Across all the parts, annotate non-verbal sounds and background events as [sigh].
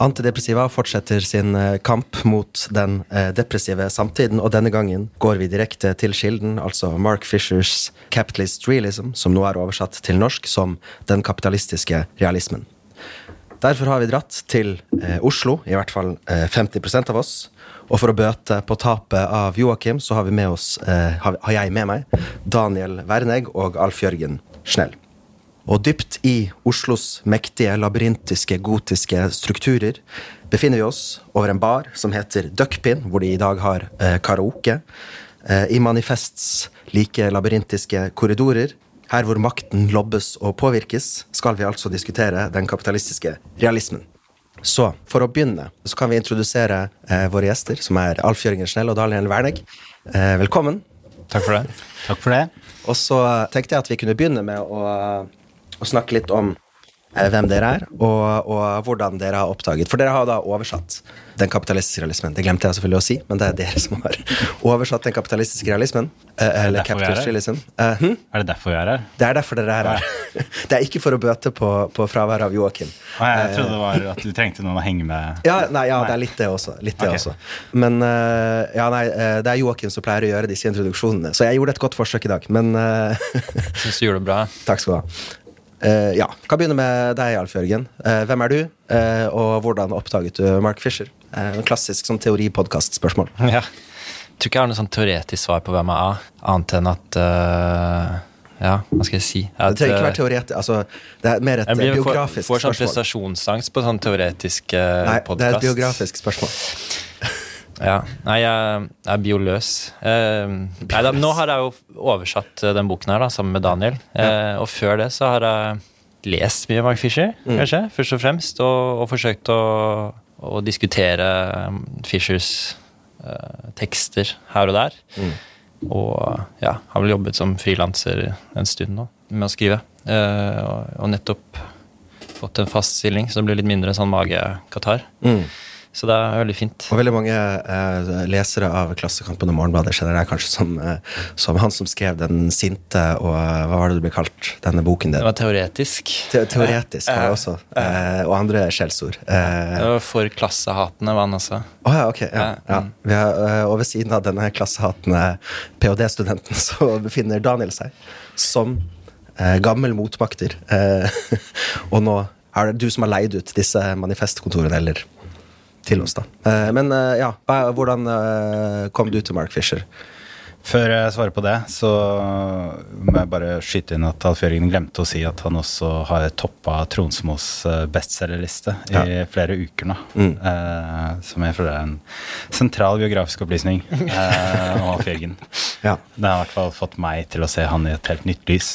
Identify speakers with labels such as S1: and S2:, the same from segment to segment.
S1: Antidepressiva fortsetter sin eh, kamp mot den eh, depressive samtiden, og denne gangen går vi direkte til kilden, altså Mark Fishers Capitalist Realism, som nå er oversatt til norsk som Den kapitalistiske realismen. Derfor har vi dratt til eh, Oslo, i hvert fall eh, 50% av oss. Og for å bøte på tapet av Joakim, så har, vi med oss, har jeg med meg Daniel Wernegg og Alf Jørgen Schnell. Og dypt i Oslos mektige, labyrintiske, gotiske strukturer befinner vi oss over en bar som heter Duckpin, hvor de i dag har eh, karaoke. Eh, I Manifests like labyrintiske korridorer, her hvor makten lobbes og påvirkes, skal vi altså diskutere den kapitalistiske realismen. Så for å begynne så kan vi introdusere eh, våre gjester, som er Alf Jørgen Snell og Daniel Wernegg. Eh, velkommen.
S2: Takk for det. Takk for det.
S1: Og så tenkte jeg at vi kunne begynne med å, å snakke litt om eh, hvem dere er, og, og, hvordan dere har oppdaget For dere har da oversatt den kapitalistiske realismen. Det glemte jeg selvfølgelig å si, men det er dere som har [laughs] oversatt den kapitalistiske realismen. Eh, eller capitalist realism.
S2: Uh, hm? Er det derfor vi er her?
S1: Det er derfor dere er her. [laughs] det er ikke for å bøte på, på fraværet av Joakim.
S2: Nei, jeg trodde det var at du trengte noen å henge med. [laughs]
S1: Ja, nei, ja det er litt det også. Litt det okay. også. Men uh, ja, nei, det er Joakim som pleier å gjøre disse introduksjonene, så jeg gjorde et godt forsøk i dag, men uh,
S3: Syns du gjorde det bra.
S1: Takk skal du ha. Uh, ja, Kan begynne med deg, Alf Jørgen. Uh, hvem er du, uh, og hvordan oppdaget du Mark Fisher? en klassisk sånn teoripodkast-spørsmål. [laughs]
S3: Ja. Jeg tror ikke jeg har noe sånn teoretisk svar på hvem jeg er, annet enn at ja, hva skal jeg si?
S1: At, det trenger ikke være teoretisk. Altså, det er mer et biografisk
S3: for, får sånn prestasjonsangst på sånn teoretisk podkast.
S1: Nei, det er et biografisk spørsmål. [laughs]
S3: Ja. Nei, jeg, er bioløs. Eh, nei, da, nå har jeg jo oversatt eh, den boken her da, sammen med Daniel. Eh, og før det så har jeg lest mye Mark Fisher, mm. kanskje, først og fremst. Og, og forsøkt å, å, diskutere um, Fishers eh, tekster her og der. Mm. Og ja, har vel jobbet som frilanser en stund nå med å skrive. Eh, og, og, nettopp fått en fast stilling, så det blir litt mindre sånn magekatarr. Mm. Så det er veldig fint.
S1: Og veldig mange eh, lesere av Klassekampen og Morgenbladet kjenner deg kanskje som, eh, som, han som skrev den sinte og eh, hva var det du ble kalt, denne boken din?
S3: Det var teoretisk.
S1: Te teoretisk var det også. Eh, og andre skjellsord.
S3: Eh, det var for klassehatende var han også.
S1: Oh, ja, ok. Ja, ja. Har, eh, og ved siden av denne klassehatende ph.d.-studenten [laughs] så befinner Daniel seg som gammel motmakter. [laughs] og nå er det du som har leid ut disse manifestkontorene, eller? Til oss. da. Eh, men eh, ja, hvordan eh, kom du til Mark Fisher?
S2: Før jeg svarer på det, så må jeg bare skyte inn at Alf Jørgen glemte å si at han også har toppa Tronsmos bestselgerliste ja. i flere uker nå. Mm. Eh, som jeg føler er en sentral biografisk opplysning eh, om Alf Jørgen. [laughs] Ja. Det har i hvert fall fått meg til å se han i et helt nytt lys.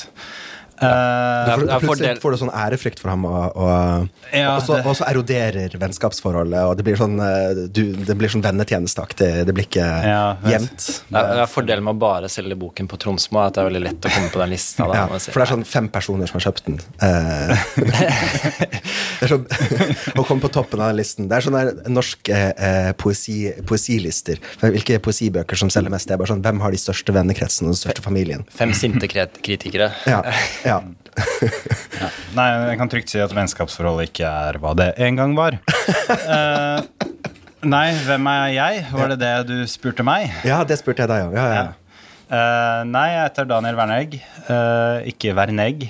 S1: Uh, plutselig får du sånn ærefrykt for ham, og, og, ja, og, så, og, så, eroderer vennskapsforholdet, og det blir sånn, eh, du, det blir sånn vennetjenesteaktig. Det blir ikke ja, jevnt.
S3: Det er Fordelen med å bare selge boken på Tromsmo er at det er veldig lett å komme på den lista. Da,
S1: ja, for det er sånn fem personer som har kjøpt den. Uh, [laughs] det er sånn, [laughs] Å komme på toppen av den listen. Det er sånn norske uh, poesi, poesilister. Hvilke poesibøker som selger mest? Det er bare sånn, Hvem har de største vennekretsene og den største familien?
S3: Fem sinte kritikere.
S1: Ja. [laughs] Ja. [laughs]
S2: ja. Nei, jeg kan trygt si at vennskapsforholdet ikke er hva det en gang var. uh, [laughs] nei, hvem er jeg? Var det det du spurte meg?
S1: Ja, det spurte jeg deg om. Ja, ja.
S2: Uh, nei, jeg heter Daniel Wernegg. Uh, ikke Wernegg.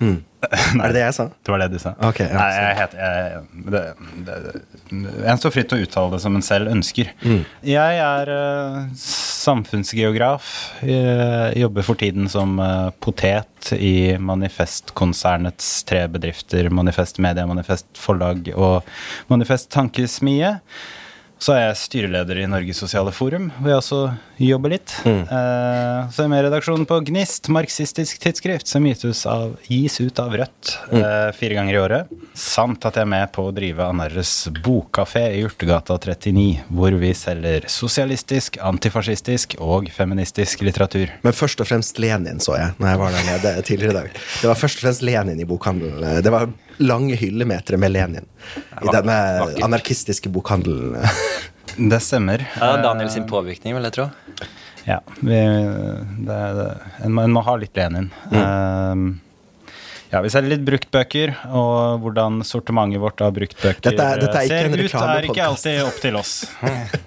S1: Mm. [laughs] er det det jeg sa?
S2: Det var det du sa.
S1: Okay, ja,
S2: Nei, jeg heter, jeg, det, det, En står fritt til å uttale det som en selv ønsker. Mm. Jeg er uh, samfunnsgeograf. Jeg jobber for tiden som uh, potet i Manifest-konsernets tre bedrifter. Manifest Media, Manifest Forlag og Manifest Tankesmie. Så er jeg styreleder i Norges sosiale forum, hvor jeg også jobber litt. Mm. Uh, så er jeg med i redaksjonen på Gnist, marxistisk tidsskrift, som gis, av, gis ut av Rødt mm. uh, fire ganger i året. Samt at jeg er med på å drive Anarres bokkafé i Urtegata 39, hvor vi selger sosialistisk, antifascistisk og feministisk litteratur.
S1: Men først og fremst Lenin, så jeg når jeg var der nede tidligere i dag. Det var først og fremst Lenin i bokhandelen. Det var lange hyllemetere med Lenin i denne anarkistiske bokhandelen. [laughs]
S2: Det stemmer.
S3: Ja, Daniel sin påvirkning, vil jeg tro.
S2: Ja. Vi, det, det, en, må, en, må, ha litt Lenin. Mm. Uh, Ja, Vi selger litt bruktbøker, og hvordan sortimentet vårt av bruktbøker
S1: Dette er- dette er ikke
S2: ser
S1: en
S2: ut, er ikke alltid opp til oss.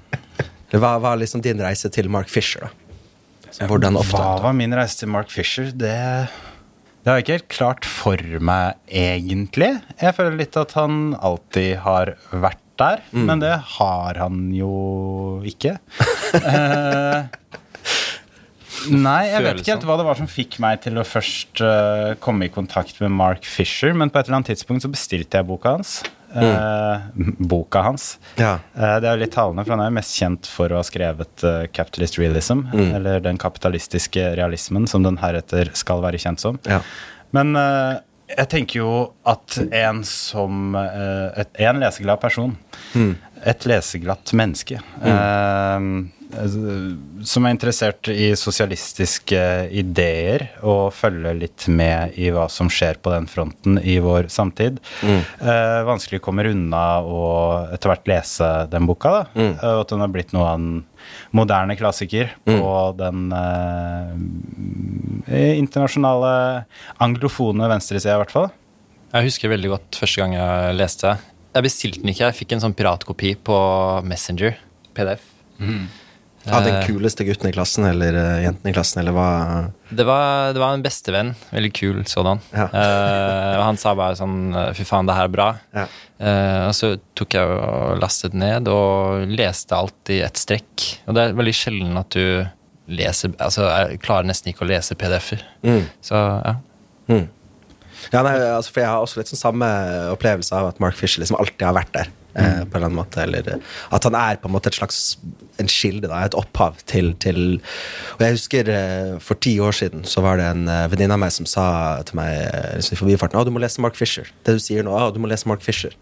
S2: [laughs]
S1: Hva var liksom din reise til Mark Fisher, da? Hvordan
S2: Hva var min reise til Mark Fisher? Det, det har jeg ikke helt klart for meg, egentlig. Jeg føler litt at han alltid har vært der,
S1: Mm.
S2: men det har han jo ikke. [laughs] Eh, Nei, jeg vet ikke helt hva det var som fikk meg til å først uh, komme i kontakt med Mark Fisher, men på et eller annet tidspunkt så bestilte jeg boka hans. Eh, boka hans.
S1: Ja.
S2: Eh, det er jo litt talende, for han er jo mest kjent for å ha skrevet eh, Capitalist Realism, eller den kapitalistiske realismen, som den heretter skal være kjent som.
S1: Ja.
S2: Men jeg tenker jo at en som et, En leseglad person, et leseglatt menneske eh, som er interessert i sosialistiske ideer og følger litt med i hva som skjer på den fronten i vår samtid. Eh, vanskelig kommer unna å etter hvert lese den boka, da. mm. Og at den har blitt noe av en moderne klassiker på den eh, internasjonale anglofone venstresida, i hvert fall.
S3: Jeg husker veldig godt første gang jeg leste. Jeg bestilte den ikke, jeg fikk en sånn piratkopi på Messenger. PDF.
S1: Av den kuleste gutten i klassen eller uh, jenten i klassen, eller hva?
S3: Det var, det var en bestevenn. Veldig kul sådan.
S1: Ja.
S3: uh, han sa bare sånn Fy faen, det her er bra.
S1: Ja.
S3: Uh, og så tok jeg og lastet ned og leste alt i ett strekk. Og det er veldig sjelden at du leser Altså, jeg klarer nesten ikke å lese PDF-er.
S1: Mm.
S3: Så ja.
S1: Ja, nei, altså, for jeg har også litt sånn samme opplevelse av at Mark Fisher liksom alltid har vært der. Eh, på en eller annen måte, eller eh, At han er på en måte et slags en kilde, da, et opphav til, til Og jeg husker eh, for ti år siden så var det en uh, venninne av meg som sa til meg eh, liksom, i forbifarten at du må lese Mark Fisher. Det du sier nå, å, du må lese Mark Fisher.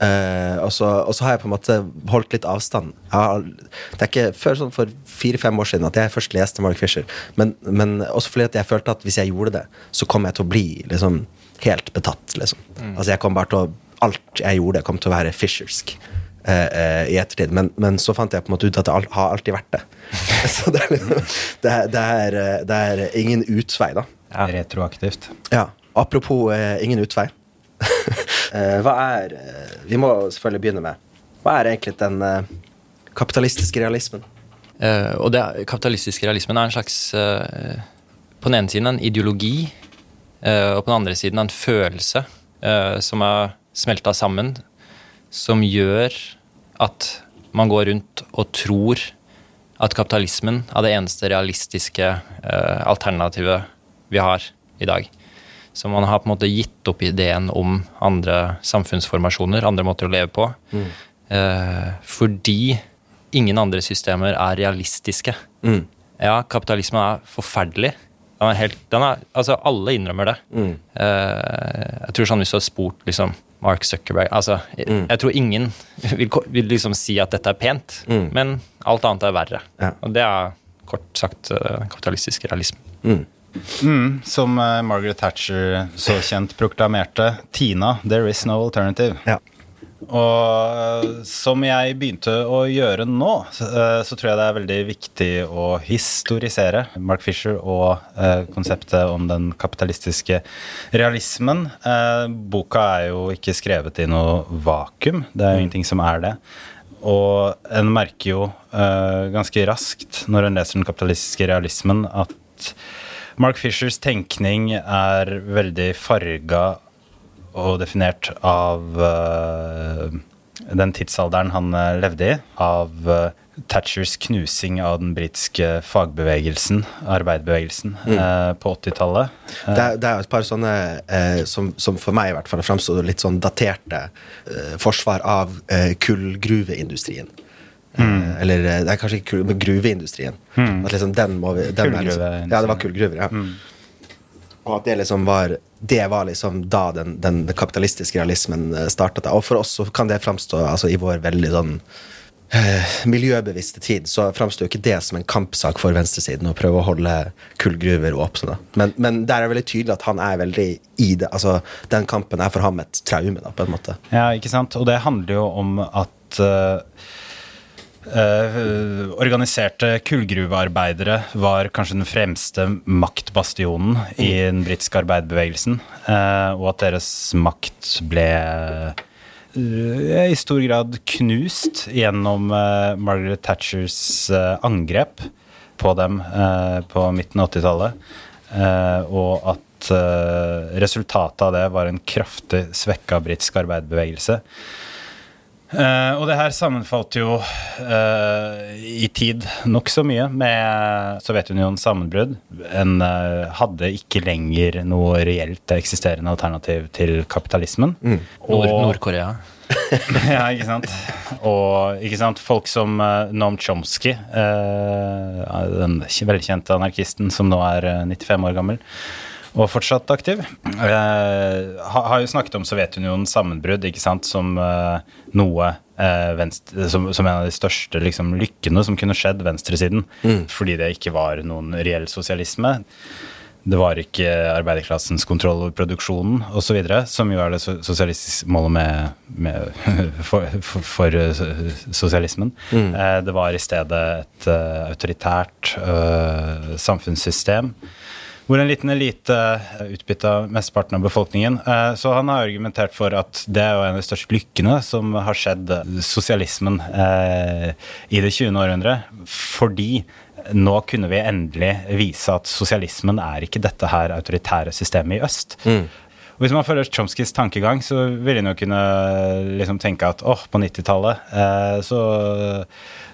S1: Eh, og, så, og så har jeg på en måte holdt litt avstand. Har, det er ikke før sånn for fire-fem år siden at jeg først leste Mark Fisher. Men, men også fordi at jeg følte at hvis jeg gjorde det, så kom jeg til å bli liksom, helt betatt. Liksom. Altså jeg kom bare til å Alt jeg gjorde, kom til å være fishersk. eh, eh, I ettertid. Men, men så fant jeg på en måte ut at det al har alltid vært det. [laughs] så det er, liksom, det, er, det, er, eh, det er ingen utvei, da.
S2: Retroaktivt.
S1: Ja. Apropos eh, ingen utvei. [laughs] eh, hva er Vi må selvfølgelig begynne med Hva er egentlig den eh, kapitalistiske realismen?
S3: Eh, og det kapitalistiske realismen er en slags På den ene siden en ideologi, eh, og på den andre siden en følelse eh, som er smelta sammen, som gjør at man går rundt og tror at kapitalismen er det eneste realistiske eh, alternativet vi har i dag. Så man har på en måte gitt opp ideen om andre samfunnsformasjoner, andre måter å leve på, eh, fordi ingen andre systemer er realistiske. Ja, kapitalismen er forferdelig. Den er helt, den er, altså Alle innrømmer det. Eh, jeg tror sånn Hvis du har spurt liksom, Mark Zuckerberg altså, jeg, jeg tror ingen vil, vil liksom si at dette er pent, men alt annet er verre.
S1: Ja.
S3: Og det er kort sagt eh, kapitalistisk realisme.
S2: Mm, som eh, Margaret Thatcher så kjent proklamerte, Tina, there is no alternative.
S1: Ja.
S2: Og eh, som jeg begynte å gjøre nå, så, eh, så tror jeg det er veldig viktig å historisere Mark Fisher og eh, konseptet om den kapitalistiske realismen. Eh, boka er jo ikke skrevet i noe vakuum, det er jo ingenting som er det. Og en merker jo eh, ganske raskt når en leser den kapitalistiske realismen, at Mark Fishers tenkning er veldig farga og definert av eh, den tidsalderen han eh, levde i, av eh, Thatchers knusing av den britiske fagbevegelsen, arbeiderbevegelsen, eh, på 80-tallet.
S1: Det, det er jo et par sånne eh, som, som for meg i hvert fall framstår litt sånn daterte eh, forsvar av kullgruveindustrien. Mm. eller det er kanskje ikke kull, men gruveindustrien. At liksom den må vi den er liksom. Ja, det var kullgruver, ja. At det liksom var Det var liksom da den, den, kapitalistiske realismen starta. Og for oss så kan det framstå altså, i vår veldig sånn eh, miljøbevisste tid, så framstår ikke det som en kampsak for venstresiden å prøve å holde kullgruver åpne. Men, men der er det veldig tydelig at han er veldig i det. Altså, den kampen er for ham et traume, da, på en måte.
S2: Ja, ikke sant? Og det handler jo om at eh, Uh, organiserte kullgruvearbeidere var kanskje den fremste maktbastionen i den britiske arbeiderbevegelsen. Uh, og at deres makt ble uh, i stor grad knust gjennom Margaret Thatchers angrep på dem på midten av 80-tallet. og at resultatet av det var en kraftig svekka britisk arbeiderbevegelse. Uh, og det her sammenfalt jo uh, i tid nokså mye med Sovjetunionens sammenbrudd. En uh, hadde ikke lenger noe reelt eksisterende alternativ til kapitalismen. Mm.
S3: Nord-Korea. [laughs]
S2: ja, ikke sant. Og ikke sant, folk som Noam Chomsky, den velkjente anarkisten som nå er 95 år gammel og fortsatt aktiv. Eh, har jo snakket om Sovjetunionens sammenbrudd ikke sant, som eh, noe eh, venstre, som, som, en av de største liksom, lykkene som kunne skjedd venstresiden. Mm. Fordi det ikke var noen reell sosialisme. Det var ikke arbeiderklassens kontroll over produksjonen osv., som jo er det sosialistiske målet med, med [laughs] for, for, for, sosialismen. Mm. Det var i stedet et autoritært uh, samfunnssystem hvor en liten elite utbytta mesteparten av befolkningen. Eh, så han har argumentert for at det er en av de største lykkene som har skjedd sosialismen eh, i det 20. århundre. Fordi nå kunne vi endelig vise at sosialismen er ikke dette her autoritære systemet i øst. Mm. Og Hvis man følger Chomskys tankegang, så ville en jo kunne liksom tenke at åh, oh, på 90-tallet eh, så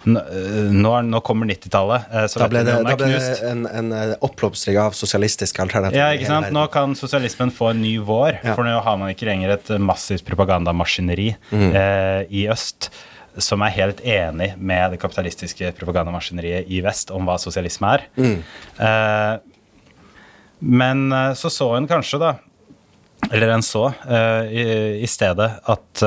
S2: nå, nå kommer 90-tallet.
S1: Eh, da ble det, da ble en, en eh, oppblomstring av sosialistiske alternativer.
S2: Ja, ikke sant? Nå kan sosialismen få en ny vår, ja. for nå har man ikke lenger et massivt propagandamaskineri mm. eh, i øst som er helt enig med det kapitalistiske propagandamaskineriet i vest om hva sosialisme er. Mm. Eh, men eh, så så en kanskje, da, eller en så, eh, i, i, stedet at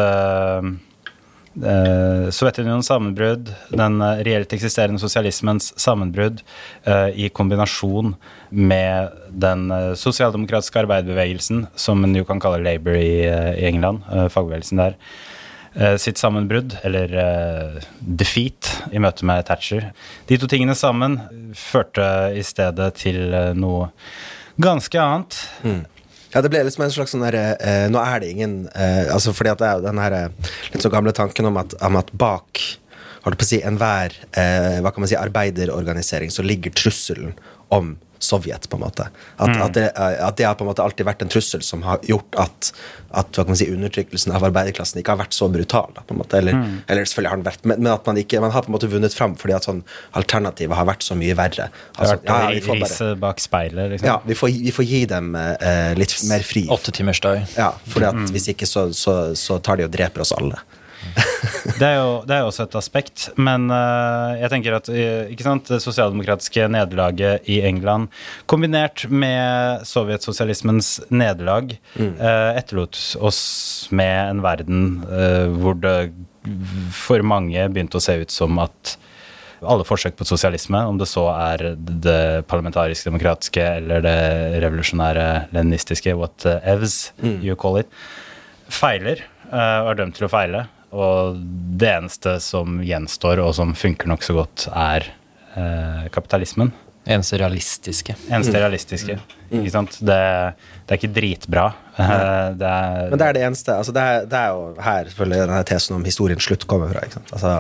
S2: Uh, Sovjetunionens sammenbrudd, den uh, reelt eksisterende sosialismens sammenbrudd, uh, i kombinasjon med den sosialdemokratiske arbeiderbevegelsen, som en jo kan kalle Labour i, i England, fagbevegelsen der, sitt sammenbrudd, eller defeat, i møte med Thatcher. De to tingene sammen førte i stedet til noe ganske annet. Mm.
S1: Ja, det ble liksom en slags sånn derre eh, Nå er det ingen eh, Altså fordi at det er jo den her eh, litt så gamle tanken om at, om at bak holdt på å si enhver eh, hva kan man si, arbeiderorganisering så ligger trusselen om Sovjet, på en måte. At, mm. at, det, at, det, har på en måte alltid vært en trussel som har gjort at, at hva kan man si, undertrykkelsen av arbeiderklassen ikke har vært så brutal. Da, på en måte. Eller, mm. eller selvfølgelig har den vært, men, men, at man ikke man har på en måte vunnet fram fordi at sånn alternativet har vært så mye verre.
S2: Altså, vært ja, rise bak speilet, liksom.
S1: Ja, vi får, vi får gi dem eh, litt mer fri.
S3: Åtte timers dag.
S1: Ja, fordi at mm. hvis ikke så, så, så tar de og dreper oss alle
S2: det, er jo, det er også et aspekt, men uh, jeg tenker at eh, ikke sant, det sosialdemokratiske nederlaget i England kombinert med sovjetsosialismens nederlag mm. uh, etterlot oss med en verden hvor det for mange begynte å se ut som at alle forsøk på sosialisme, om det så er det parlamentarisk-demokratiske eller det revolusjonære leninistiske, whatevs mm. you call it, feiler og er dømt til å feile. Og det eneste som gjenstår, og som funker nokså godt, er eh, kapitalismen.
S3: Eneste realistiske.
S2: Eneste mm. realistiske. Mm. Ikke sant? Det, det, er ikke dritbra.
S1: Det er, Men det er det eneste. Altså det, er, det, er, jo her selvfølgelig denne tesen om historiens slutt kommer fra. Ikke sant? Altså,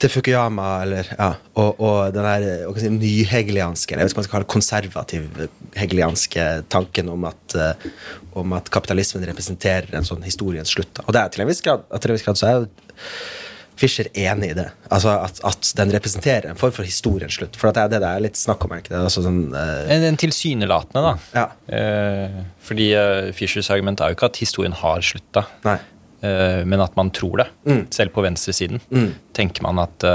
S1: til Fukuyama eller, ja, og, og den der si, nyhegelianske, eller jeg vet ikke hva man skal kalle konservativ hegelianske tanken om at, uh, om at kapitalismen representerer en sånn historiens slutt. Og det er til en viss grad, til en viss grad så er jo Fischer enig i det. Altså at, at, den representerer en form for historiens slutt. For det er det det er litt snakk om. ikke det? Altså sånn, uh...
S3: en, en tilsynelatende, da. Ja. Uh, fordi uh, Fischers argument er jo ikke at historien har slutta, uh, men at man tror det. Mm. Selv på venstresiden mm. tenker man at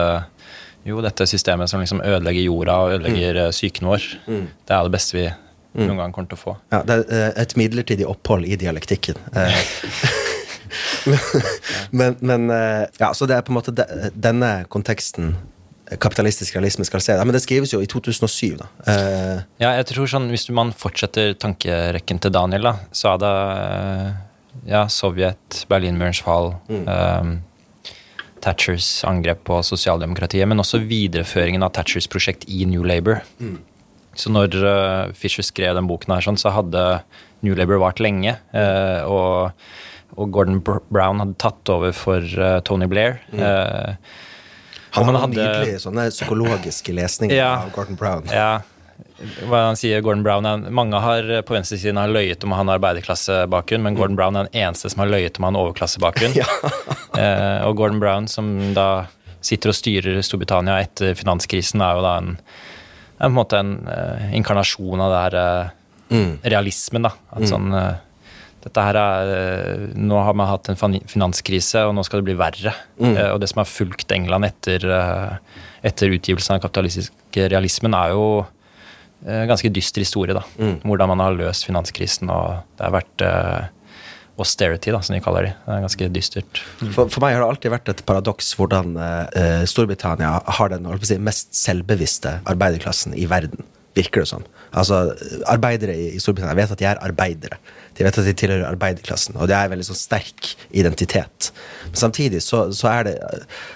S3: jo, dette systemet som liksom ødelegger jorda og ødelegger mm. psyken vår, mm. det er det beste vi mm. noen gang kommer til å få.
S1: Ja, Det er et midlertidig opphold i dialektikken. [laughs] men, men, eh, ja, så det er på en måte denne konteksten kapitalistisk realisme skal se. Ja, men det skrives jo i 2007, da.
S3: Uh, ja, jeg tror sånn, Hvis man fortsetter tankerekken til Daniel, da, så er det ja, Sovjet, Berlinmurens fall mm. um, Thatchers angrep på sosialdemokratiet, men også videreføringen av Thatchers prosjekt i New Labour. Så når uh, Fisher skrev den boken, her, sånn, så hadde New Labour vart lenge. Og, og, Gordon Brown hadde tatt over for uh, Tony Blair. Mm.
S1: han hadde nydelige sånne psykologiske lesninger ja, av Gordon Brown.
S3: Ja, hva han sier, Gordon Brown er, Mange har på venstresiden har løyet om han har arbeiderklassebakgrunn, men Gordon Brown er den eneste som har løyet om han har overklassebakgrunn. [laughs] ja. uh, og Gordon Brown, som da sitter og styrer Storbritannia etter finanskrisen, er jo da en, en en uh, inkarnasjon av det her uh, mm. realismen. da, at mm. sånn uh, dette her er, Nå har man hatt en finanskrise, og nå skal det bli verre. Mm. og det som har fulgt England etter, etter utgivelsen av kapitalistisk realismen, er jo en ganske dyster historie. da, mm. Hvordan man har løst finanskrisen. og Det har vært uh, austerity, da, som de kaller det. Det er ganske dystert.
S1: Mm. For, for, meg har det alltid vært et paradoks hvordan uh, Storbritannia har den si, mest selvbevisste arbeiderklassen i verden. Virker det som. Altså, Arbeidere i, i Storbritannia vet at de er arbeidere. De vet at de tilhører arbeiderklassen, og det er en veldig sånn sterk identitet. Men samtidig så, så, er det,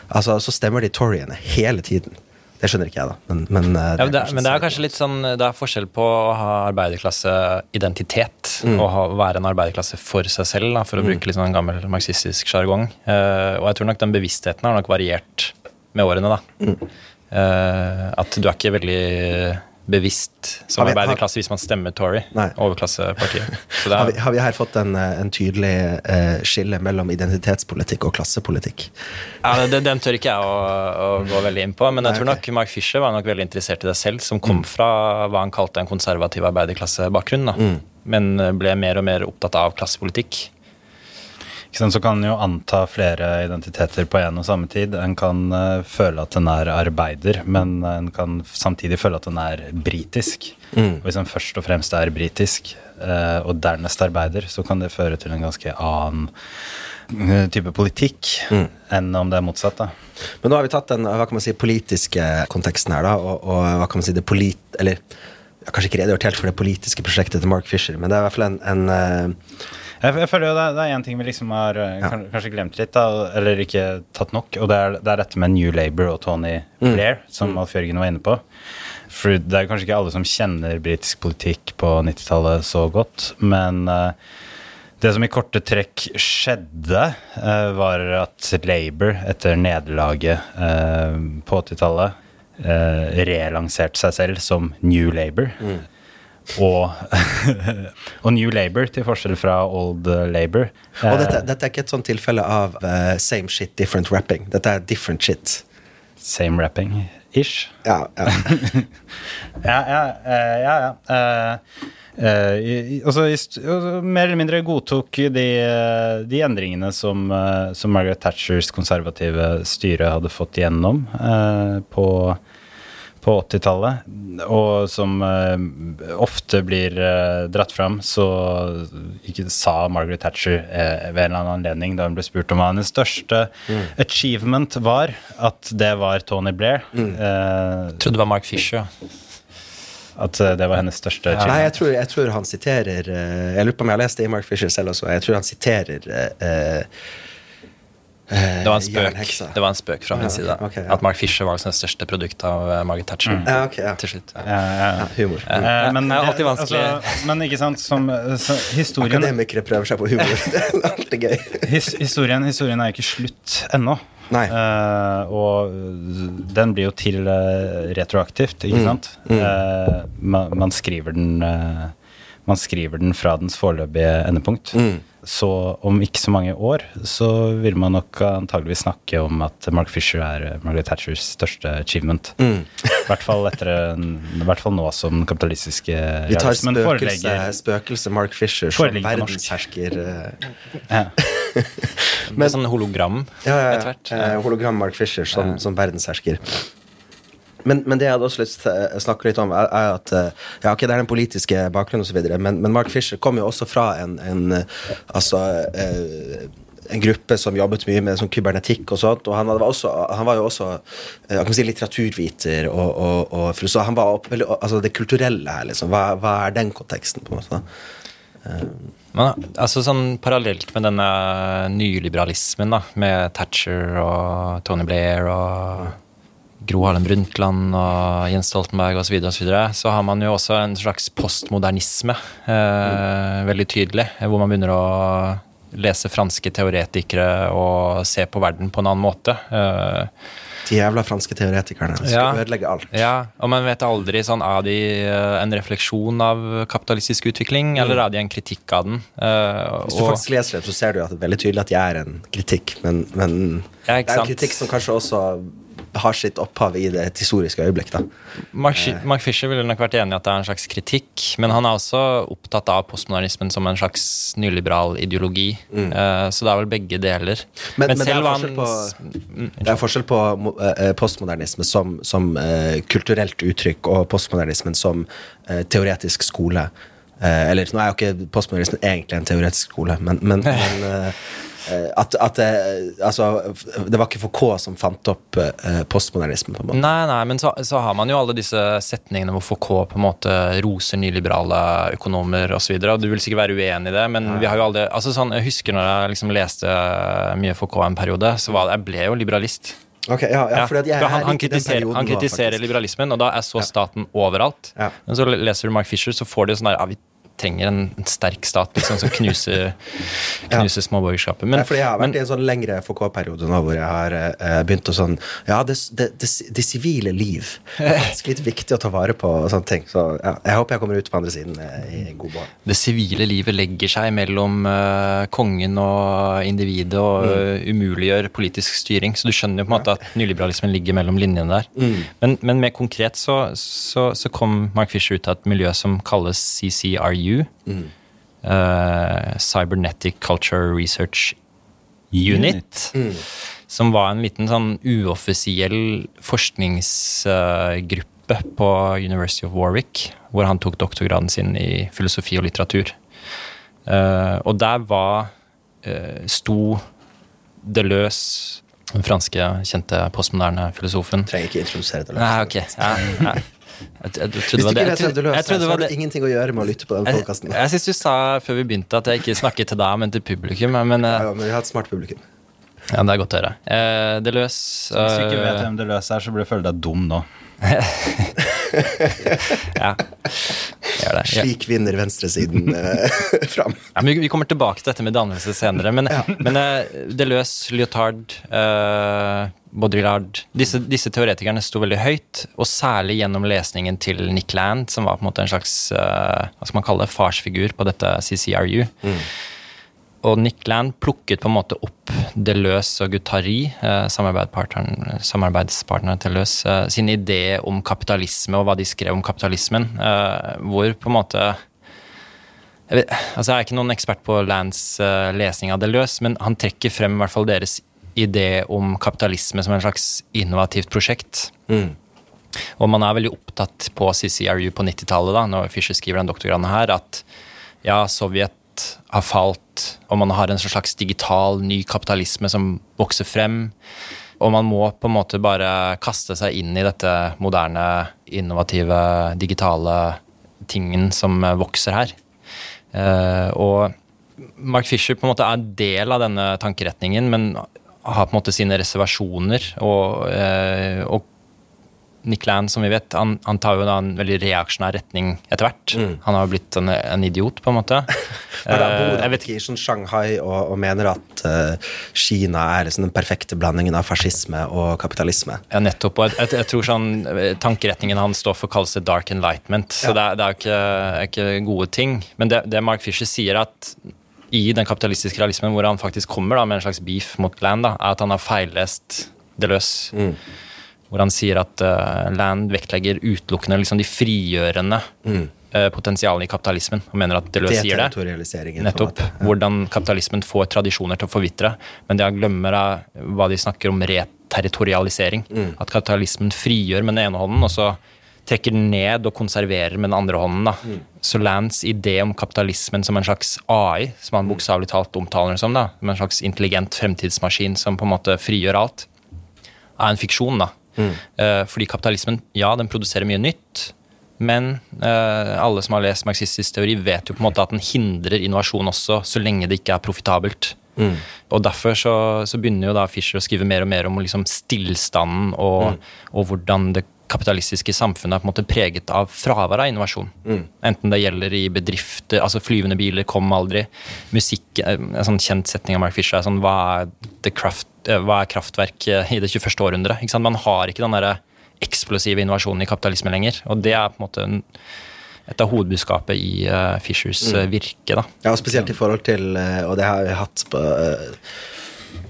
S1: altså, så stemmer de toryene hele tiden. Det skjønner ikke jeg, da. Men, men,
S3: eh, det, ja, men, det, men det, er kanskje litt sånn Det er forskjell på å ha arbeiderklasseidentitet mm. og ha, være en arbeiderklasse for seg selv, da, for å mm. bruke litt sånn gammel marxistisk sjargong. Uh, og jeg tror nok den bevisstheten har nok variert med årene, da. Mm. Uh, at du er ikke veldig bevisst som arbeiderklasse hvis man stemmer Tory, Nei. overklassepartiet.
S1: har, vi, har, vi, her fått en, en tydelig uh, skille mellom identitetspolitikk og klassepolitikk?
S3: Ja, det, Den tør ikke jeg å, å, gå veldig inn på, men jeg tror nok Mark Fisher var nok veldig interessert i det selv, som kom mm. fra hva han kalte en konservativ arbeiderklassebakgrunn, mm. men ble mer og mer opptatt av klassepolitikk.
S2: Så kan en jo anta flere identiteter på en og samme tid. En kan uh, føle at en er arbeider, men en kan samtidig føle at en er britisk. Mm. Og hvis en først og fremst er britisk, uh, og dernest arbeider, så kan det føre til en ganske annen uh, type politikk mm. enn om det er motsatt. da.
S1: Men nå har vi tatt den hva kan man si, politiske konteksten her, da, og, og hva kan man si, det polit... Eller jeg har kanskje ikke redegjort helt for det politiske prosjektet til Mark Fisher, men det er i hvert fall en, en
S2: jeg, jeg, føler jo det, det er én ting vi liksom har eh, ja. kanskje glemt litt, da, eller ikke tatt nok, og det er, det er, dette med New Labour og Tony mm. Blair, som mm. Alf Jørgen var inne på. For det er kanskje ikke alle som kjenner britisk politikk på 90-tallet så godt, men uh, det som i korte trekk skjedde, uh, var at Labour, etter nederlaget uh, på 80-tallet, relanserte seg selv som New Labour. Mm og, [laughs] og, New Labour, til forskjell fra Old Labour.
S1: Og dette, eh, dette er ikke et sånt tilfelle av uh, same shit, different rapping. Dette er different shit.
S2: Same rapping-ish.
S1: Ja, ja. [laughs]
S2: ja, ja. Uh, ja, ja. Uh, Uh, altså, altså, mer eller mindre godtok de, de endringene som, som, Margaret Thatchers konservative styre hadde fått igjennom uh, på på 80-tallet, og som uh, ofte blir uh, dratt fram, så ikke sa Margaret Thatcher uh, ved en eller annen anledning da hun ble spurt om hva hennes største mm. achievement var, at det var Tony Blair. Mm.
S3: jeg trodde det var Mark Fisher.
S2: At det var hennes største achievement?
S1: Nei, jeg tror, jeg tror han siterer Jeg lurer på om jeg har lest det i Mark Fisher selv også. Jeg tror han siterer
S3: Eh, det var en spøk Det var en spøk fra min side. Okay, ja. At Mark Fisher var det største produkt av uh, Margaret Thatcher.
S1: Mm. Ja, okay, ja.
S3: Til slutt.
S1: humor.
S3: Uh, men, det er alltid vanskelig. Altså,
S2: men ikke sant, som så, historien
S1: Akademikere prøver seg på humor. [laughs] det er alltid gøy.
S2: His, historien, historien, er ikke slutt ennå. Uh, og den blir jo til retroaktivt, ikke mm. sant? Mm. Man, man, skriver den Man skriver den fra dens foreløpige endepunkt. Mm så om ikke så mange år så vil man nok antageligvis snakke om at Mark Fisher er eh, Margaret Thatchers største achievement. Mm. I hvert fall etter I hvert fall nå som den kapitalistiske
S1: Vi tar spøkelse, spøkelse Mark Fisher som verdenshersker. Eh.
S3: Ja. [laughs] Med sånn hologram
S1: ja, ja, etter hvert. Ja. Hologram Mark Fisher som, som verdenshersker. Men, men, det jeg hadde også lyst til å snakke litt om, er, er at eh, ja, okay, det er den politiske bakgrunnen osv., men, men Mark Fisher kom jo også fra en, en altså eh, en gruppe som jobbet mye med sånn kybernetikk og sånt. Og han også, han var jo også eh, si, litteraturviter, og, og, og så han var opp, altså det kulturelle her, liksom. Hva, hva, er den konteksten, på en måte?
S3: Men altså sånn parallelt med denne nyliberalismen, da, med Thatcher og Tony Blair og Gro Harlem Brundtland og Jens Stoltenberg osv., så, videre, og så, videre, så har man jo også en slags postmodernisme, eh, veldig tydelig, hvor man begynner å lese franske teoretikere og se på verden på en annen måte. Eh,
S1: de jævla franske teoretikerne skal ja, ødelegge alt.
S3: Ja, og man vet aldri sånn, er de eh, en refleksjon av kapitalistisk utvikling, mm. eller er de en kritikk av den?
S1: Uh, Hvis du og, faktisk leser det, så ser du at det er veldig tydelig at de er en kritikk, men, men ja, det er en kritikk som kanskje også har sitt opphav i det historiske øyeblikk. Da.
S3: Mark, eh. Mark, Fisher ville nok vært enig i at det er en slags kritikk, men han er også opptatt av postmodernismen som en slags nyliberal ideologi. Mm. Uh, så det er vel begge deler.
S1: Men, men, men det, er han, på, mm, det, er forskjell på, uh, postmodernisme som, som uh, kulturelt uttrykk og postmodernismen som teoretisk skole. eller nå er jo ikke postmodernismen egentlig en teoretisk skole, men, men, [laughs] Eh, at, at det, altså, det var ikke Foucault som fant opp uh, postmodernismen? på en måte.
S3: Nei, nei, men så, så, har man jo alle disse setningene hvor Foucault på en måte roser nyliberale økonomer osv. Du vil sikkert være uenig i det, men nei. vi har jo aldri altså sånn, Jeg husker når jeg liksom leste mye Foucault en periode, så var, jeg ble jo liberalist.
S1: Okay, ja, ja,
S3: for han, han, kritiserer, han kritiserer liberalismen, og da er så staten overalt. Men så leser du Mark Fisher, så får du sånn der ja, trenger en, en sterk stat liksom, som knuser, [laughs] knuser ja. småborgerskapet.
S1: Men, ja, fordi jeg har vært men, i en sånn lengre FK-periode nå hvor jeg har eh, begynt å sånn Ja, det, det, det, det sivile liv [laughs] er litt viktig å ta vare på og sånne ting. Så ja, jeg håper jeg kommer ut på andre siden uh, i god behold.
S3: Det sivile livet legger seg mellom uh, kongen og individet og mm. umuliggjør politisk styring. Så du skjønner jo på en måte at nyliberalismen ligger mellom linjene der. Mm. Men, men, mer konkret så, så, så kom Mark Fisher ut av et miljø som kalles CCRU CCU. Mm. Uh, Cybernetic Culture Research Unit. Mm. Som var en liten sånn uoffisiell forskningsgruppe på University of Warwick, hvor han tok doktorgraden sin i filosofi og litteratur. Uh, og der var uh, sto Deleuze, den franske kjente postmoderne filosofen.
S1: Trenger ikke introdusere Deleuze.
S3: Nei, ok. Ja, ja.
S1: Jeg, jeg, jeg, Hvis du ikke vet hvem du løser, så har du ingenting å gjøre med å lytte på den podkasten.
S3: Jeg, jeg syns du sa før vi begynte at jeg ikke snakket til deg, men til publikum. Men,
S1: ja, men vi har et smart publikum.
S3: Ja, det er godt å høre. Eh, Deløs
S2: Hvis du ikke vet hvem Deløs er, så blir du føle deg dum nå. [laughs]
S3: ja. Gjør det.
S1: Slik vinner venstresiden [laughs] eh, fram.
S3: Ja, vi, vi, kommer tilbake til dette med dannelse senere, men, ja. men eh, det løs leotard eh, Baudrillard disse, disse, teoretikerne sto veldig høyt, og særlig gjennom lesningen til Nick Land, som var på en måte en slags uh, hva skal man kalle det, farsfigur på dette CCRU. Mm. Og Nick Land plukket på en måte opp Deleuze og Guttari, uh, samarbeidspartneren, til Deleuze, uh, sin idé om kapitalisme og hva de skrev om kapitalismen, hvor på en måte jeg, vet, altså jeg er ikke noen ekspert på Lands lesning av Deleuze, men han trekker frem i hvert fall deres idé om kapitalisme som en slags innovativt prosjekt. Mm. Og man er veldig opptatt på CCRU på 90-tallet, når Fischer skriver den doktorgraden her, at ja, Sovjet har falt, og man har en slags digital, ny kapitalisme som vokser frem. Og man må på en måte bare kaste seg inn i dette moderne, innovative, digitale tingen som vokser her. Uh, og Mark Fisher på en måte er en del av denne tankeretningen, men har på en måte sine reservasjoner. Og, eh, og Nick Land, som vi vet, han, han, tar jo da en veldig reaksjonær retning etter hvert. Mm. Han har jo blitt en, en, idiot, på en måte. [laughs]
S1: Men da bor han ikke i sånn Shanghai og, og, mener at uh, Kina er liksom den perfekte blandingen av fascisme og kapitalisme.
S3: Ja, nettopp. Og jeg, jeg, tror sånn tankeretningen hans står for kalles det dark enlightenment. Så ja. det, er, det, er jo ikke, ikke, gode ting. Men det, det Mark Fisher sier, at i den kapitalistiske realismen, hvor han faktisk kommer da, med en slags beef mot Land, da, er at han har feillest Deleuze. Mm. Hvor han sier at uh, Land vektlegger utelukkende liksom, de frigjørende mm. uh, potensialene i kapitalismen. Og mener at Deleuze sier det. Nettopp. Ja. Hvordan kapitalismen får tradisjoner til å forvitre. Men det han glemmer, er hva de snakker om reterritorialisering. Mm. At kapitalismen frigjør med den ene hånden, og så trekker den ned og konserverer med den andre hånden. da. Mm. Så Lands idé om kapitalismen som en slags AI, som han bokstavelig talt omtaler det som, da, som en slags intelligent fremtidsmaskin som på en måte frigjør alt, er en fiksjon. da. Mm. Eh, fordi kapitalismen ja, den produserer mye nytt, Men eh, alle som har lest marxistisk teori, vet jo på en måte at den hindrer innovasjon også, så lenge det ikke er profitabelt. Og derfor så, så, begynner jo da Fischer å skrive mer og mer om liksom stillstanden og, og hvordan det kapitalistiske samfunnet er på en måte preget av fravær av innovasjon. Mm. Enten det gjelder i bedrifter, altså flyvende biler kom aldri. Musikk, En sånn kjent setning av Mark Fisher er sånn Hva er, craft, hva er kraftverk i det 21. århundre? Man har ikke den derre eksplosive innovasjonen i kapitalisme lenger. Og det er på en måte en, et av hovedbudskapet i uh, Fishers mm. virke. Da.
S1: Ja, spesielt i forhold til, uh, og det har vi hatt på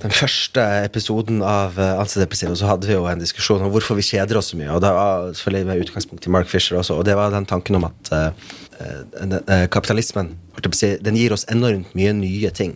S1: den første episoden av Antidepressiva så hadde vi jo en diskusjon om hvorfor vi kjeder oss så mye. og det var selvfølgelig med utgangspunkt i Mark Fisher også, og det var den tanken om at kapitalismen den gir oss enormt mye nye ting.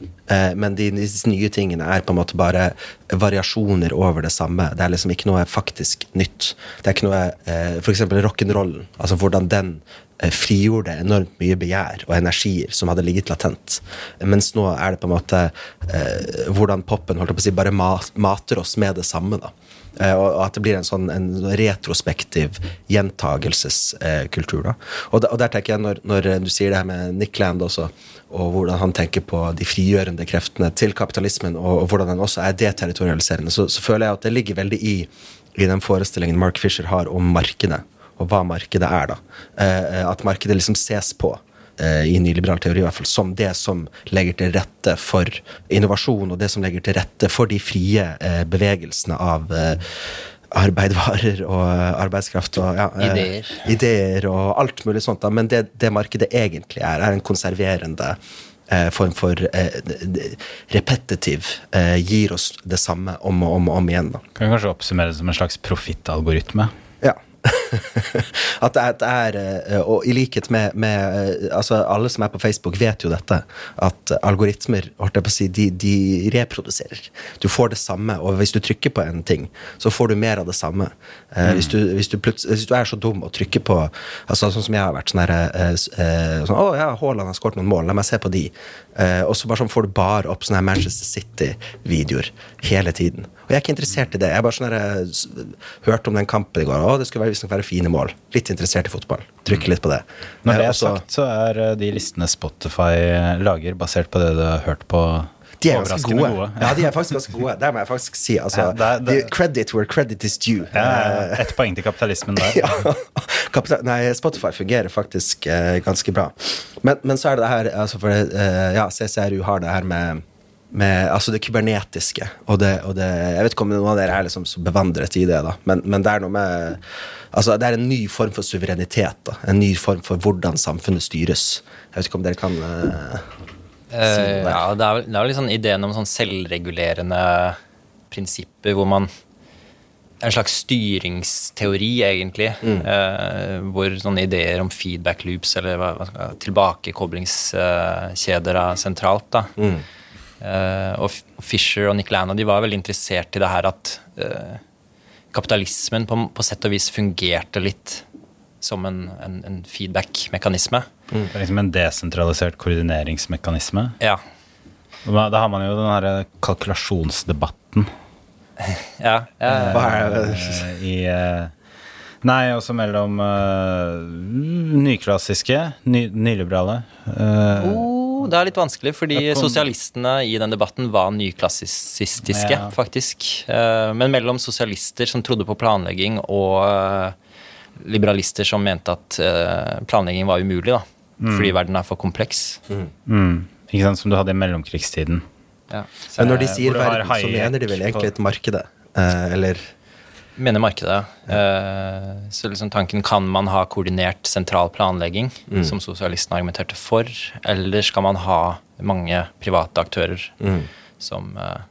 S1: Men de, disse nye tingene er på en måte bare variasjoner over det samme. Det er liksom ikke noe faktisk nytt. Det er ikke noe F.eks. rock'n'rollen. Altså hvordan den Eh, frigjorde enormt mye begjær og energier som hadde ligget latent. Mens nå er det på en måte eh, hvordan popen holdt på å si, bare mater oss med det samme. da. Eh, og at det blir en sånn en retrospektiv gjentagelseskultur. Og, og, der tenker jeg, når, når, du sier det her med Nick Land også, og hvordan han tenker på de frigjørende kreftene til kapitalismen, og, og hvordan den også er deterritorialiserende, så, så føler jeg at det ligger veldig i, i den forestillingen Mark Fisher har om markedet og hva markedet er. da. Eh, at markedet liksom ses på eh, i nyliberal teori i hvert fall, som det som legger til rette for innovasjon, og det som legger til rette for de frie eh, bevegelsene av arbeidvarer og arbeidskraft og ja,
S3: ideer.
S1: ideer. og alt mulig sånt. Da. Men det, det, markedet egentlig er, er en konserverende form for repetitiv. gir oss det samme om og om, og om igjen. Da.
S2: Kan vi kanskje oppsummere det som en slags profittalgoritme?
S1: Ja. [laughs] at det er, eh, Og i likhet med, med, eh, altså Alle som er på Facebook, vet jo dette. At algoritmer si, de, de, reproduserer. Du får det samme, og hvis du trykker på en ting, så får du mer av det samme. Eh, mm. Hvis, du, hvis, du hvis, du, er så dum å trykke på altså Sånn som jeg har vært sånn der, sånn, Å ja, Haaland har skåret noen mål, la meg se på de. Og så bare sånn får du bare opp sånne Manchester City-videoer hele tiden. Og jeg er ikke interessert i det. Jeg bare sånn her, hørte om den kampen i går. Å, det skulle visstnok være fine mål. Litt interessert i fotball. Trykke litt på det.
S2: Når det er sagt, så er eh, de listene Spotify lager, basert på det du har hørt på
S1: de er ganske gode. gode. Ja, de er faktisk ganske gode. Det må jeg faktisk si. Altså, ja, det, det, credit where credit is due.
S2: Ja, eh, Ett poeng til kapitalismen der. [laughs] ja,
S1: kapital, nei, Spotify fungerer faktisk eh, ganske bra. Men, men, så er det det her altså for, eh, Ja, CCRU har det her med med altså det kybernetiske. Og det, og det, jeg vet ikke om noen av dere er liksom så bevandret i det, da, men, men, det er noe med altså Det er en ny form for suverenitet. da, En ny form for hvordan samfunnet styres. Jeg vet ikke om dere kan uh.
S3: Ja, det er, det er litt sånn ideen om sånn selvregulerende prinsipper hvor man en slags styringsteori, egentlig. Mm. Uh, hvor sånne ideer om feedback loops eller hva, hva, tilbakekoblingskjeder er sentralt. da. Mm. Uh, og Fisher og Nick Lano de var veldig interessert i det her at kapitalismen på, på, sett og vis fungerte litt som en, en, en feedback-mekanisme.
S2: Mm. Det er liksom en desentralisert koordineringsmekanisme?
S3: Ja.
S2: Da, har man jo den herre kalkulasjonsdebatten. [laughs]
S3: ja. Uh,
S1: Hva er det?
S2: I Nei, også mellom nyklassiske, ny, nyliberale.
S3: Oh det er litt vanskelig, fordi kom... sosialistene i den debatten var nyklassistiske, ja. faktisk. Eh, men mellom sosialister som trodde på planlegging, og eh, liberalister som mente at eh, planlegging var umulig, da. Mm. Fordi verden er for kompleks.
S2: Mm. Mm. Ikke sant, Som du hadde i mellomkrigstiden.
S1: Ja. Men når de sier verden, så mener de vel egentlig et marked? Eller
S3: mener markedet. Eh, så liksom tanken kan man ha koordinert sentral planlegging, mm. som sosialistene argumenterte for, eller skal man ha mange private aktører mm. som eh,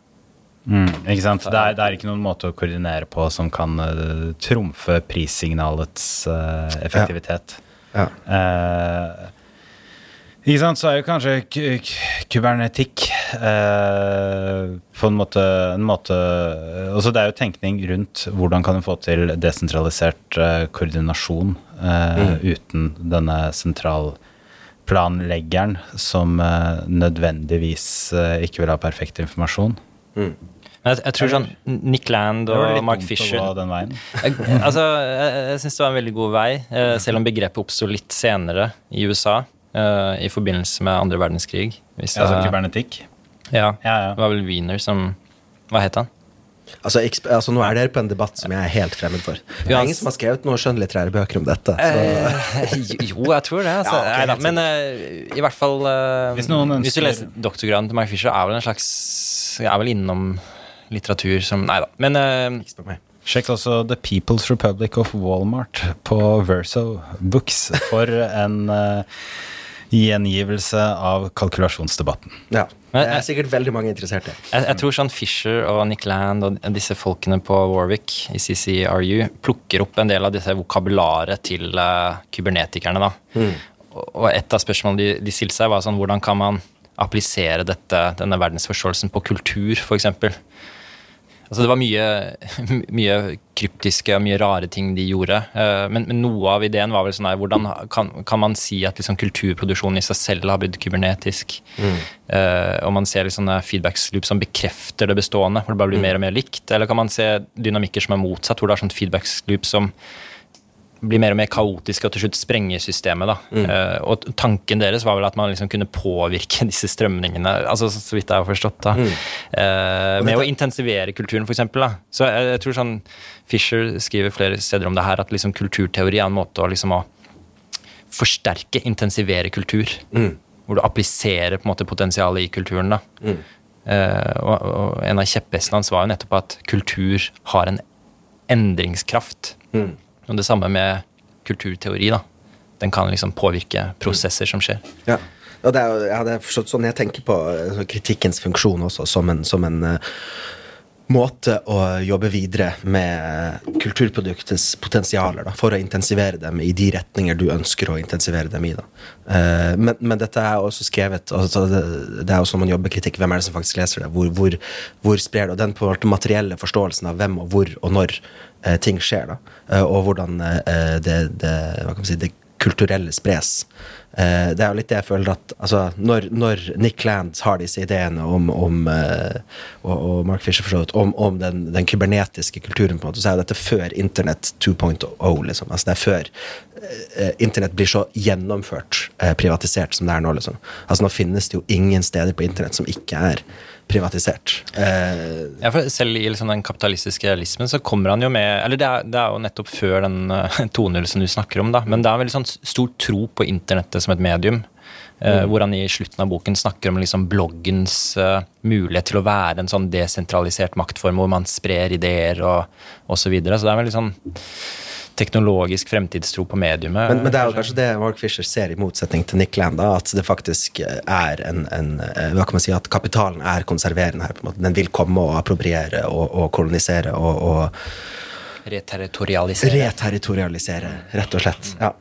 S2: mm, Ikke sant. Det er, det er, ikke noen måte å koordinere på som kan uh, trumfe prissignalets uh, effektivitet. Ja. Ja. Ikke sant, så er jo kanskje kubernetikk eh, på en måte, en måte altså Det er jo tenkning rundt hvordan kan du få til desentralisert eh, koordinasjon eh, mm. uten denne sentralplanleggeren som eh, nødvendigvis eh, ikke vil ha perfekt informasjon.
S3: Men jeg, jeg tror sånn Nick Land og Mark Fisher [laughs] jeg, altså, jeg, jeg syns det var en veldig god vei, eh, selv om begrepet oppsto litt senere i USA. eh, I forbindelse med andre verdenskrig. Hvis
S2: Altså
S3: jeg-
S2: kybernetikk.
S3: ja,
S2: Ja, ja.
S3: Det var vel Wiener som Hva het han?
S1: Altså, eksp- altså, nå er dere på en debatt som jeg er helt fremmed for. Det er ingen som har skrevet noen skjønnlitterære bøker om dette. Så.
S3: Eh, jo, jeg tror det. Altså.
S1: Ja, okay,
S3: men uh, i hvert fall uh,
S2: Hvis noen
S3: Hvis du leser doktorgraden til Mark Fisher, er vel en slags Er vel innom litteratur som Nei da. Men eh,
S1: Spør meg.
S2: Sjekk også The People's Republic of Walmart på Verso Books for en uh, gjengivelse av kalkulasjonsdebatten.
S1: Ja.
S3: Men-
S1: Det er sikkert veldig mange interesserte.
S3: jeg, jeg tror sånn Fisher og Nick Land og disse folkene på Warwick i CCRU plukker opp en del av disse vokabularet til uh, kybernetikerne. da. Og, og et av spørsmålene de, de stilte seg, var sånn hvordan kan man applisere dette, denne verdensforståelsen på kultur, f.eks. Altså det var mye, [laughs] mye kryptiske og mye rare ting de gjorde. eh, Men, men noe av ideen var vel sånn her Hvordan kan, kan man si at liksom kulturproduksjonen i seg selv har blitt kybernetisk? Eh, og man ser liksom feedbacksloop som bekrefter det bestående, hvor det bare blir mer og mer likt. Eller kan man se dynamikker som er motsatt, hvor det er sånn feedbacksloop som blir mer og mer kaotisk og til slutt sprenger systemet. da. Eh, og tanken deres var vel at man liksom kunne påvirke [laughs] disse strømningene, altså så vidt jeg har forstått, da. Eh, med å intensivere kulturen, f.eks. Så jeg, jeg tror sånn Fisher skriver flere steder om det her, at liksom kulturteori er en måte å liksom å forsterke, intensivere kultur. Hvor du appliserer på en måte potensialet i kulturen. da. Uh, og, og en av kjepphestene hans var jo nettopp at kultur har en endringskraft. Og det samme med kulturteori. da. Den kan liksom påvirke prosesser som skjer.
S1: Ja. Og det er, ja, det er sånn jeg tenker på eh, kritikkens funksjon også, som en, som en eh, måte å jobbe videre med kulturproduktets potensialer, da, for å intensivere dem i de retninger du ønsker å intensivere dem i. Da. Eh, men, men dette er også skrevet altså det, det er jo sånn man jobber kritikk. Hvem er det som faktisk leser det? Hvor, hvor, hvor sprer det? Og den på materielle forståelsen av hvem og hvor og når eh, ting skjer, da. Eh, og hvordan det, det, hva kan man si, det kulturelle spres. Eh, det er jo litt det jeg føler at altså, når, når Nick Land har disse ideene om, om eh, og, og Mark Fisher for så vidt, om, om den, den kybernetiske kulturen, på en måte, så er jo dette før Internett 2.0. Liksom. Altså, det er før eh, Internett blir så gjennomført privatisert som det er nå. Liksom. Altså, nå finnes det jo ingen steder på Internett som ikke er privatisert. Eh,
S3: Ja, for Selv i liksom den kapitalistiske realismen så kommer han jo med Eller det er, det er jo nettopp før den uh, 2.0 som du snakker om, da. Men det er en veldig sånn stor tro på internettet som et medium. Mm. Hvor han i slutten av boken snakker om liksom bloggens uh, mulighet til å være en sånn desentralisert maktform hvor man sprer ideer og osv. Så, videre. så det er veldig sånn teknologisk fremtidstro på mediumet.
S1: Men, men det er jo kanskje det Mark Fisher ser i motsetning til Nick Land, at det faktisk er en, en eh, Hva kan man si, at kapitalen er konserverende her. på en måte. Den vil komme og appropriere og, og kolonisere og, og
S3: Reterritorialisere.
S1: reterritorialisere, rett og slett. Ja.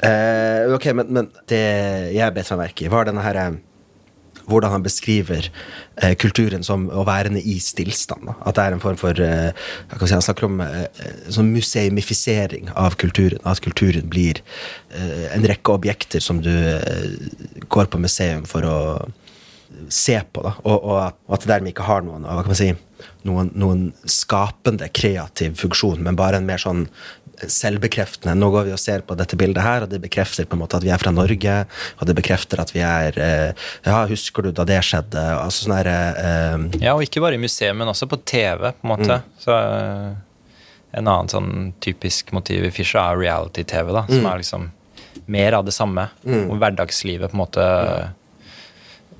S1: Uh, ok, men, men det jeg bet meg merke i, var denne her eh, hvordan han beskriver eh, kulturen som å være i stillstand. Da. At det er en form for eh, si, Han snakker om eh, sånn museumifisering av kulturen. At kulturen blir eh, en rekke objekter som du eh, går på museum for å se på. Da. Og, og og at det dermed ikke har noen, hva kan man si, noen, noen skapende, kreativ funksjon, men bare en mer sånn selvbekreftende. Nå går vi og ser på dette bildet her, og det bekrefter på en måte at vi er fra Norge, og det bekrefter at vi er eh, Ja, husker du da det skjedde? Altså sånn herre eh,
S3: Ja, og ikke bare i museum, men også på TV, på en måte. Så eh, En annen sånn typisk motiv i Fisher er reality-TV, da, som er liksom mer av det samme. og hverdagslivet på en måte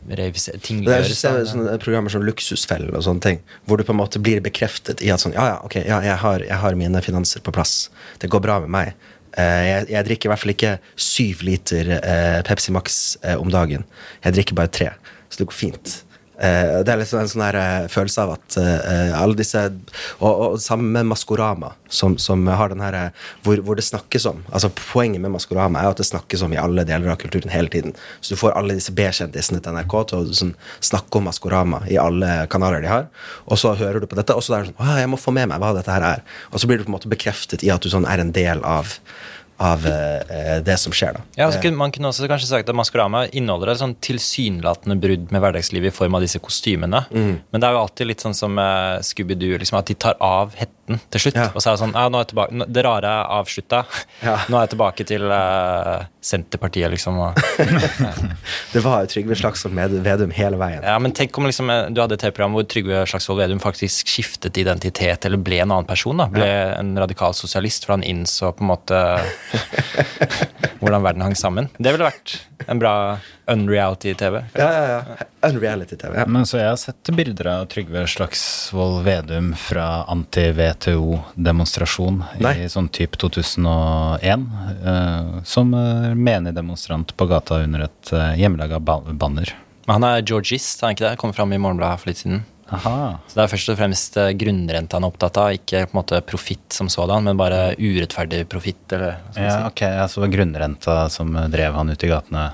S3: reiviser-
S1: Det er
S3: tingliggjøres.
S1: så-
S3: da.
S1: sånne programmer som Luksusfellen og sånne ting, hvor du på en måte blir bekreftet i at sånn Ja, ja, ok, ja, jeg, har, jeg har mine finanser på plass. Det går bra med meg. Eh, jeg, jeg drikker i hvert fall ikke syv liter eh, Pepsi Max eh, om dagen. Jeg drikker bare tre. Så det går fint. Eh, det er liksom en sånn her uh, følelse av at uh, alle disse Og, og sammen med Maskorama, som, som har den her hvor, hvor det snakkes om Altså Poenget med Maskorama er at det snakkes om i alle deler av kulturen hele tiden. Så du får alle disse B-kjendisene til NRK til å sånn, snakke om Maskorama i alle kanaler de har. Og så hører du på dette, og så er det sånn jeg må få med meg hva dette her er. Og så blir du på en måte bekreftet i at du sånn er en del av av eh, det som skjer. da.
S3: Ja, altså, Man kunne også kanskje sagt at Maskorama inneholder et sånn tilsynelatende brudd med hverdagslivet i form av disse kostymene.
S1: Mm.
S3: Men det er jo alltid litt sånn som uh, Scooby-Doo, liksom, at de tar av hetten til slutt.
S1: Ja.
S3: Og så er det sånn ja, nå er jeg tilbake, Det rare er avslutta.
S1: Ja.
S3: Nå er jeg tilbake til uh, Senterpartiet, liksom. Og, [laughs]
S1: Det var jo Trygve Slagsvold Vedum hele veien.
S3: ja, men tenk om liksom, eh, du hadde et TV-program hvor Trygve Slagsvold Vedum faktisk skiftet identitet, eller ble en annen person. da, Ble en radikal sosialist, for han innså på en måte [laughs] hvordan verden hang sammen. Det ville vært en bra unreality-TV.
S1: Ja, ja, ja. Unreality-TV. Ja.
S2: Men så jeg har sett bilder av Trygve Slagsvold Vedum fra anti-WTO-demonstrasjon
S1: Nei.
S2: i sånn type 2001. Uh, som eh, menig demonstrant på gata under et uh, hjemmelaga banner.
S3: Men han er georgist, er han ikke det? Kom fram i Morgenbladet for litt siden.
S2: Aha.
S3: Så det er først og fremst grunnrenta grunnrente han er opptatt av, ikke på en måte profitt som sådan, men bare urettferdig profitt, eller hva
S2: Ja,
S3: si.
S2: ok, altså grunnrenta som eh, drev han ut i gatene.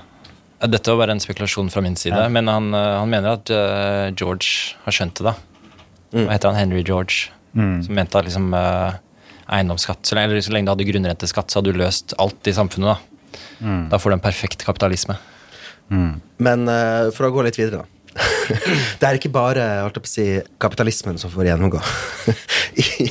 S3: Dette var bare en spekulasjon fra min side,
S2: Ja.
S3: men han, eh, han mener at eh, George har skjønt det, da. Hva heter han? Henry George. Som mente at liksom eh, eiendomsskatt eller så lenge du hadde grunnrenteskatt, så hadde du løst alt i samfunnet, da. Da får du en perfekt kapitalisme.
S1: Men eh, for å gå litt videre, da. [laughs] det er ikke bare holdt på å si, kapitalismen som får gjennomgå. [laughs] I,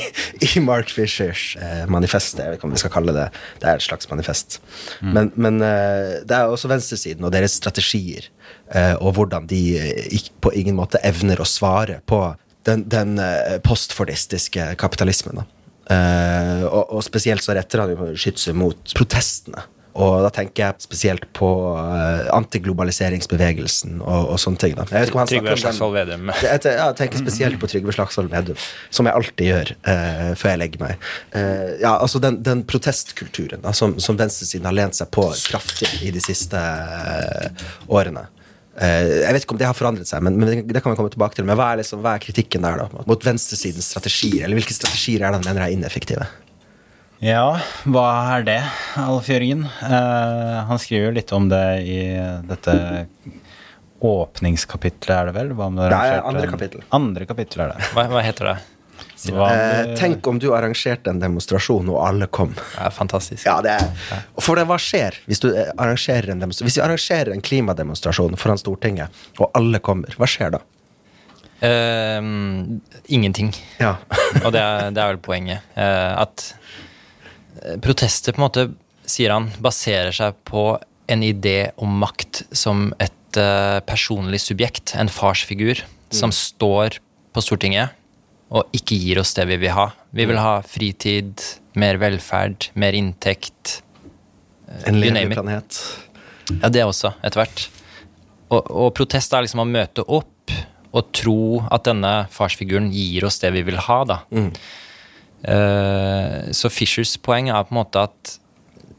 S1: I Mark Fishers eh, manifest, jeg vet ikke om vi skal kalle det Det er et slags manifest. Men, men eh, det er også venstresiden og deres strategier, eh, og hvordan de eh, på ingen måte evner å svare på den, den eh, postfordistiske kapitalismen. Eh, og, og spesielt så retter han jo skytset mot protestene. Og da tenker jeg spesielt på uh, antiglobaliseringsbevegelsen og, og sånne ting. Da. Jeg vet ikke om han
S3: Trygve Slagsvold Vedum. [laughs]
S1: Jeg, tenker spesielt på Trygve Slagsvold Vedum, som jeg alltid gjør uh, før jeg legger meg. Uh, ja, altså Den, den protestkulturen da, som, som venstresiden har lent seg på kraftig i de siste årene. Eh, jeg vet ikke om det har forandret seg, men, men det, det kan vi komme tilbake til. Men hva er, liksom, hva er kritikken der da, mot venstresidens strategier? Eller hvilke strategier er det han mener er ineffektive?
S2: Ja, hva er det, Alf Jørgen? Eh, han skriver jo litt om det i dette åpningskapitlet, er det vel? Hva om det,
S1: Det er andre kapittel.
S2: Andre kapittel er det.
S3: Hva, hva heter det?
S1: Eh, tenk om du arrangerte en demonstrasjon, og alle kom.
S3: Det er fantastisk.
S1: Ja, det er For det, hva skjer hvis du eh, arrangerer en? Hvis vi arrangerer en klimademonstrasjon foran Stortinget, og alle kommer, hva skjer da?
S3: Eh, ingenting.
S1: Ja. [laughs]
S3: Og det er, det er vel poenget. eh, at eh, protester, på en måte, sier han, baserer seg på en idé om makt som et eh, personlig subjekt, en farsfigur, som står på Stortinget og ikke gir oss det vi vil ha. Vi vil ha fritid, mer velferd, mer inntekt.
S1: En
S3: You
S1: levende planet.
S3: Ja, det også, etter hvert. Og, og protest er liksom å møte opp og tro at denne farsfiguren gir oss det vi vil ha, da. Eh, så Fishers poeng er på en måte at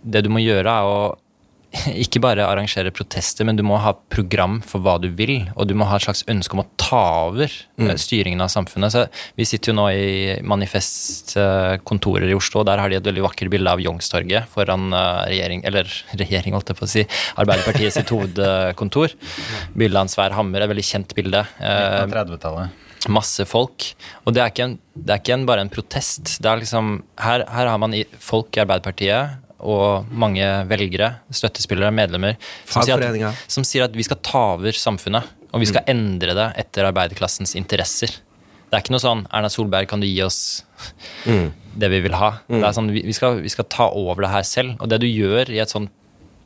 S3: det du må gjøre, er å [laughs] ikke bare arrangere protester, men du må ha program for hva du vil, og du må ha et slags ønske om å ta over mm. styringen av samfunnet. Så Vi sitter jo nå i Manifest-kontorer i Oslo, der har de et veldig vakkert bilde av Youngstorget foran eh, regjering, eller [laughs] regjering, holdt jeg på å si, Arbeiderpartiet sitt hovedkontor. Bildet av en svær hammer, et veldig kjent bilde. Eh,
S2: På 30-tallet.
S3: masse folk. Og det er ikke, en, det er ikke en, bare en protest. Det er liksom, her, her har man folk i Arbeiderpartiet og mange velgere, støttespillere, medlemmer, som sier, at, som sier at vi skal ta over samfunnet. Og vi skal endre det etter arbeiderklassens interesser. Det er ikke noe sånn Erna Solberg, kan du gi oss det vi vil ha? Det er sånn, vi, skal, vi skal ta over det her selv. Og det du gjør i et sånt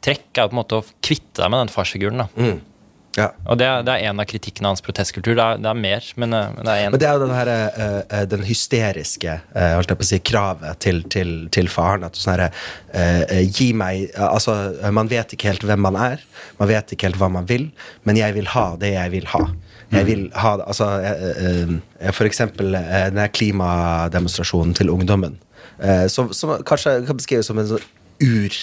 S3: trekk, er på en måte å kvitte deg med den farsfiguren. da.
S1: Ja.
S3: Og det, det er en av kritikkene av hans protestkultur. Det er, det er mer, men, eh, det er en.
S1: Men det er jo den, her, eh, den hysteriske uh, si, kravet til, til, til faren. At sånn herre uh, Gi meg Altså, man vet ikke helt hvem man er. Man vet ikke helt hva man vil, men jeg vil ha det jeg vil ha. Jeg vil ha Altså, for eksempel den klimademonstrasjonen til ungdommen. som, som kanskje kan beskrives som en sånn ur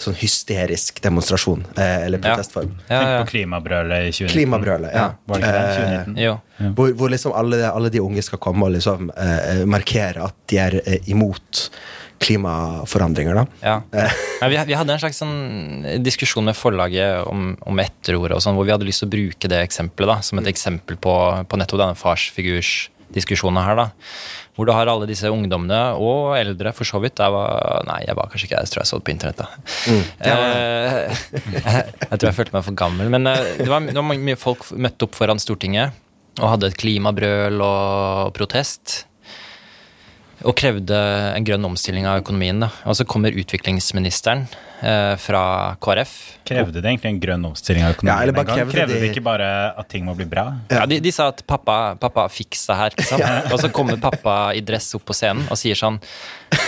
S1: sånn hysterisk demonstrasjon, eh, eller
S3: Ja.
S1: protestform.
S3: Ja,
S2: Tenk på klimabrølet i 2019.
S1: Klimabrølet, ja.
S2: Var det ikke det?
S1: Eh,
S2: 2019?
S1: Hvor, hvor liksom alle, alle de unge skal komme og liksom eh, markere at de er eh, imot klimaforandringer, da.
S3: Ja. ja vi, vi hadde en slags sånn diskusjon med forlaget om, om etterordet, og sånn, hvor vi hadde lyst til å bruke det eksempelet da, som et eksempel på, på nettopp denne farsfigurs diskusjonene her, da. Hvor du har alle disse ungdommene, og eldre for så vidt. Jeg var, nei, jeg var kanskje ikke jeg tror jeg så det på internett, da. Eh, [laughs] jeg tror jeg følte meg for gammel. Men eh, det var, det var mye folk møtte opp foran Stortinget og hadde et klimabrøl og protest. Og krevde en grønn omstilling av økonomien. da. Og så kommer utviklingsministeren eh, fra KrF.
S2: Krevde det egentlig en grønn omstilling av økonomien
S1: Ja, eller bare
S2: en gang?
S1: krevde
S2: Krevde
S1: de-
S2: det ikke bare at ting må bli bra?
S3: Ja, de, de sa at pappa, pappa fiks det her. Ikke sant? Og så kommer pappa i dress opp på scenen og sier sånn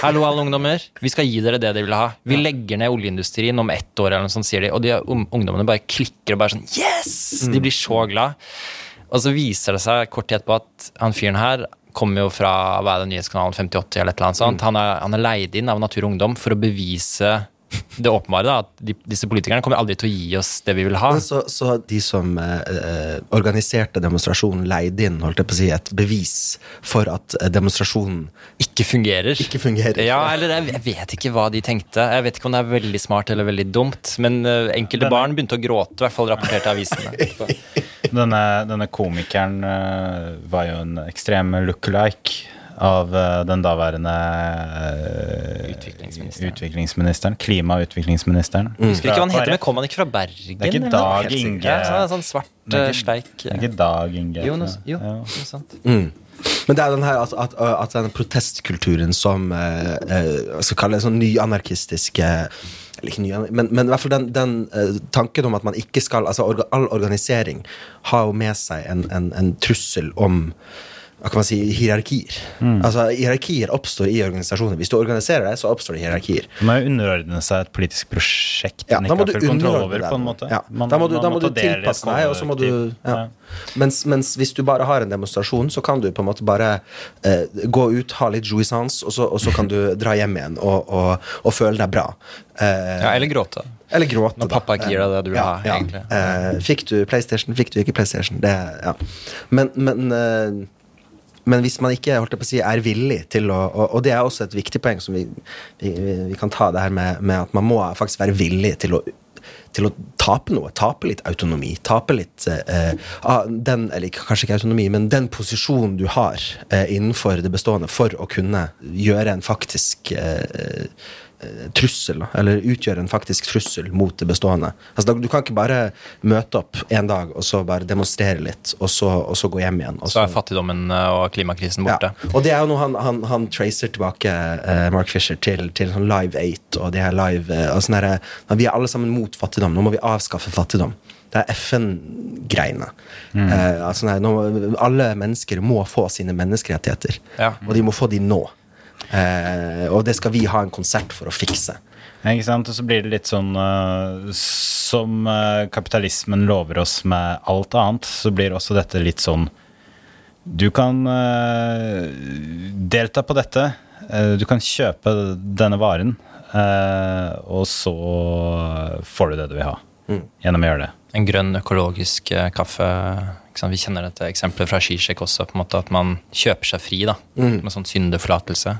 S3: Hallo, alle ungdommer. Vi skal gi dere det dere vil ha. Vi legger ned oljeindustrien om ett år, eller noe sånt, sier de. Og de ungdommene bare klikker og bare sånn Yes! De blir så glad. Og så viser det seg kort tid etterpå at han fyren her kommer jo fra hva er det, nyhetskanalen 5080 eller et eller annet sånt. Han, er, han er leid inn av Natur og Ungdom for å bevise det åpenbare, da, at de, disse politikerne kommer aldri til å gi oss det vi vil ha.
S1: Så, så de som eh, eh, organiserte demonstrasjonen, leide inn holdt jeg på å si, et bevis for at eh, demonstrasjonen
S3: ikke fungerer.
S1: ikke fungerer?
S3: Ja, eller jeg, jeg vet ikke hva de tenkte. Jeg vet ikke om det er veldig smart eller veldig dumt. Men eh, enkelte barn begynte å gråte, i hvert fall rapporterte avisene. [laughs]
S2: Denne, denne komikeren eh, var jo en ekstrem look-alike av eh, den daværende eh,
S3: Utviklingsministeren.
S2: utviklingsministeren. Klima- og utviklingsministeren.
S3: Husker ikke hva han heter, men kom han ikke fra Bergen?
S2: Det er ikke
S3: eller?
S2: Dag. Inge.
S3: Ja, sånn, sånn svart
S2: Det er
S3: eh,
S2: ikke-
S3: sleik.
S2: Det er ikke Dag Inge.
S3: Jo, noe, jo,
S2: Ja.
S3: noe sant.
S1: Mm. Men det er den her at, at, at den protestkulturen som eh, eh, skal kalle det sånn nyanarkistiske eller ikke ny, men, men i hvert fall den, den uh, tanken om at man ikke skal altså orga, All organisering har jo med seg en, en, en trussel om hva kan man si, hierarkier. Altså Hierarkier oppstår i organisasjoner. Hvis du organiserer deg, så oppstår det hierarkier.
S2: Du må jo underordne seg et politisk prosjekt
S1: Ja,
S2: man
S1: da må
S2: ikke
S1: du
S2: har full kontroll over. på en måte.
S1: Ja,
S2: Man-
S1: da må du, da må du tilpasse deg, og så må du ja. mens, mens hvis du bare har en demonstrasjon, så kan du på en måte bare eh, gå ut, ha litt jouissance, og så, og så kan du [laughs] dra hjem igjen og, og, og føle deg bra. Eh,
S3: Ja, eller gråte.
S1: eller gråte,
S3: Når
S1: da.
S3: pappa ikke gir deg det du vil
S1: ja,
S3: ha,
S1: ja.
S3: egentlig.
S1: Eh, fikk du PlayStation, fikk du ikke PlayStation. Det, ja. Men, men, eh, men hvis man ikke holdt jeg på å si, er villig til å og, og det er også et viktig poeng som vi, vi, vi kan ta det her med, med at man må faktisk være villig til å til å tape noe. Tape litt autonomi. Tape litt eh, den, eller kanskje ikke autonomi, men den posisjonen du har eh, innenfor det bestående for å kunne gjøre en faktisk eh, eh, trussel, eller utgjøre en faktisk trussel mot det bestående. Altså, du kan ikke bare møte opp en dag og så bare demonstrere litt, og så, og så gå hjem igjen. Og
S3: Så er fattigdommen eh, og klimakrisen borte.
S1: ja. Og det er jo noe han, han, han tracer tilbake, eh, Mark Fisher, til, til sånn Live 8 og de her live eh, og sånne der, Vi er alle sammen mot fattigdom. Nå må vi avskaffe fattigdom. Det er FN-greiene. Eh, altså, alle mennesker må få sine menneskerettigheter,
S3: Ja.
S1: og de må få de nå. Eh, og det skal vi ha en konsert for å fikse.
S2: Ikke sant? Og så blir det litt sånn uh, Som uh, kapitalismen lover oss med alt annet, så blir også dette litt sånn Du kan uh, delta på dette. eh, du kan kjøpe denne varen, eh, og så får du det du vil ha. Gjennom å gjøre det.
S3: En grønn økologisk kaffe. Vi kjenner dette eksempelet fra Zizek også, på en måte at man kjøper seg fri da, med sånn syndeforlatelse.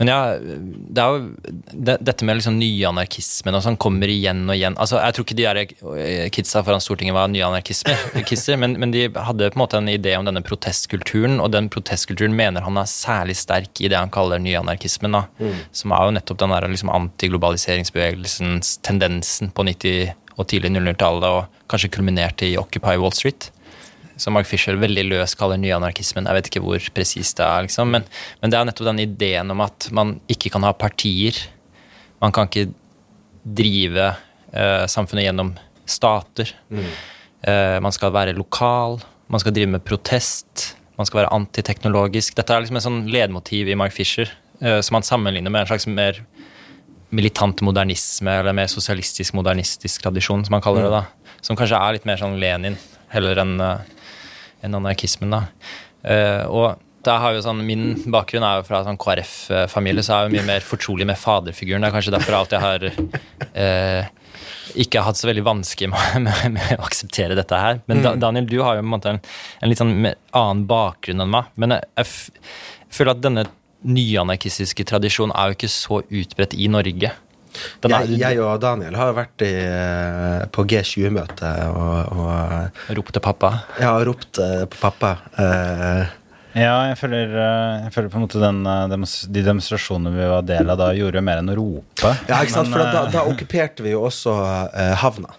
S3: Men ja, det er jo det, dette med liksom nyanarkismen og sånn kommer igjen og igjen. Altså, Jeg tror ikke de der eh, kidsa foran Stortinget var nyanarkister, [laughs] men, men de hadde på en måte en idé om denne protestkulturen, og den protestkulturen mener han er særlig sterk i det han kaller nyanarkismen. da, Som er jo nettopp den der liksom antiglobaliseringsbevegelsens tendensen på 90- og tidlig 00-tallet, og kanskje kulminerte i Occupy Wall Street som Mark Fisher veldig løst kaller nyanarkismen. Jeg vet ikke hvor presist det er, liksom. men, men det er nettopp den ideen om at man ikke kan ha partier. Man kan ikke drive eh, samfunnet gjennom stater. Eh, man skal være lokal, man skal drive med protest, man skal være antiteknologisk. Dette er liksom en sånn ledmotiv i Mark Fisher, eh, som han sammenligner med en slags mer militant modernisme, eller mer sosialistisk modernistisk tradisjon, som man kaller det. da. Som kanskje er litt mer sånn Lenin heller enn en anarkismen. da. Uh, og der har jo sånn, Min bakgrunn er jo fra sånn KrF-familie, så er jeg jo mye mer fortrolig med faderfiguren. Det er kanskje derfor jeg alltid har eh, ikke hatt så veldig vanskelig med, [laughs] med, med å akseptere dette her. Men da, Daniel, du har jo en en, en litt sånn annen bakgrunn enn meg. Men jeg, jeg føler at denne nyanarkistiske tradisjonen er jo ikke så utbredt i Norge. Den er,
S1: Jeg, jeg og Daniel har vært i, eh, på G20-møte og, og
S3: Rop til pappa.
S1: Ja, ropte ropt eh, på pappa. eh,
S2: Ja, jeg føler, eh, jeg føler på en måte den, eh, de demonstrasjonene vi var del av da, gjorde mer enn å rope.
S1: Ja, ikke sant?
S2: Men,
S1: For da,
S2: eh,
S1: da okkuperte vi jo også eh, havna.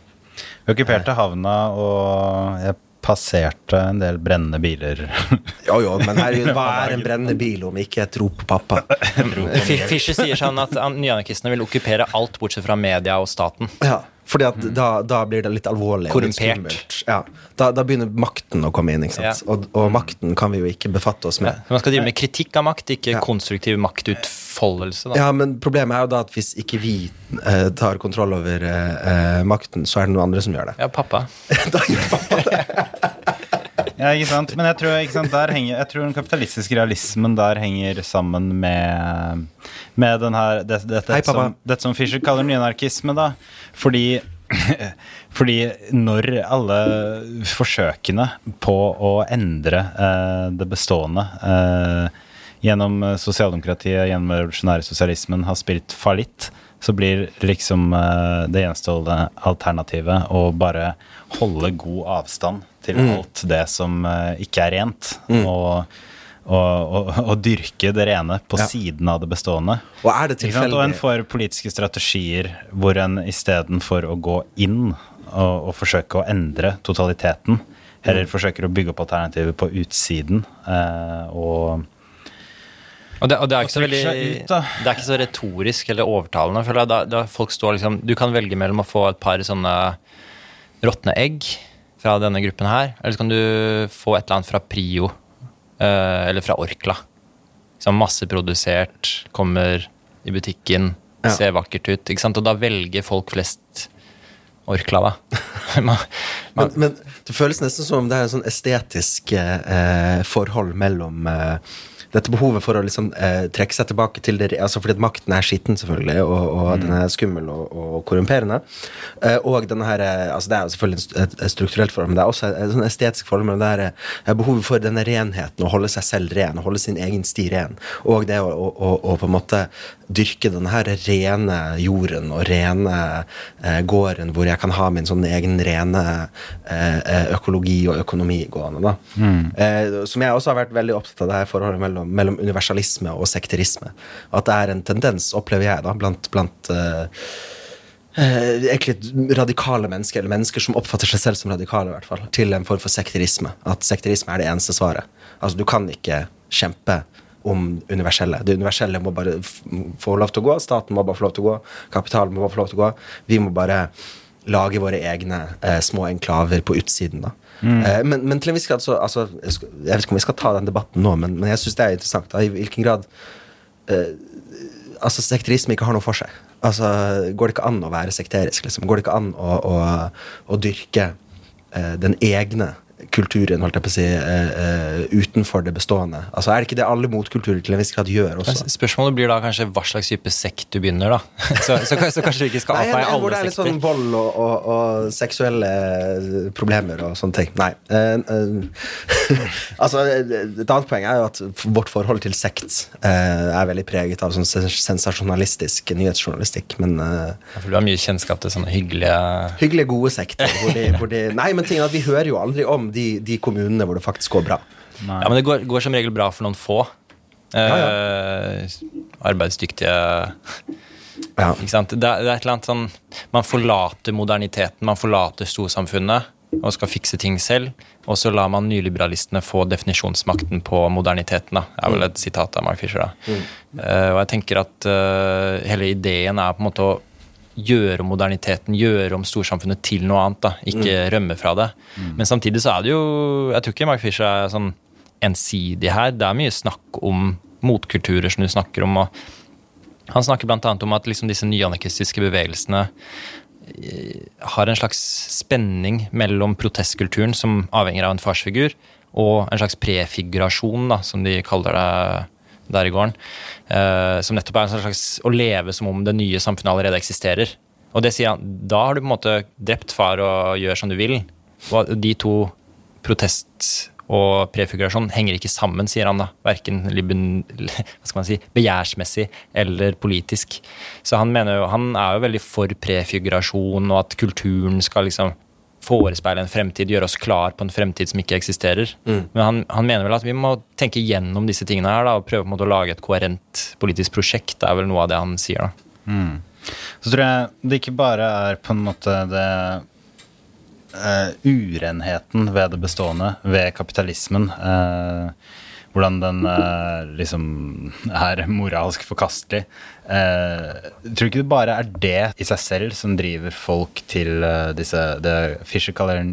S2: Vi okkuperte havna, og jeg passerte en del brennende biler. [laughs]
S1: Jo, jo, men herregud, hva er en [laughs] brennende bil om ikke et rop på pappa? [laughs]
S3: Fischer sier sånn at nyanarkistene vil okkupere alt bortsett fra media og staten.
S1: Ja, fordi at da, da blir det litt alvorlig.
S3: Korrumpert.
S1: Ja, da, da begynner makten å komme inn, sant? Og, og makten kan vi jo ikke befatte oss med.
S3: Ja. man skal drive med kritikk av makt, ikke
S1: Ja.
S3: konstruktiv maktutfoldelse. Da.
S1: Ja, men problemet er jo da at hvis ikke vi eh, tar kontroll over eh, eh, makten, så er det noen andre som gjør det.
S3: Ja, pappa. [laughs]
S1: da gjør pappa det. [laughs]
S2: Ja, ikke sant? Men jeg tror, sant, henger, jeg tror den kapitalistiske realismen der henger sammen med, med den her det, det,
S1: Hei,
S2: dette, som, dette som Fischer kaller nyanarkisme, da. Fordi fordi når alle forsøkene på å endre eh, det bestående eh, gjennom sosialdemokratiet, gjennom revolusjonære sosialismen, har spilt fallitt, så blir liksom eh, det gjenstående alternativet å bare holde god avstand til alt det som eh, ikke er rent. Og, og, og, og dyrke det rene på
S1: Ja.
S2: siden av det bestående.
S1: Og er det
S2: tilfeldig? Og en får politiske strategier hvor en istedenfor å gå inn og, og forsøke å endre totaliteten, heller forsøker å bygge opp alternativer på utsiden. Eh, og
S3: Og det, og det, er ikke så veldig,
S2: ut,
S3: det er ikke så retorisk eller overtalende. føler jeg. Da, da folk står liksom, Du kan velge mellom å få et par sånne råtne egg fra denne gruppen her, eller så kan du få et eller annet fra Prio eh, eller fra Orkla. Som masseprodusert, kommer i butikken,
S1: Ja.
S3: ser vakkert ut. ikke sant? Og da velger folk flest Orkla, da. [laughs] Man-
S1: men, men det føles nesten som om det er en sånn estetisk eh, forhold mellom eh, dette behovet for å liksom eh, trekke seg tilbake til det altså Fordi at makten er skitten, selvfølgelig, og, og den er skummel og, og korrumperende. Eh, og denne her, eh, altså Det er jo selvfølgelig en et, et strukturelt forhold, men det er også et, et sånn estetisk forhold Men det er, eh, behovet for denne renheten, å holde seg selv ren, holde sin egen sti ren, og det å, å, å på en måte dyrke denne her rene jorden og rene eh, gården hvor jeg kan ha min sånn egen rene eh, eh, økologi og økonomi gående. da. Eh, som jeg også har vært veldig opptatt av det her forholdet mellom, mellom universalisme og sekterisme. At det er en tendens, opplever jeg, da, blant, blant eh, eh, egentlig radikale mennesker, eller mennesker som oppfatter seg selv som radikale, i hvert fall, til en form for sekterisme. At sekterisme er det eneste svaret. Altså, du kan ikke kjempe om universelle. Det universelle må bare få lov til å gå, staten må bare få lov til å gå, kapitalen må bare få lov til å gå. Vi må bare lage våre egne eh, små enklaver på utsiden. da. Eh, men, men til en viss grad så altså, jeg, jeg vet ikke om vi skal ta den debatten nå, men, men jeg syns det er interessant. Da, I hvilken grad eh, altså sekterisme ikke har noe for seg. Altså, Går det ikke an å være sekterisk? liksom? Går det ikke an å, å, å dyrke eh, den egne kulturen holdt jeg på å si, uh, utenfor det bestående? Altså, Er det ikke det alle motkulturer til en viss grad gjør også?
S3: Spørsmålet blir da kanskje hva slags type sekt du begynner, da. [laughs] Så, så, så kanskje vi ikke skal avfeie
S1: alle sekter. hvor det er litt sånn vold og, og, og seksuelle eh, problemer og sånne ting. Nei. Uh, [laughs] altså, Et annet poeng er jo at vårt forhold til sekt er veldig preget av sånn sensasjonalistisk nyhetsjournalistikk. Men ja,
S3: For du har mye kjennskap til sånne hyggelige
S1: hyggelige, gode sekter. Hvor de, hvor de, nei, men tingen er at vi hører jo aldri om de, de kommunene hvor det faktisk går bra.
S3: Ja, men det går, går som regel bra for noen få. Eh, arbeidsdyktige
S1: Ja.
S3: Ikke sant? Det, er- det er et eller annet sånn Man forlater moderniteten, man forlater storsamfunnet og skal fikse ting selv. Og så lar man nyliberalistene få definisjonsmakten på moderniteten. da, er vel et sitat av Mark Fisher. da. Eh, og jeg tenker at eh, hele ideen er på en måte å gjøre om moderniteten, gjøre om storsamfunnet til noe annet. da, Ikke rømme fra det. Men samtidig så er det jo Jeg tror ikke Mark Fisher er sånn ensidig her. Det er mye snakk om motkulturer som du snakker om. og han snakker bl.a. om at liksom disse nyanarkistiske bevegelsene eh, har en slags spenning mellom protestkulturen, som avhenger av en farsfigur, og en slags prefigurasjon, da, som de kaller det der i gården. Eh, som nettopp er en slags å leve som om det nye samfunnet allerede eksisterer. Og det sier han, da har du på en måte drept far og gjør som du vil. Og de to protest og prefigurasjon henger ikke sammen, sier han da. Verken [laughs] si, begjærsmessig eller politisk. Så han mener jo, han er jo veldig for prefigurasjon og at kulturen skal liksom forespeile en fremtid, gjøre oss klar på en fremtid som ikke eksisterer. Men han, han mener vel at vi må tenke gjennom disse tingene her da, og prøve på en måte å lage et koherent politisk prosjekt. Det er vel noe av det han sier. da.
S2: Så tror jeg det ikke bare er på en måte det uh, urenheten ved det bestående, ved kapitalismen. eh, hvordan den eh, liksom er moralsk forkastelig. Eh, tror ikke det bare er det i seg selv som driver folk til eh, disse det Fischer kaller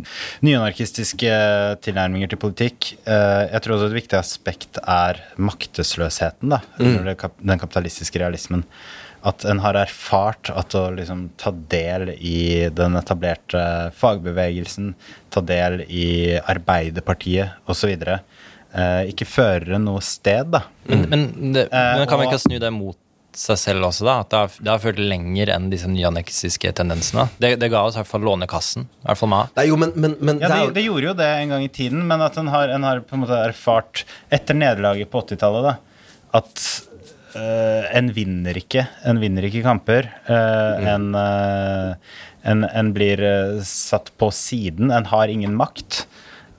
S2: nyanarkistiske tilnærminger til politikk. Eh, jeg tror også et viktig aspekt er maktesløsheten da, kap den kapitalistiske realismen. At en har erfart at å liksom ta del i den etablerte fagbevegelsen, ta del i Arbeiderpartiet osv., ikke fører noe sted, da.
S3: Men, men, det,
S2: Eh,
S3: men kan vi ikke snu det mot seg selv også, da? At det har, det har ført lenger enn disse nyaneksistiske tendensene? Det, det ga oss i hvert fall Lånekassen. I hvert fall meg.
S1: Nei, jo, men, men, men
S2: Ja,
S1: det
S2: det, gjorde jo det en gang i tiden, men at en har, en har på en måte erfart etter nederlaget på 80-tallet da, at øh, en vinner ikke En vinner ikke kamper. øh, en, øh, en, en blir satt på siden. En har ingen makt.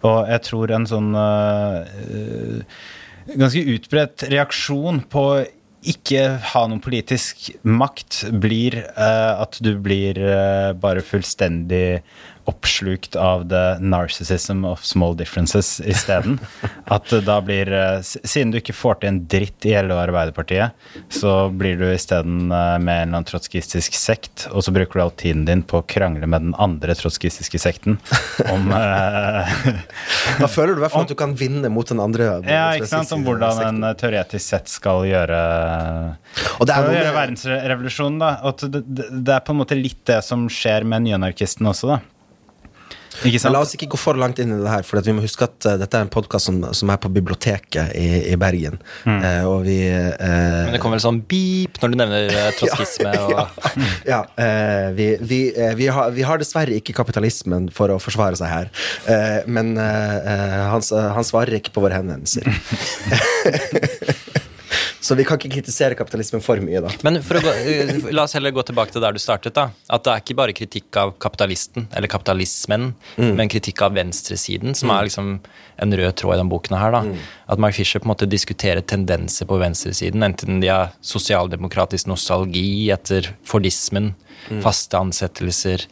S2: Og jeg tror en sånn øh, ganske utbredt reaksjon på ikke ha noen politisk makt blir uh, at du blir uh, bare fullstendig oppslukt av the narcissism of small differences isteden. [laughs] At da blir eh, Siden du ikke får til en dritt i LO Arbeiderpartiet, så blir du isteden uh, med en eller annen trotskistisk sekt, og så bruker du all tiden din på å krangle med den andre trotskistiske sekten om [laughs] eh,
S1: Da føler du i hvert fall at du kan vinne mot den andre.
S2: Ja, ikke sant, om hvordan en eh, teoretisk sett skal gjøre
S1: Og det er
S2: Skal gjøre verdensrevolusjonen, da. Og det, det, det er på en måte litt det som skjer med nyanarkisten også, da. Ikke
S1: Men
S2: sant?
S1: la oss ikke gå for langt inn i det her, for vi må huske at uh, dette er en podkast som, som er på biblioteket i, i Bergen.
S2: Mm.
S1: Uh, og vi eh,
S3: Men det kommer vel sånn beep når du nevner [laughs] trotskisme og
S1: ja, eh, vi, vi, vi, har, vi har dessverre ikke kapitalismen for å forsvare seg her. Eh, men han, han svarer ikke på våre henvendelser. [laughs] [laughs] Så vi kan ikke kritisere kapitalismen for mye, da.
S3: Men gå, eh, la oss heller gå tilbake til der du startet. da At det er ikke bare kritikk av kapitalisten, eller kapitalismen, men kritikk av venstresiden, som er liksom en rød tråd i denne boken her. da At Mark Fisher på en måte diskuterer tendenser på venstresiden, enten de har sosialdemokratisk nostalgi etter fordismen, faste ansettelser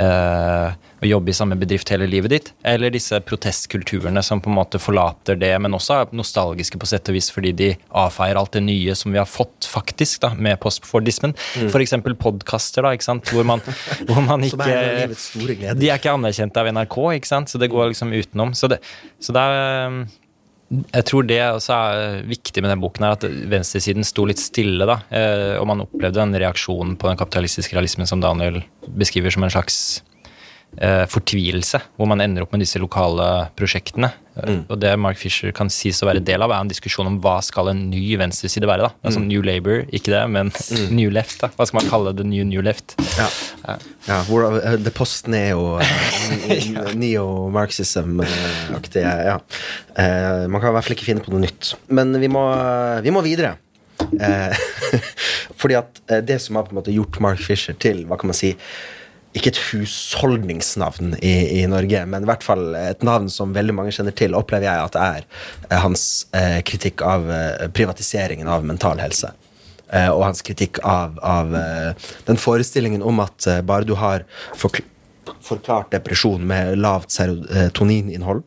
S3: eh, jobbe i samme bedrift hele livet ditt, eller disse protestkulturene som på en måte forlater det, men også er nostalgiske på sett og vis fordi de avfeier alt det nye som vi har fått faktisk da, med postfordismen. For eksempel podkaster, da, ikke sant, hvor man, [laughs] hvor man ikke
S1: er.
S3: De er ikke anerkjent av NRK, ikke sant, så det går liksom utenom. Så det, så det er jeg tror det også er viktig med den boken, her, at venstresiden sto litt stille. da, eh, Og man opplevde den reaksjonen på den kapitalistiske realismen som Daniel beskriver som en slags fortvilelse, hvor man ender opp med disse lokale prosjektene. Mm. Og det Mark Fisher kan sies å være del av, er en diskusjon om hva skal en ny venstreside være. da, altså New Labour, ikke det, men [laughs] New Left. da, Hva skal man kalle det? New New Left?
S1: Ja. Ja, hvor eh, det post-neo [laughs] uh, Neo-marxism-aktige Ja. Uh, man kan i hvert fall ikke finne på noe nytt. Men vi må, vi må videre. Eh, [laughs] fordi at eh, det som har på en måte gjort Mark Fisher til hva kan man si, ikke et husholdningsnavn i, i Norge, men i hvert fall et navn som veldig mange kjenner til, opplever jeg at det er eh, hans eh, kritikk av eh, privatiseringen av mental helse. Eh, og hans kritikk av, av eh, den forestillingen om at eh, bare du har forkl forklart depresjon med lavt serotoninnhold,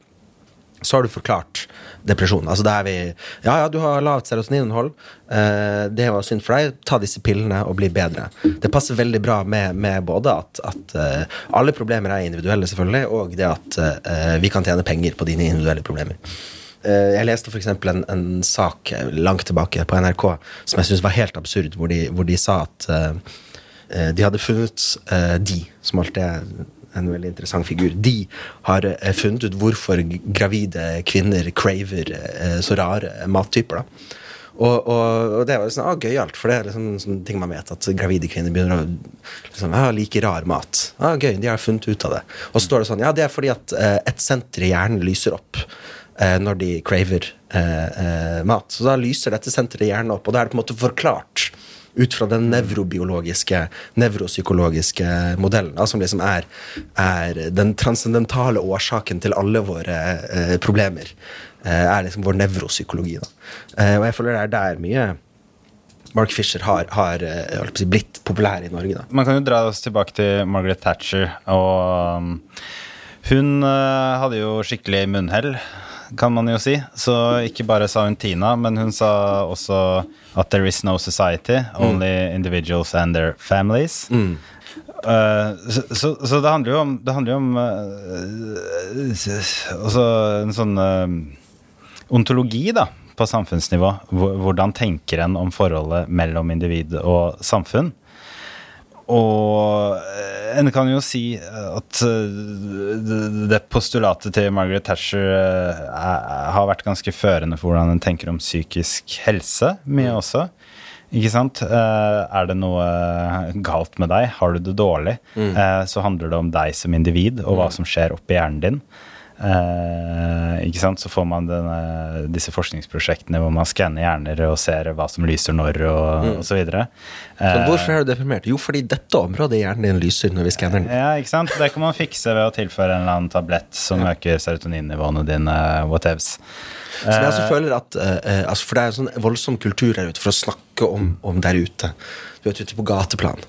S1: så har du forklart depresjon. Altså da er vi Ja, ja, du har lavt serotoninnhold. Eh, det var synd for deg. Ta disse pillene og bli bedre. Det passer veldig bra med, med både at, at uh, alle problemer er individuelle, selvfølgelig, og det at uh, vi kan tjene penger på dine individuelle problemer. Jeg leste f.eks. En, en sak langt tilbake på NRK som jeg syns var helt absurd, hvor de, hvor de sa at de hadde funnet De, som alltid er en veldig interessant figur, de har eh, funnet ut hvorfor gravide kvinner craver eh, så rare mattyper. da. Og, og, og det var sånn, ah, gøyalt, for det er liksom sånn ting man vet, at gravide kvinner begynner å liksom, ah, like rar mat. Ah, gøy, de har funnet ut av det. Og så står det sånn, ja, det er fordi at eh, et senter i hjernen lyser opp eh, når de craver eh, eh, mat. Så da lyser dette senteret i hjernen opp, og da er det på en måte forklart ut fra den nevrobiologiske, nevropsykologiske modellen, da, som liksom er, er den transcendentale årsaken til alle våre eh, problemer. Eh, er liksom vår nevropsykologi. Da. Eh, og jeg føler det er der mye Mark Fisher har, har eh, si, blitt populær i Norge. Da.
S2: Man kan jo dra oss tilbake til Margaret Thatcher. Og um, hun uh, hadde jo skikkelig munnhell, kan man jo si. Så ikke bare sa hun Tina, men hun sa også at there is no society, only mm. individuals and their families. Mm. Uh, så, so, so, so det handler jo om, det handler jo om uh, også en sånn ontologi, da på samfunnsnivå. Hvordan tenker en om forholdet mellom individ og samfunn? Og eh, en kan jo si at eh, det postulatet til Margaret Thatcher eh, har vært ganske førende for hvordan en tenker om psykisk helse, mye mm. også. Ikke sant? Er det noe galt med deg, har du det dårlig, mm. så handler det om deg som individ og hva mm. som skjer oppi hjernen din. Eh, ikke sant? Så får man denne, disse forskningsprosjektene hvor man skanner hjerner og ser hva som lyser når, og mm. osv.
S1: Eh, hvorfor er du deprimert? Jo, fordi dette området i hjernen din lyser når vi skanner den.
S2: Ja, ikke sant? Det kan man fikse ved å tilføre en eller annen tablett som ja. øker serotoninnivåene dine, whatevs.
S1: Så jeg eh, føler at, eh, altså For det er en sånn voldsom kultur her ute for å snakke om, om der ute. Du vet, ute på gateplan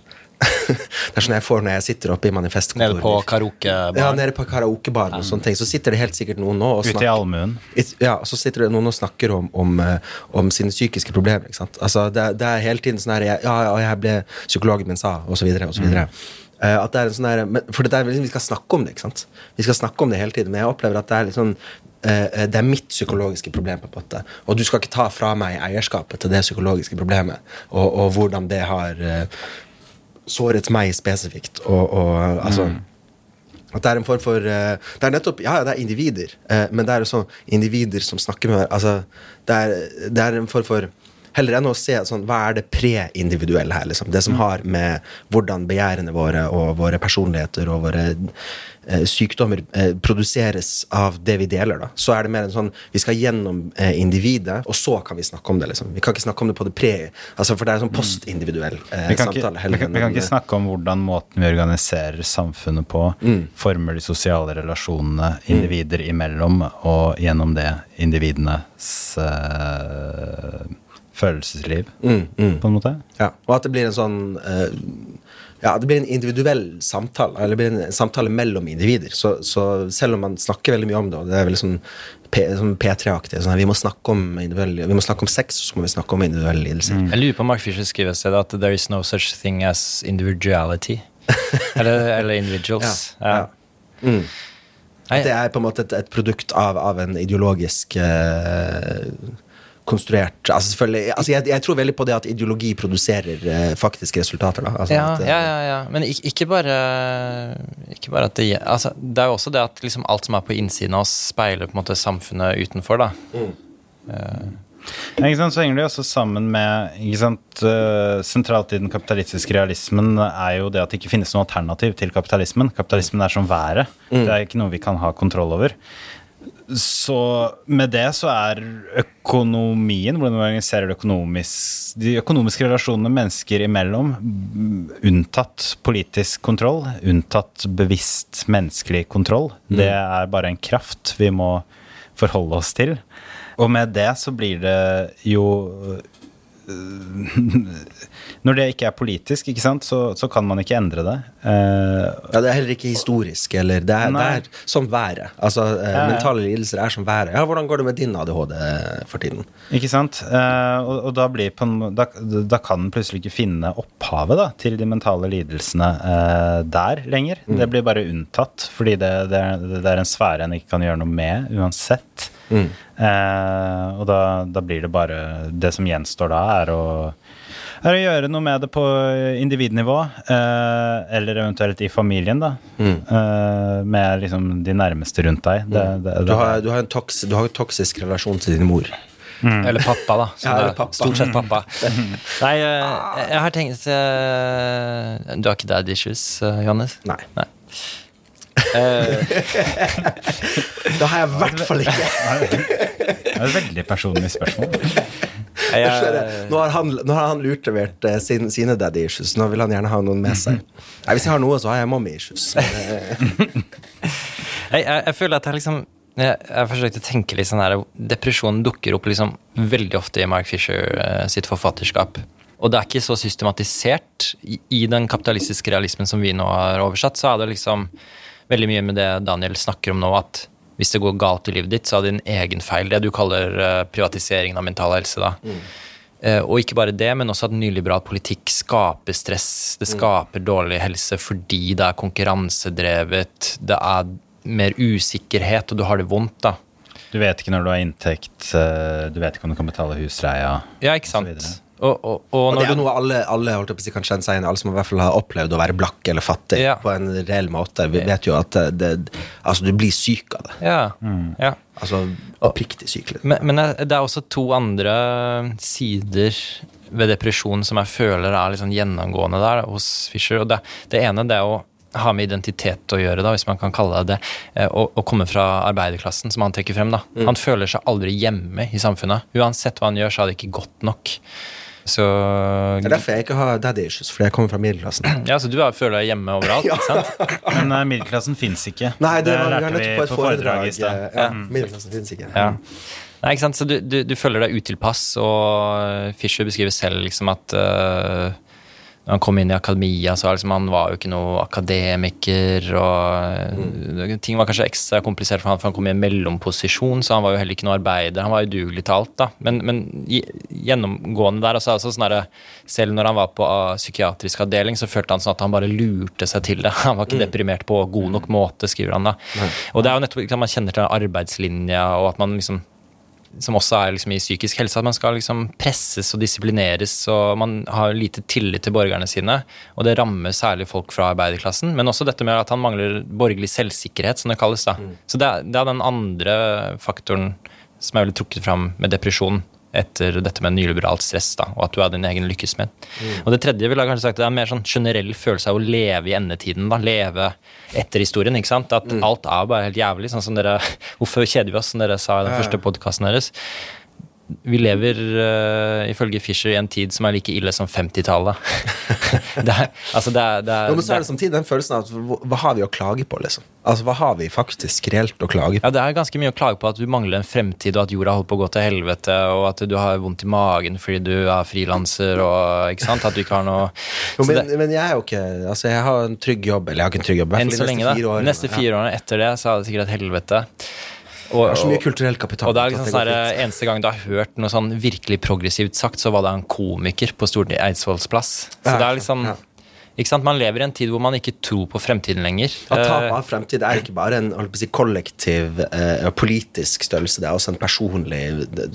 S1: det er sånn jeg får når jeg sitter oppe i manifestkontoret.
S3: Nede på karaokebaren?
S1: Ja, nede på karaokebaren og sånne ting. Så sitter det helt sikkert noen nå og
S2: snakker Ute i allmuen?
S1: Ja, så sitter det noen og snakker om, om, eh, om sine psykiske problemer. ikke sant? Altså, det, det er hele tiden sånn her Ja, ja, jeg ble Psykologen min sa, og så videre, og så videre. Mm. Uh, at det er en sånn her, For det er, liksom, vi skal snakke om det. ikke sant? Vi skal snakke om det hele tiden, men jeg opplever at det er litt sånn uh, det er mitt psykologiske problem. på en måte, Og du skal ikke ta fra meg eierskapet til det psykologiske problemet, og, og hvordan det har såret meg spesifikt. Og, og altså mm. At det er en form for uh, Det er nettopp Ja, det er individer, uh, men det er også individer som snakker med Altså, det er, det er en form for Heller enn å se sånn, hva er det pre-individuelle her. Liksom. Det som mm. har med hvordan begjærene våre og våre personligheter og våre eh, sykdommer eh, produseres av det vi deler. da. Så er det mer en sånn Vi skal gjennom eh, individet, og så kan vi snakke om det. liksom. Vi kan ikke snakke om det på det pre... Altså, for det er en sånn mm. postindividuell eh, samtale.
S2: Ikke, vi, kan, vi kan ikke snakke om hvordan måten vi organiserer samfunnet på, mm. former de sosiale relasjonene individer mm. imellom, og gjennom det individenes uh, følelsesliv, mm, mm. på en måte.
S1: Ja, og at det blir en sånn uh, ja, det blir en individuell samtale, eller det blir en samtale mellom individer. Så, så selv om man snakker veldig mye om det, og det er veldig sånn, sånn P3-aktig sånn, vi, må snakke om vi må snakke om sex, så må vi snakke om individuelle lidelser.
S3: Mm. Jeg lurer på om Mark Fisher skriver et sted at there is no such thing as individuality. [laughs] eller, eller, individuals. Ja, ja. ja. Mm.
S1: At det er på en måte et, et produkt av, av en ideologisk uh, konstruert altså selvfølgelig, altså jeg, jeg, tror veldig på det at ideologi produserer eh, faktiske resultater. Da. Altså
S3: ja,
S1: at,
S3: ja, ja, ja, Men ikke, ikke, bare, ikke bare at det altså, Det er jo også det at liksom alt som er på innsiden av oss, speiler på en måte samfunnet utenfor. da. Mm. Uh,
S2: ja, så henger det også sammen med ikke sant, uh, Sentralt i den kapitalistiske realismen er jo det at det ikke finnes noe alternativ til kapitalismen. Kapitalismen er som været. Mm. Det er ikke noe vi kan ha kontroll over. Så med det så er økonomien, hvordan vi organiserer økonomisk, de økonomiske relasjonene mennesker imellom, unntatt politisk kontroll, unntatt bevisst menneskelig kontroll. Mm. Det er bare en kraft vi må forholde oss til. Og med det så blir det jo [laughs] når det ikke er politisk, ikke sant, så, så kan man ikke endre det.
S1: Uh, ja, Det er heller ikke historisk. eller Det er, det er som været. Altså, uh, Mentale lidelser er som været. Ja, Hvordan går det med din ADHD for tiden?
S2: Ikke sant. Uh, og, og da, en, da, da, kan den plutselig ikke finne opphavet da, til de mentale lidelsene der lenger. Mm. Det blir bare unntatt, fordi det, det, er, det er en sfære en ikke kan gjøre noe med uansett. Mm. og da, da blir det bare Det som gjenstår da, er å er å gjøre noe med det på individnivå, eh, eller eventuelt i familien, da. Mm. Eh, med liksom de nærmeste rundt deg. Det,
S1: mm. det, det, du, har, du, har en toks, du har en toksisk relasjon til din mor.
S3: Mm. Eller pappa, da. Ja, eller pappa. Stort sett pappa. [laughs] Nei, eh, jeg har tenkt uh, Du har ikke dad issues, uh, Johannes?
S1: Nei. Nei. Uh,
S2: da har jeg i hvert fall ikke. det er et veldig personlig spørsmål.
S3: Jeg-
S1: nå, har han, nå har han utlevert uh, sin, sine daddy issues. Nå vil han gjerne ha noen med seg. Nei, hvis jeg har noe, så har jeg mommy issues. Eh, [laughs]
S3: Jeg, jeg, jeg føler at jeg liksom jeg, jeg forsøkte å tenke litt sånn her Depresjonen dukker opp liksom veldig ofte i Mark Fisher uh, sitt forfatterskap. Og det er ikke så systematisert. I, I den kapitalistiske realismen som vi nå har oversatt, så er det liksom veldig mye med det Daniel snakker om nå, at hvis det går galt i livet ditt, så er det din egen feil. Det du kaller eh, privatiseringen av mental helse. da. Mm. og ikke bare det, men også at nyliberal politikk skaper stress. Det skaper dårlig helse fordi det er konkurransedrevet, det er mer usikkerhet, og du har det vondt, da.
S2: Du vet ikke når du har inntekt, eh, du vet ikke om du kan betale husleia.
S3: Ja, ikke
S2: Og så
S3: sant? Og, og, og
S1: og det er noe alle, alle holdt jeg på å si, kan kjenne seg inn i. Alle som i hvert fall har opplevd å være blakk eller fattig
S3: Ja.
S1: på en reell måte. Vi vet jo at det, altså, du blir syk av det.
S3: Ja. ja.
S1: Altså oppriktig syk. Litt.
S3: Men, men det er også to andre sider ved depresjon som jeg føler er sånn gjennomgående der hos Fischer. Og det, det ene det er å ha med identitet å gjøre, da, hvis man kan kalle det det. eh, Å komme fra arbeiderklassen, som han trekker frem. da. Han føler seg aldri hjemme i samfunnet. Uansett hva han gjør, så er det ikke godt nok. Så
S1: Det er derfor jeg ikke har daddy issues, fordi jeg kommer fra middelklassen. [clears throat]
S3: Ja, så du er- føler deg hjemme overalt, [laughs] ikke sant?
S2: Men uh, middelklassen fins ikke.
S1: Nei, det, det
S2: lærte
S1: nettopp på et foredrag.
S2: i sted.
S1: eh, Ja, middelklassen finnes ikke.
S3: Ja. Nei, ikke sant? Så du, du, du føler deg utilpass, og Fischer beskriver selv liksom at øh, når han kom inn i akademia, så liksom, han var jo ikke noe akademiker, og mm. ting var kanskje ekstra komplisert for han, for han kom i en mellomposisjon, så han var jo heller ikke noe arbeider. Han var udugelig til alt, da. Men, men gjennomgående der, altså, altså sånn der, selv når han var på uh, psykiatrisk avdeling, så følte han sånn at han bare lurte seg til det. [laughs] Han var ikke deprimert på god nok måte, skriver han da. Og det er jo nettopp at man kjenner til arbeidslinja, og at man liksom som også er liksom i psykisk helse, at man skal liksom presses og disiplineres, og man har lite tillit til borgerne sine. Og det rammer særlig folk fra arbeiderklassen, men også dette med at han mangler borgerlig selvsikkerhet, som det kalles. da. Så det er, det er den andre faktoren som jeg ville trukket fram med depresjon etter dette med nyliberalt stress, da, og at du er din egen lykkesmed. Og det tredje vil jeg kanskje sagt, det er mer sånn generell følelse av å leve i endetiden. da, Leve etter historien. ikke sant? At alt er bare helt jævlig. sånn som dere, Hvorfor kjeder vi oss, som dere sa i den første podkasten deres? Vi lever uh, ifølge Fisher i en tid som er like ille som 50-tallet. [laughs] det er, altså det er, det er,
S1: Jo, men så er det samtidig den følelsen av at hva- har vi å klage på, liksom? Altså, hva har vi faktisk reelt å klage på?
S3: Ja, det er ganske mye å klage på at du mangler en fremtid, og at jorda holder på å gå til helvete, og at du har vondt i magen fordi du er frilanser, og ikke sant, at du ikke har noe [laughs]
S1: Jo, men,
S3: det,
S1: men jeg er jo ikke Altså, jeg har en trygg jobb. Eller jeg har ikke en trygg jobb. i hvert fall
S3: så
S1: de neste fire årene.
S3: Neste fire årene etter det, så er det sikkert et helvete. Og,
S1: det er så mye kulturell kapital.
S3: og det er liksom sånn. Eneste gang du har hørt noe sånn virkelig progressivt sagt, så var det en komiker på Stortinget Eidsvolls plass. Så det er liksom ikke sant, Man lever i en tid hvor man ikke tror på fremtiden lenger.
S1: At tap
S3: Eh,
S1: av fremtid er ikke bare en si, kollektiv eh, politisk størrelse, det er også en personlig,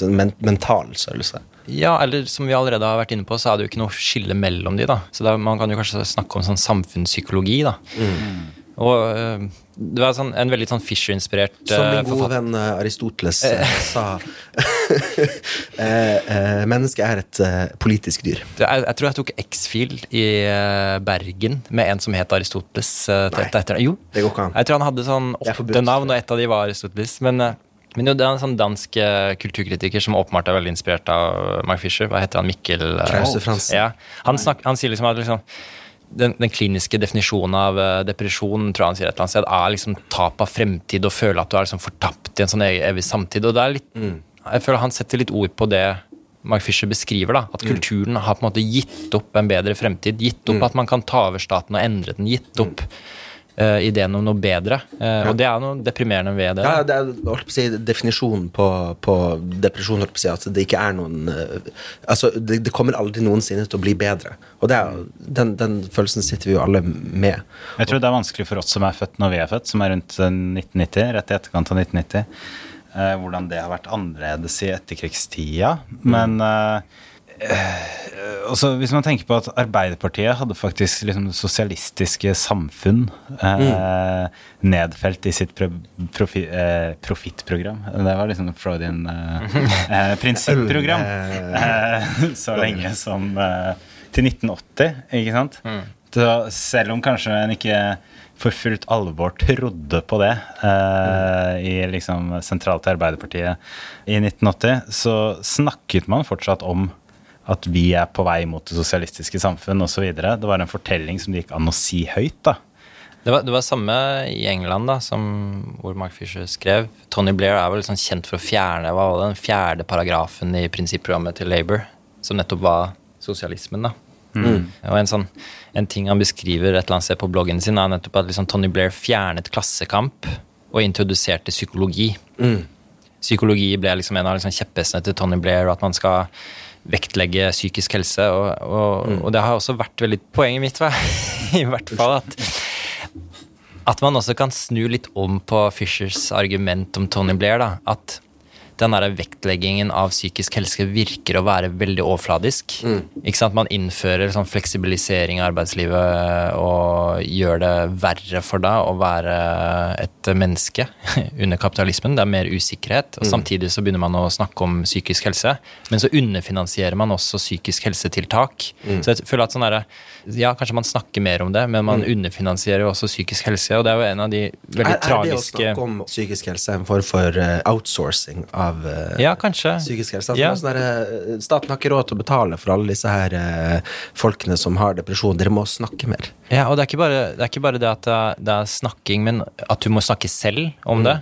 S1: men, mental størrelse.
S3: Ja, eller som vi allerede har vært inne på, så er det jo ikke noe skille mellom de, da. Så er, man kan jo kanskje snakke om sånn samfunnspsykologi, da. Og uh, det var sånn, en veldig sånn Fisher-inspirert
S1: Som
S3: øh,
S1: min gode venn eh, Aristoteles eh, sa [laughs] eh, eh, Mennesket er et eh, politisk dyr.
S3: Er- Jeg tror jeg tok X-Fil i Bergen med en som het Aristoteles.
S1: Nei.
S3: etter, jo,
S1: Det går ikke an.
S3: jeg tror han hadde sånn
S1: er
S3: åtte navn, og ett av de var Aristoteles. Men, men jo, det er en sånn dansk kulturkritiker som åpenbart er veldig inspirert av Mark Fisher. Hva heter han? Mikkel
S1: Krause Fransen.
S3: Ja, han, snak, han sier liksom at liksom, den, den kliniske definisjonen av eh, depresjon tror jeg han sier et eller annet sted, er liksom tap av fremtid og føle at du er liksom fortapt i en sånn evig, evig samtid. Og det er litt, Jeg føler han setter litt ord på det Mark Fisher beskriver. da, At kulturen har på en måte gitt opp en bedre fremtid. Gitt opp at man kan ta over staten og endre den. Gitt opp eh, ideen om noe bedre. Eh, Og det er noe deprimerende ved det.
S1: Ja, det er holdt på å si, definisjonen på, på depresjon, holdt på å si, at det ikke er noen uh, Altså, det, det kommer aldri noensinne til å bli bedre. Og det er, den, den følelsen sitter vi jo alle med.
S2: Jeg tror det er vanskelig for oss som er født når vi er født, som er rundt eh, 1990, rett i etterkant av 1990, eh, hvordan det har vært annerledes i etterkrigstida. Men også hvis man tenker på at Arbeiderpartiet hadde faktisk liksom det sosialistiske samfunn eh, nedfelt i sitt pro profi eh, profittprogram. Det var liksom Freudian eh, eh, prinsipprogram. Eh, [laughs] så lenge som eh, til 1980, ikke sant? Så selv om kanskje en ikke for fullt alvor trodde på det eh, i liksom sentralt til Arbeiderpartiet i 1980, så snakket man fortsatt om at vi er på vei mot det sosialistiske samfunn osv. Det var en fortelling som det gikk an å si høyt. da.
S3: Det var, det var samme i England, da, som, hvor Mark Fisher skrev. Tony Blair er vel sånn kjent for å fjerne hva var det, den fjerde paragrafen i prinsipprogrammet til Labour, som nettopp var sosialismen. da. Mm. Og en, sånn, en ting han beskriver et eller annet sted på bloggen sin, er nettopp at liksom Tony Blair fjernet klassekamp og introduserte psykologi.
S1: Mm.
S3: Psykologi ble liksom en av liksom kjepphestene til Tony Blair, og at man skal vektlegge psykisk helse. Og, og,
S1: Mm.
S3: og det har også vært veldig poenget mitt, hva? [laughs] i hvert fall. at at man også kan snu litt om på Fishers argument om Tony Blair. da, At den der vektleggingen av psykisk helse virker å være veldig overfladisk. Ikke sant? Man innfører sånn fleksibilisering av arbeidslivet og gjør det verre for deg å være et menneske [laughs] under kapitalismen. Det er mer usikkerhet. og Samtidig så begynner man å snakke om psykisk helse. Men så underfinansierer man også psykisk helsetiltak. Så jeg føler at sånn der, Ja, kanskje man snakker mer om det, men man underfinansierer jo også psykisk helse. Og det er jo en av de veldig
S1: Er, er det å snakke om psykisk helse en form for eh, outsourcing av eh,
S3: Ja, kanskje.
S1: psykisk helse? Altså,
S3: Ja.
S1: sånn der, eh, staten har ikke råd til å betale for alle disse her uh, folkene som har depresjon. Dere må snakke mer.
S3: Ja, og det er ikke bare det, er ikke bare det at det er, det er snakking, men at du må snakke selv om det.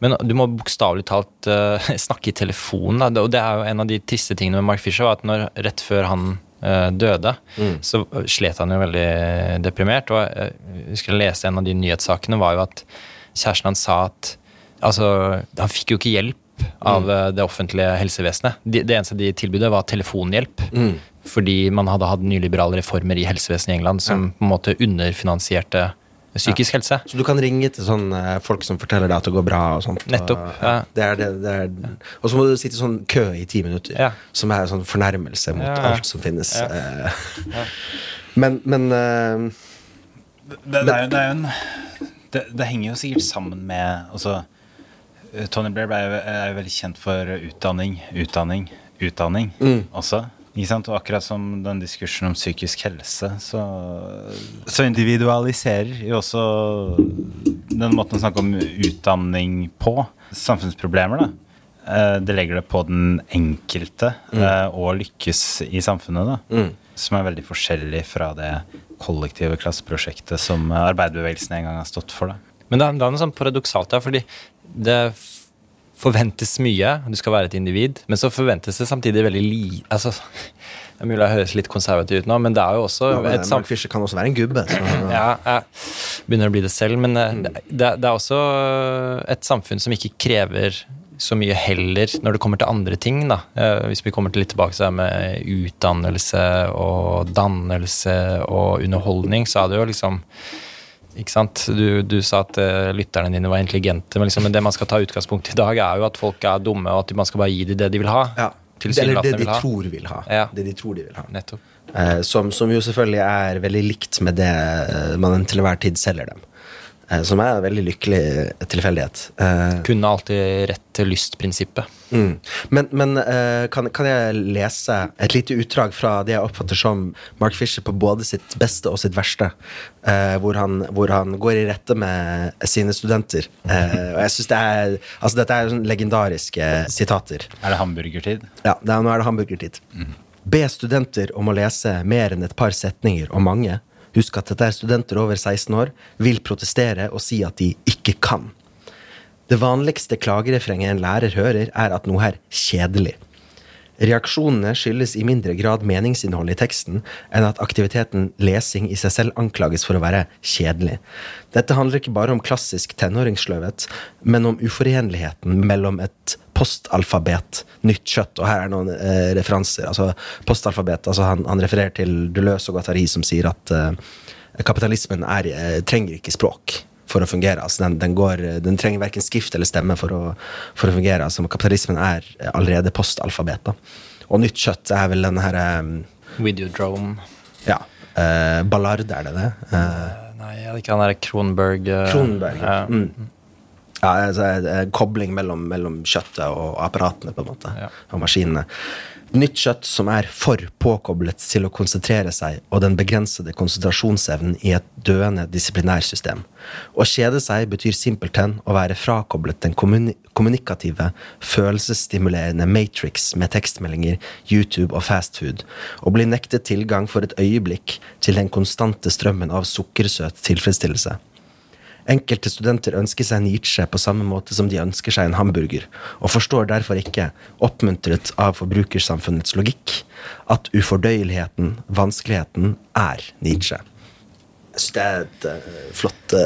S3: Men du må bokstavelig talt uh, [laughs] snakke i telefon. Da. Og det er jo en av de triste tingene med Mark Fisher, var at når, rett før han døde, døde, så slet han jo veldig deprimert. Og jeg husker jeg leste en av de nyhetssakene, var jo at kjæresten hans sa at altså, han fikk jo ikke hjelp av mm. det offentlige helsevesenet. De, det eneste de tilbød, var telefonhjelp. Fordi man hadde hatt nyliberale reformer i helsevesenet i England som på en måte underfinansierte psykisk helse.
S1: Så du kan ringe til sånn eh, folk som forteller deg at det går bra og sånt.
S3: Nettopp,
S1: Og,
S3: ja.
S1: det er det, det er, og så må du sitte i sånn kø i ti minutter,
S3: Ja.
S1: som er sånn fornærmelse mot
S3: Ja, ja.
S1: alt som finnes.
S3: Ja.
S1: eh. Men, men uh,
S2: Det, det, er jo, det er jo en det, det henger jo sikkert sammen med altså, Tony Blair ble, er jo veldig kjent for utdanning, utdanning, utdanning også. Ikke sant? Og akkurat som den diskursen om psykisk helse, så, så individualiserer jo også den måten å snakke om utdanning på. Samfunnsproblemer, da. Eh, Det legger det på den enkelte eh, å lykkes i samfunnet, da. Som er veldig forskjellig fra det kollektive klasseprosjektet som arbeiderbevegelsen en gang har stått for. Da.
S3: Men det er, det er noe sånn paradoksalt der, fordi det forventes mye, du skal være et individ, men så forventes det samtidig veldig li... Altså, det er mulig jeg høres litt konservativ ut nå, men det er jo også
S1: ja,
S3: et
S1: Mark Fisher kan også være en gubbe. Så, [laughs]
S3: ja, jeg begynner å bli det selv, men eh, det, det det er også et samfunn som ikke krever så mye heller når det kommer til andre ting. da. Eh, Hvis vi kommer til litt tilbake til det med utdannelse og dannelse og underholdning, så er det jo liksom ikke sant? Du, du sa at uh, lytterne dine var intelligente, men, liksom, men det man skal ta utgangspunkt i i dag, er jo at folk er dumme, og at man skal bare gi dem det de vil ha.
S1: ja. Eller det de
S3: vil ha.
S1: tror vil ha.
S3: Ja.
S1: Det de tror de vil ha.
S3: Nettopp.
S1: Uh, som, som jo selvfølgelig er veldig likt med det eh, man til enhver tid selger dem. Eh, som er en veldig lykkelig tilfeldighet. Eh,
S3: Kunne alltid rett til lystprinsippet.
S1: Mm. Men, men eh, kan, kan jeg lese et lite utdrag fra det jeg oppfatter som Mark Fisher på både sitt beste og sitt verste, eh, hvor, han, hvor han går i rette med sine studenter. Eh, og jeg synes det er Altså, dette er legendariske sitater.
S2: Er det hamburgertid?
S1: Ja, er, nå er det hamburgertid. Be studenter om å lese mer enn et par setninger og mange. Husk at dette er studenter over 16 år, vil protestere og si at de ikke kan. Det vanligste klagerefrenget en lærer hører, er at noe er kjedelig. Reaksjonene skyldes i mindre grad meningsinnholdet i teksten enn at aktiviteten lesing i seg selv anklages for å være kjedelig. Dette handler ikke bare om klassisk tenåringssløvhet, men om uforenligheten mellom et postalfabet, nytt kjøtt, og her er noen eh, referanser. altså Postalfabet, altså han, han refererer til Deleuze og Guattari som sier at eh, kapitalismen er, eh, trenger ikke språk for å fungere. Altså den, den, går, den trenger verken skrift eller stemme for å, for å fungere. Altså kapitalismen er allerede postalfabet. Da. Og nytt kjøtt er vel den her eh,
S3: Videodrome.
S1: Ja. Eh, Ballard, er det det? Eh,
S3: Nei, jeg vet ikke han derre Kronberg
S1: Kronenberg.
S3: ja.
S1: Mm. Ja, altså, en kobling mellom, mellom kjøttet og apparatene, på en måte.
S3: Ja.
S1: Og maskinene. Nytt kjøtt som er for påkoblet til å konsentrere seg, og den begrensede konsentrasjonsevnen i et døende disiplinærsystem. Å kjede seg betyr simpelthen å være frakoblet den kommunikative, følelsesstimulerende matrix med tekstmeldinger, YouTube og fastfood, og bli nektet tilgang for et øyeblikk til den konstante strømmen av sukkersøt tilfredsstillelse. Enkelte studenter ønsker seg Nietzsche på samme måte som de ønsker seg en hamburger, og forstår derfor ikke, oppmuntret av forbrukersamfunnets logikk, at ufordøyeligheten, vanskeligheten, er Nietzsche. Jeg synes det er et uh, flott uh,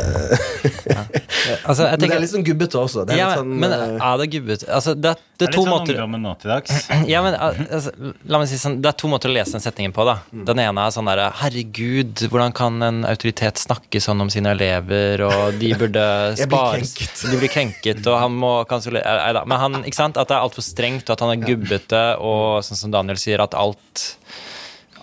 S1: [laughs]
S3: Altså, jeg
S1: Men det er litt sånn gubbete også. Det er
S3: ja,
S1: litt sånn,
S3: men
S1: uh,
S3: er det gubbete? Altså, det, er- det
S2: Det
S3: er
S2: er
S3: to
S2: litt sånn
S3: måter
S2: ungdommen nå til dags. [clears throat]
S3: ja, men, altså, La meg si sånn, Det er to måter å lese den setningen på. da Den ene er sånn derre Herregud, hvordan kan en autoritet snakke sånn om sine elever, og de burde [laughs]
S1: spare blir
S3: spares
S1: krenket.
S3: De blir krenket, og han må kansellere Nei. Men han, ikke sant? At det er altfor strengt, og at han er gubbete, og sånn som Daniel sier, at alt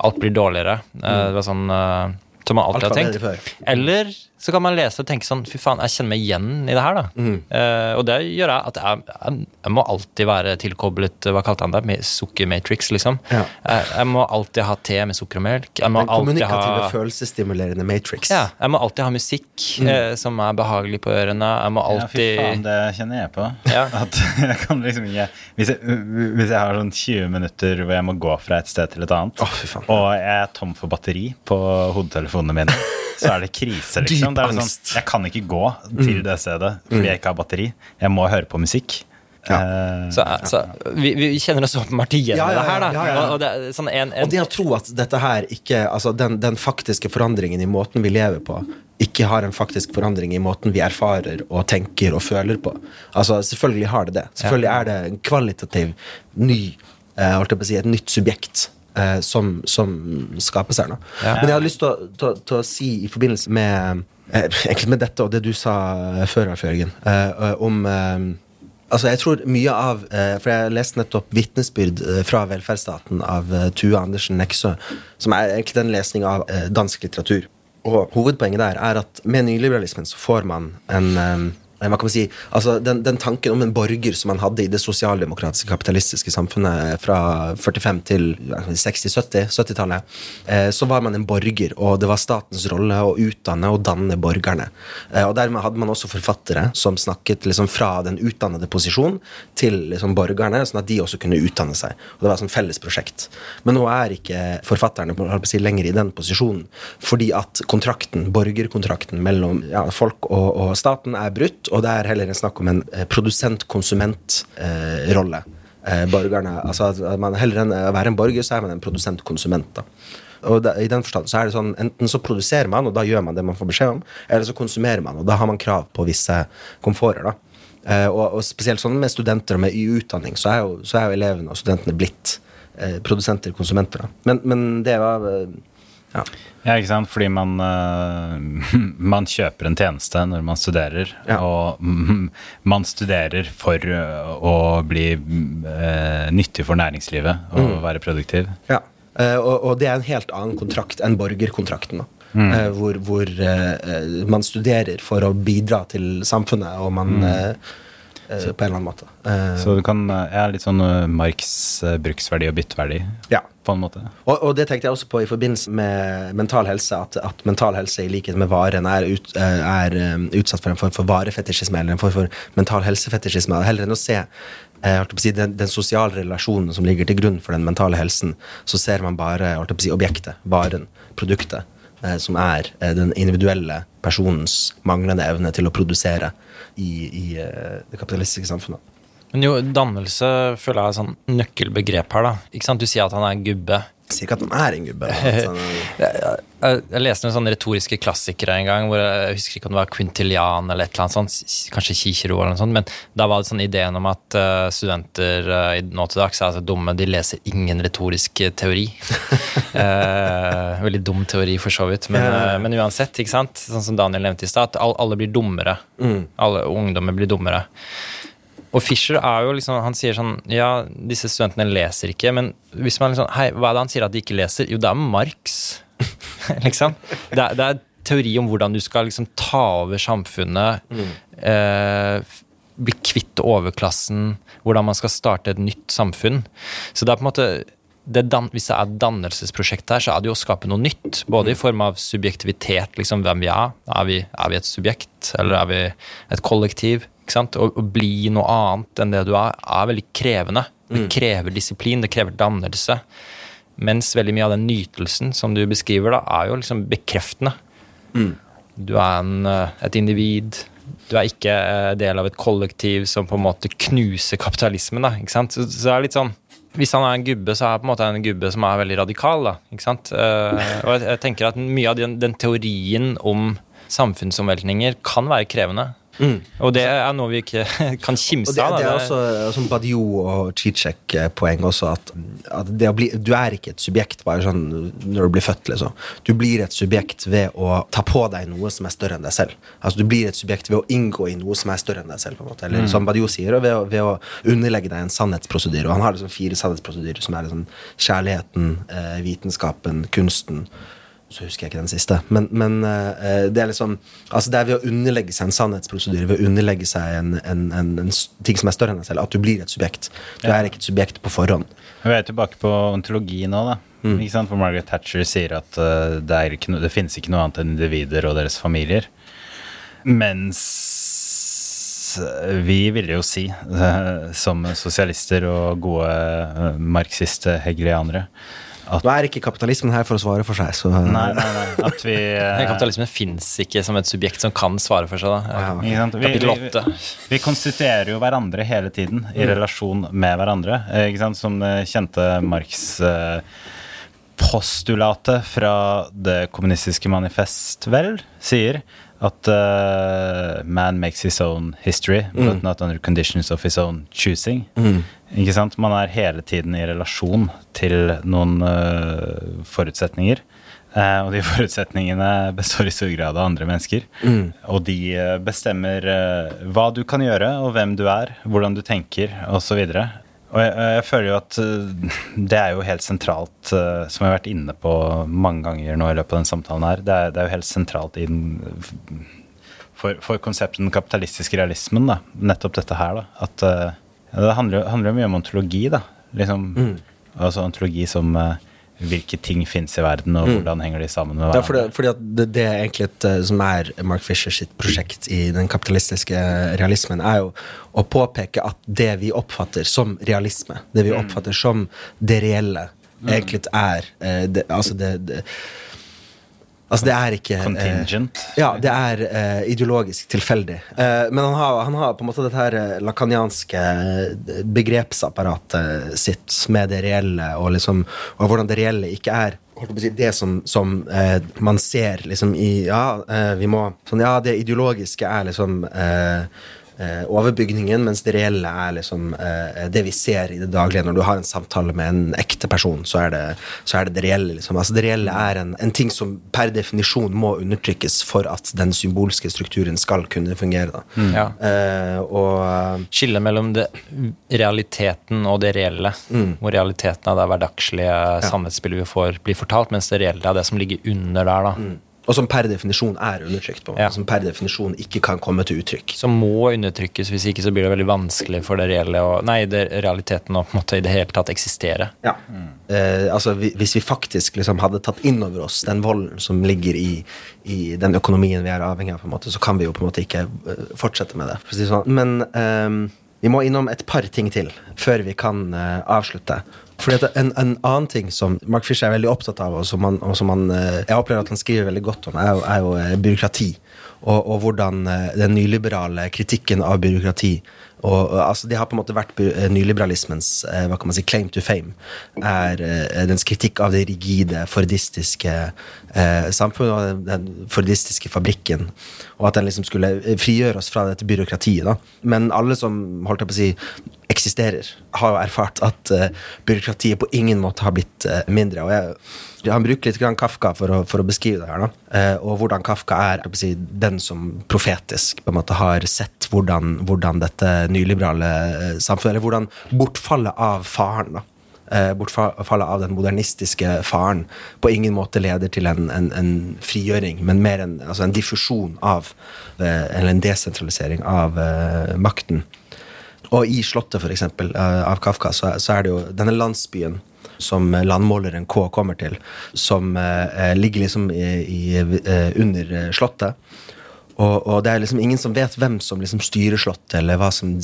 S3: Alt blir dårligere. Mm. Det var sånn eh, som man alltid har tenkt. Eller så kan man lese og tenke sånn Fy faen, jeg kjenner meg igjen i det her, da.
S1: Mm.
S3: Uh, og det gjør jeg at jeg, jeg, jeg må alltid være tilkoblet Hva kalte han det? Med Sukkermatrix, liksom.
S1: Ja.
S3: Jeg, jeg må alltid ha te med sukker og melk. Jeg må
S1: Den
S3: alltid
S1: kommunikative,
S3: ha
S1: følelsesstimulerende matrix.
S3: ja, jeg må alltid ha musikk eh, som er behagelig på ørene. Jeg må
S2: Ja, fy faen, det kjenner jeg på.
S3: Ja. [laughs]
S2: At jeg kan liksom ikke hvis jeg, hvis jeg har sånn 20 minutter hvor jeg må gå fra et sted til et annet,
S1: oh, fy faen.
S2: og jeg er tom for batteri på hodetelefonene mine, så er det krise, [laughs] liksom. Det er sånn, jeg kan ikke gå til det stedet fordi jeg ikke har batteri. Jeg må høre på musikk.
S1: Ja.
S2: Eh,
S3: så, så, vi, vi kjenner oss åpenbart igjen
S1: Ja,
S3: i
S1: ja,
S3: det her, da.
S1: ja, ja, ja.
S3: Og, og det sånn en, en,
S1: Og det å tro at dette her ikke Altså den, den faktiske forandringen i måten vi lever på, ikke har en faktisk forandring i måten vi erfarer og tenker og føler på. Altså Selvfølgelig har det det. Selvfølgelig er det en kvalitativ ny eh, holdt jeg på å si, Et nytt subjekt eh, som, som skapes her. nå.
S3: Ja.
S1: Men jeg hadde lyst til å, til, til å si i forbindelse med eh, Egentlig med dette og det du sa eh, før, Alf Jørgen, eh, om eh, Altså jeg tror mye av, eh, For jeg leste nettopp 'Vitnesbyrd eh, fra velferdsstaten' av eh, Tua Andersen Neksø, som er egentlig den lesning av eh, dansk litteratur. Og hovedpoenget der er at med nyliberalismen så får man en eh, hva kan man si, altså den, den tanken om en borger som man hadde i det sosialdemokratiske kapitalistiske samfunnet fra 45 til 60-70, 70-tallet, eh, så var man en borger, og det var statens rolle å utdanne og danne borgerne. Eh, og dermed hadde man også forfattere som snakket liksom fra den utdannede posisjon til liksom borgerne, sånn at de også kunne utdanne seg. Og det var et felles prosjekt. Men nå er ikke forfatterne si, lenger i den posisjonen, fordi at kontrakten, borgerkontrakten mellom ja, folk og, og staten er brutt, og det er heller en snakk om en eh, produsent-konsument-rolle. Eh, borgerne, altså at man Heller enn å være en borger, så er man en produsent-konsument. Og da, I den forstand så er det sånn, Enten så produserer man, og da gjør man det man får beskjed om, eller så konsumerer man, og da har man krav på visse komforter. da. Eh, og, og spesielt sånn med studenter og med utdanning, så er jo, så er jo elevene og studentene blitt eh, produsenter, konsumenter. da. Men, men det var eh, ja.
S2: Ja, ikke sant? Fordi man, eh, [laughs] man kjøper en tjeneste når man studerer,
S1: Ja.
S2: og mm, [laughs] man studerer for eh, å bli eh, nyttig for næringslivet og
S1: Mm.
S2: være produktiv.
S1: Ja, og, og det er en helt annen kontrakt enn borgerkontrakten. da. Eh, hvor hvor man studerer for å bidra til samfunnet, og man eh, eh, På en eller annen måte. Eh,
S2: Så du kan eh, Ja, litt sånn Marks eh, bruksverdi og bytteverdi,
S1: ja.
S2: på en måte.
S1: Og, og det tenkte jeg også på i forbindelse med mental helse, at, at mental helse i likhet med varen er, ut, eh, er eh, utsatt for en form for varefetisjisme, eller en form for mental helsefetisjisme. Heller enn å se eh, jeg å si, den, den sosiale relasjonen som ligger til grunn for den mentale helsen, så ser man bare jeg å si, objektet, varen, produktet, eh, som er eh, den individuelle personens manglende evne til å produsere i, i eh, det kapitalistiske samfunnet.
S3: Men jo, dannelse føler jeg er sånn nøkkelbegrep her, da. Du sier at han er en
S1: gubbe. Sier ikke at han er en gubbe. han er-
S3: Jeg, jeg, jeg leste noen sånne retoriske klassikere en gang, hvor jeg, husker ikke om det var Quintilian eller et eller annet sånt, kanskje Kikero eller noe sånt, men da var det sånn ideen om at uh, studenter uh, i nå til dags er så dumme, de leser ingen retorisk [laughs] eh, teori. uh, veldig dum teori, for så vidt, men, eh, men uansett, ikke sant? Sånn som Daniel nevnte i stad, alle blir dummere. Alle ungdommer blir dummere. Og Fischer er jo liksom, han sier sånn Ja, disse studentene leser ikke, men hvis man liksom Hei, hva er det han sier at de ikke leser? Jo, det er Marx. [laughs] liksom. Det er, det er teori om hvordan du skal liksom ta over samfunnet. Eh, bli kvitt overklassen, hvordan man skal starte et nytt samfunn. Så det er på en måte det dan, Hvis det er et dannelsesprosjekt her, så er det jo å skape noe nytt. Både i form av subjektivitet, liksom hvem vi er. Er vi, er vi et subjekt, eller er vi et kollektiv? Å, å bli noe annet enn det du er, er veldig krevende. Det krever disiplin, det krever dannelse. Mens veldig mye av den nytelsen som du beskriver, da, er jo liksom bekreftende. Du er en, eh, et individ. Du er ikke eh, del av et kollektiv som på en måte knuser kapitalismen. da, ikke sant? Så, så det er litt sånn hvis han er en gubbe, så er han på en måte en gubbe som er veldig radikal. da, ikke sant? Eh, og jeg, jeg tenker at mye av den, den teorien om samfunnsomveltninger kan være krevende. Og det er noe vi ikke [laughs] kan kimse av.
S1: det
S3: det,
S1: er også som Badiou og Zizek-poeng også, at, at bli, du er ikke et subjekt bare sånn når du blir født, liksom. Du blir et subjekt ved å ta på deg noe som er større enn deg selv. Altså Du blir et subjekt ved å inngå i noe som er større enn deg selv. på en måte Eller som Badiou sier, ved, å- ved å underlegge deg en sannhetsprosedyre. Og han har liksom fire sannhetsprosedyrer, som er liksom kjærligheten, eh, vitenskapen, kunsten så husker jeg ikke den siste. Men, men eh, det er liksom Altså det er ved å underlegge seg en sannhetsprosedyre, ved å underlegge seg en, en, en, en ting som er større enn deg selv, at du blir et subjekt. Du
S2: Ja.
S1: er ikke et subjekt på forhånd.
S2: Vi er tilbake på ontologi nå, da. Ikke sant? For Margaret Thatcher sier at uh, det, er ikke det finnes ikke noe annet enn individer og deres familier. Mens vi ville jo si, uh, som sosialister og gode uh, marxiste-hegelianere,
S1: Nå er ikke kapitalismen her for å svare for seg, så
S2: Nei, nei, nei. At vi [laughs] eh,
S3: Kapitalismen fins ikke som et subjekt som kan svare for seg. da.
S1: Ja.
S2: Ikke sant? Vi,
S3: Kapittel
S2: vi,
S3: åtte.
S2: vi konstituerer jo hverandre hele tiden i relasjon med hverandre. eh, Ikke sant? Som det kjente Marx-postulatet fra Det kommunistiske manifest, vel, sier at eh, man makes his own history, but not under conditions of his own choosing. Ikke sant? Man er hele tiden i relasjon til noen uh, forutsetninger. Uh, og de [laughs] forutsetningene består i stor grad av andre mennesker. Og de eh, bestemmer hva du kan gjøre, og hvem du er, hvordan du tenker, osv. Og jeg, jeg føler jo at det er jo helt sentralt, som jeg har vært inne på mange ganger nå i løpet av den samtalen her, det er, det er jo helt sentralt i den for, for konseptet den kapitalistiske realismen, da. Nettopp dette her, da. At det handler, handler jo mye om ontologi, da. Liksom, Altså ontologi som eh, hvilke ting fins i verden, og hvordan henger de sammen med
S1: Det er fordi, fordi det, det er egentlig et, eh, som er Mark Fisher sitt prosjekt i den kapitalistiske realismen, er jo å påpeke at det vi oppfatter som realisme, det vi oppfatter som det reelle, egentlig er eh, det, Altså, det, det Altså, det er ikke eh,
S2: Contingent.
S1: ja, det er eh, ideologisk tilfeldig. Eh, men han har, han har på en måte dette her eh, lakanianske eh, begrepsapparatet sitt med det reelle, og liksom og hvordan det reelle ikke er det som, som eh, man ser liksom i Ja, eh, vi må sånn, Ja, det ideologiske er liksom eh, eh, overbygningen, mens det reelle er liksom eh, det vi ser i det daglige. Når du har en samtale med en ekte person, så er det så er det, det reelle. Liksom. Altså, det reelle er en, en ting som per definisjon må undertrykkes for at den symbolske strukturen skal kunne fungere. Da.
S3: Ja.
S1: Eh, og
S3: Skillet mellom det, realiteten og det reelle. Hvor realiteten er det hverdagslige sannhetsbildet vi får, blir fortalt, mens det reelle er det som ligger under der. da.
S1: Og som per definisjon er undertrykt. På, en måte,
S3: Ja.
S1: Som per definisjon ikke kan komme til uttrykk.
S3: Som må undertrykkes, hvis ikke så blir det veldig vanskelig for det reelle og, nei, det, realiteten å på en måte i det hele tatt eksistere.
S1: Ja. Eh, altså, vi, hvis vi faktisk liksom hadde tatt inn over oss den volden som ligger i, i den økonomien vi er avhengig av, på en måte, så kan vi jo på en måte ikke eh, fortsette med å det sånn. Men eh, vi må innom et par ting til før vi kan eh, avslutte. Fordi en, en annen ting som Mark Fisher er veldig opptatt av, og som, han, og som han, eh, jeg opplever at han skriver veldig godt om, er jo, er jo eh, byråkrati. Og, og hvordan eh, den nyliberale kritikken av byråkrati og, altså Det har på en måte vært eh, nyliberalismens eh, hva kan man si, claim to fame. Er eh, dens kritikk av det rigide, fordistiske eh, samfunnet og den, fordistiske fabrikken. Og at den liksom skulle eh, frigjøre oss fra dette byråkratiet. da. Men alle som holdt jeg på å si, eksisterer, har jo erfart at byråkratiet på ingen måte har blitt mindre. og jeg han bruker litt Kafka for å, for å beskrive det her. eh, Og hvordan Kafka er si, den som profetisk på en måte har sett hvordan, hvordan dette nyliberale eh, samfunnet Eller hvordan bortfallet av faren da, eh, bortfallet av den modernistiske faren på ingen måte leder til en, en, en frigjøring, men mer en, altså en diffusjon av eh, Eller en desentralisering av makten. Og i Slottet, for eksempel, av Kafka, så, så, er det jo denne landsbyen som landmåleren K kommer til, som uh, ligger liksom i, i, under Slottet. Og, og, det er liksom ingen som vet hvem som liksom styrer Slottet, eller hva som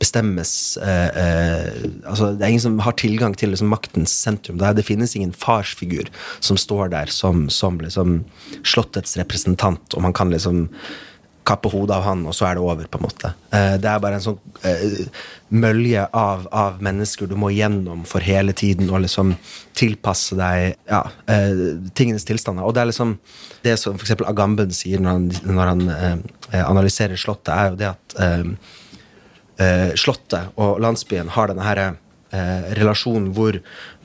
S1: bestemmes eh, eh, altså Det er ingen som har tilgang til liksom maktens sentrum. Det, det, finnes ingen farsfigur som står der som, som liksom Slottets representant, og man kan liksom kappe hodet av han, og så er det over, på en måte. Eh, det er bare en sånn eh, mølje av, av, mennesker du må gjennom for hele tiden og liksom tilpasse deg ja, eh, tingenes tilstander. Og det er liksom det som f.eks. Agamben sier når han, når han analyserer Slottet, er jo det at Slottet og landsbyen har denne herre Eh, relasjon hvor,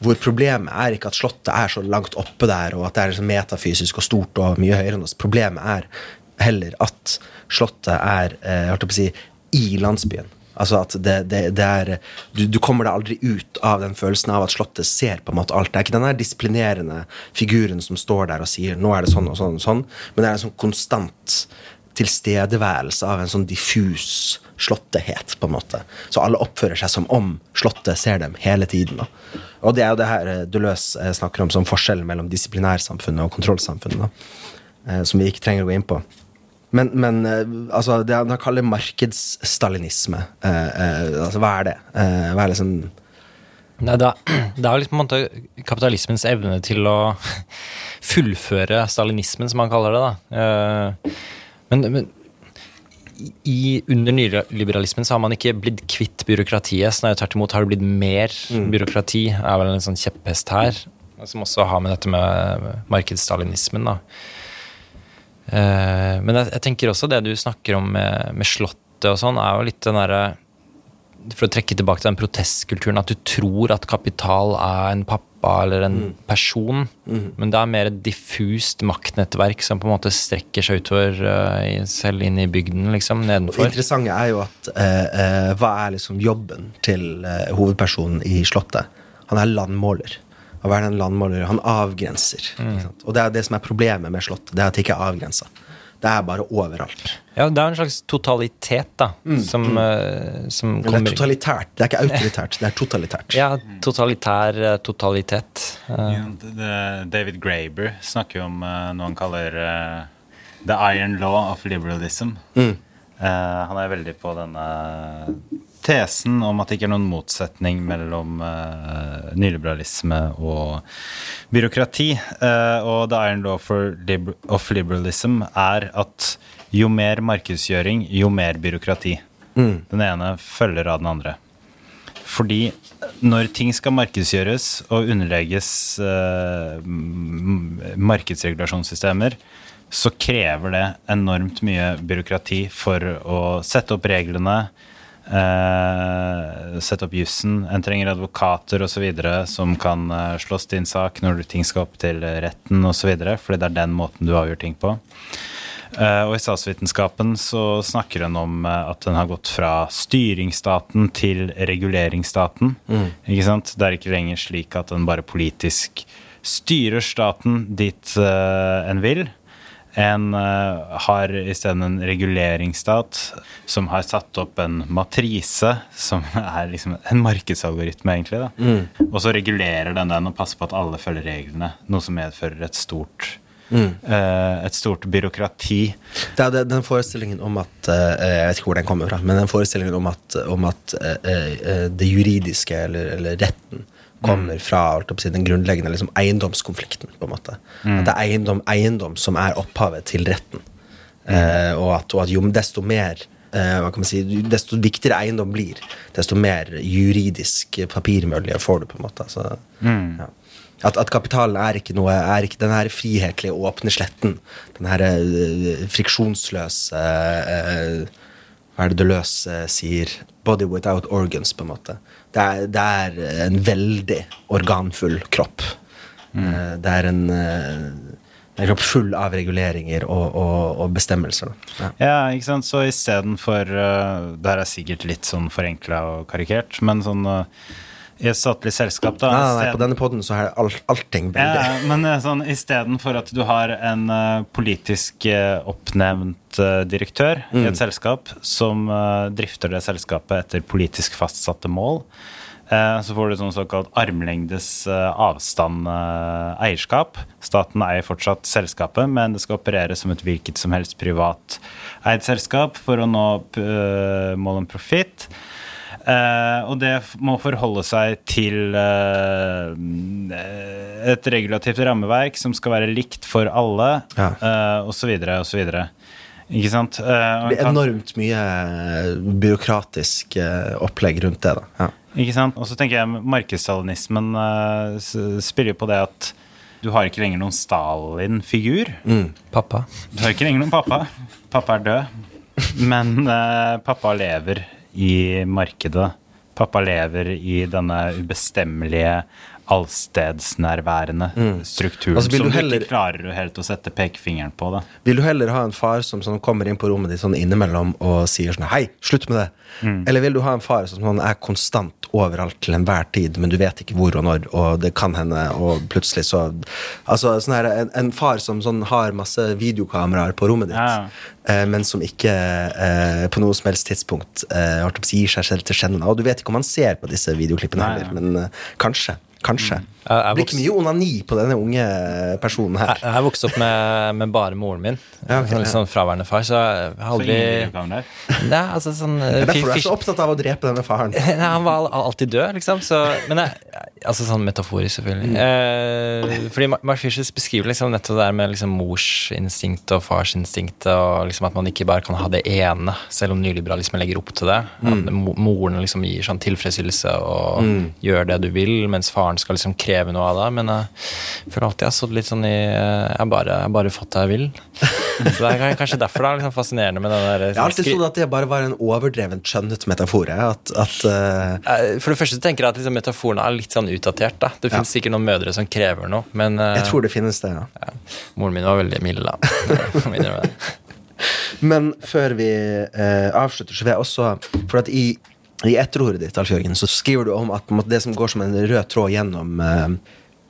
S1: hvor, problemet er ikke at Slottet er så langt oppe der, og at det er liksom metafysisk og stort og mye høyere enn oss. Problemet er heller at Slottet er eh, på å si, i landsbyen. Altså at det, det, det er du, du, kommer deg aldri ut av den følelsen av at Slottet ser på en måte alt. Det er ikke den disiplinerende figuren som står der og sier 'nå er det sånn og sånn', og sånn, men det er en sånn konstant tilstedeværelse av en sånn diffus slottehet, på en måte. Så alle oppfører seg som om Slottet ser dem hele tiden. Da. Og det er jo det her eh, Deleuze eh, snakker om som forskjellen mellom disiplinærsamfunnet og kontrollsamfunnet, da. som vi ikke trenger å gå inn på. Men, men eh, altså, det han kaller markedsstalinisme, eh, eh, altså, hva er det? Eh, hva er liksom
S3: Nei, [clears throat] det, er jo liksom, måte, kapitalismens evne til å [laughs] fullføre stalinismen, som han kaller det. da. Eh, men, men i, under nyliberalismen så har man ikke blitt kvitt byråkratiet. Snarere tvert imot har det blitt mer mm. byråkrati. er vel en sånn kjepphest her. Som også har med dette med markedsstalinismen. da. Eh, men jeg, jeg, tenker også det du snakker om med, med Slottet og sånn, er jo litt den derre For å trekke tilbake til den protestkulturen, at du tror at kapital er en pappa eller en mm. person. Mm. Men det er mer et diffust maktnettverk som på en måte strekker seg utover uh, selv inn i bygden, liksom, nedenfor.
S1: Det interessante er jo at uh, uh, hva er liksom jobben til hovedpersonen i Slottet? Han er landmåler å være en landmåler. Han avgrenser. Mm. Og det er det som er problemet med Slottet. Det er at det ikke er avgrensa. Det er bare overalt.
S3: Ja, det er en slags totalitet, da, mm. som, mm. Uh, som
S1: kommer Det er totalitært. Det er ikke [laughs] autoritært, det er totalitært.
S3: Ja, totalitær uh, totalitet.
S2: Uh. Ja, David Graber snakker jo om noe han kaller the iron law of liberalism. Mm. han er veldig på denne tesen om at det ikke er noen motsetning mellom uh, nyliberalisme og byråkrati. Uh, og The Iron Law liber of Liberalism er at jo mer markedsgjøring, jo mer byråkrati. Mm. Den ene følger av den andre. Fordi når ting skal markedsgjøres og underlegges uh, markedsregulasjonssystemer, så krever det enormt mye byråkrati for å sette opp reglene, Uh, sette opp jussen. En trenger advokater osv. som kan eh, slåss din sak når ting skal opp til retten osv. Fordi det er den måten du avgjør ting på. Eh, og i statsvitenskapen så snakker hun om at den har gått fra styringsstaten til reguleringsstaten. Mm. Ikke sant? Det er ikke lenger slik at den bare politisk styrer staten dit en vil. En uh, har isteden en reguleringsstat som har satt opp en matrise, som er liksom en markedsalgoritme, egentlig. da. Mm. Og så regulerer den den og passer på at alle følger reglene, noe som medfører et stort Mm. Uh, et stort byråkrati.
S1: Det er den forestillingen om at uh, Jeg vet ikke hvor den kommer fra, men den forestillingen om at, om at uh, det juridiske, eller, eller retten, kommer fra si, den grunnleggende liksom, eiendomskonflikten. på en måte. Mm. At det er eiendom, eiendom som er opphavet til retten. Mm. Eh, og, at, og, at, jo desto mer eh, hva kan man si, Desto viktigere eiendom blir, desto mer juridisk papirmølje får du. på en måte. Så, mm. ja. At, at, kapitalen er ikke noe er ikke den her frihetlige, åpne sletten. Den her uh, friksjonsløse uh, Hva er det Deleuze uh, sier? Body without organs, på en måte det er, det er, en veldig organfull kropp. Mm. Eh, det er en, eh, en, kropp full av reguleringer og, og, og bestemmelser.
S2: Ja. ja. ikke sant. Så istedenfor uh, Det her er sikkert litt sånn forenkla og karikert, men sånn i et statlig selskap. da.
S1: Nei, nei, nei, på denne poden så er all, allting veldig
S2: Ja, men eh, sånn, istedenfor at du har en uh, politisk uh, oppnevnt uh, direktør i et selskap som drifter det selskapet etter politisk fastsatte mål, så får du sånn såkalt armlengdes eh, avstand eh, eierskap. Staten eier fortsatt selskapet, men det skal operere som et hvilket som helst privat eid selskap for å nå eh, mål om profitt. Eh, og det må forholde seg til eh, et regulativt rammeverk som skal være likt for alle,
S1: Ja.
S2: eh, og så videre og så videre. Ikke sant? Eh,
S1: Det blir enormt mye byråkratisk eh, opplegg rundt det. da. Ja.
S2: Ikke sant? Og så tenker jeg markedsstalinismen eh, spiller jo på det at du har ikke lenger noen Stalin-figur.
S3: Pappa.
S2: Du har ikke lenger noen pappa. Pappa er død. Men eh, pappa lever i markedet. Pappa lever i denne ubestemmelige, allstedsnærværende strukturen
S1: Altså,
S2: som
S1: du heller-
S2: ikke klarer helt å sette pekefingeren på. da.
S1: Vil du heller ha en far som sånn, kommer inn på rommet ditt sånn innimellom og sier sånn Hei, slutt med det! Eller vil du ha en far som sånn, er konstant overalt til enhver tid, men du vet ikke hvor og når, og det kan hende, og plutselig så Altså sånn her, en, en far som sånn har masse videokameraer på rommet ditt,
S2: Ja.
S1: eh, men som ikke eh, på noe som helst tidspunkt eh, gir seg selv til kjenne. Og du vet ikke om han ser på disse videoklippene heller, men eh, kanskje. Kanskje.
S3: Jeg- jeg
S1: Det blir ikke mye onani på denne unge personen her.
S3: Jeg, jeg vokste opp med, med bare moren min.
S1: Ja, okay,
S3: sånn,
S1: ja.
S3: sånn fraværende far, så jeg har
S2: Så
S3: aldri. Nei, altså sånn
S1: Det er derfor du er så opptatt av å drepe denne faren. [laughs]
S3: Nei, han var alltid død, liksom. Så, men jeg, altså sånn metaforisk, selvfølgelig. Eh, fordi Mark Fisher beskriver liksom nettopp det der med liksom morsinstinktet og farsinstinktet, og liksom at man ikke bare kan ha det ene, selv om nyliberalismen legger opp til det. At moren liksom gir sånn tilfredsstillelse og gjør det du vil, mens faren skal liksom kreve noe av deg. Men jeg føler alltid jeg har stått litt sånn i Jeg har bare, jeg bare fått det jeg vil. Så det er kanskje derfor det er liksom fascinerende med den der
S1: Jeg har alltid trodd at det bare var en overdreven skjønnet metafor. jeg. At, at eh,
S3: Eh, For det første tenker jeg at liksom metaforen er litt sånn utdatert. da Det
S1: Ja.
S3: finnes sikkert noen mødre som krever noe, men uh...
S1: Jeg tror det finnes det, ja.
S3: ja, moren min var veldig mild, da. [laughs] Jeg.
S1: Men før vi eh, avslutter, så vil jeg også For at i, i etterordet ditt, Alf Jørgen, så skriver du om at det som går som en rød tråd gjennom eh,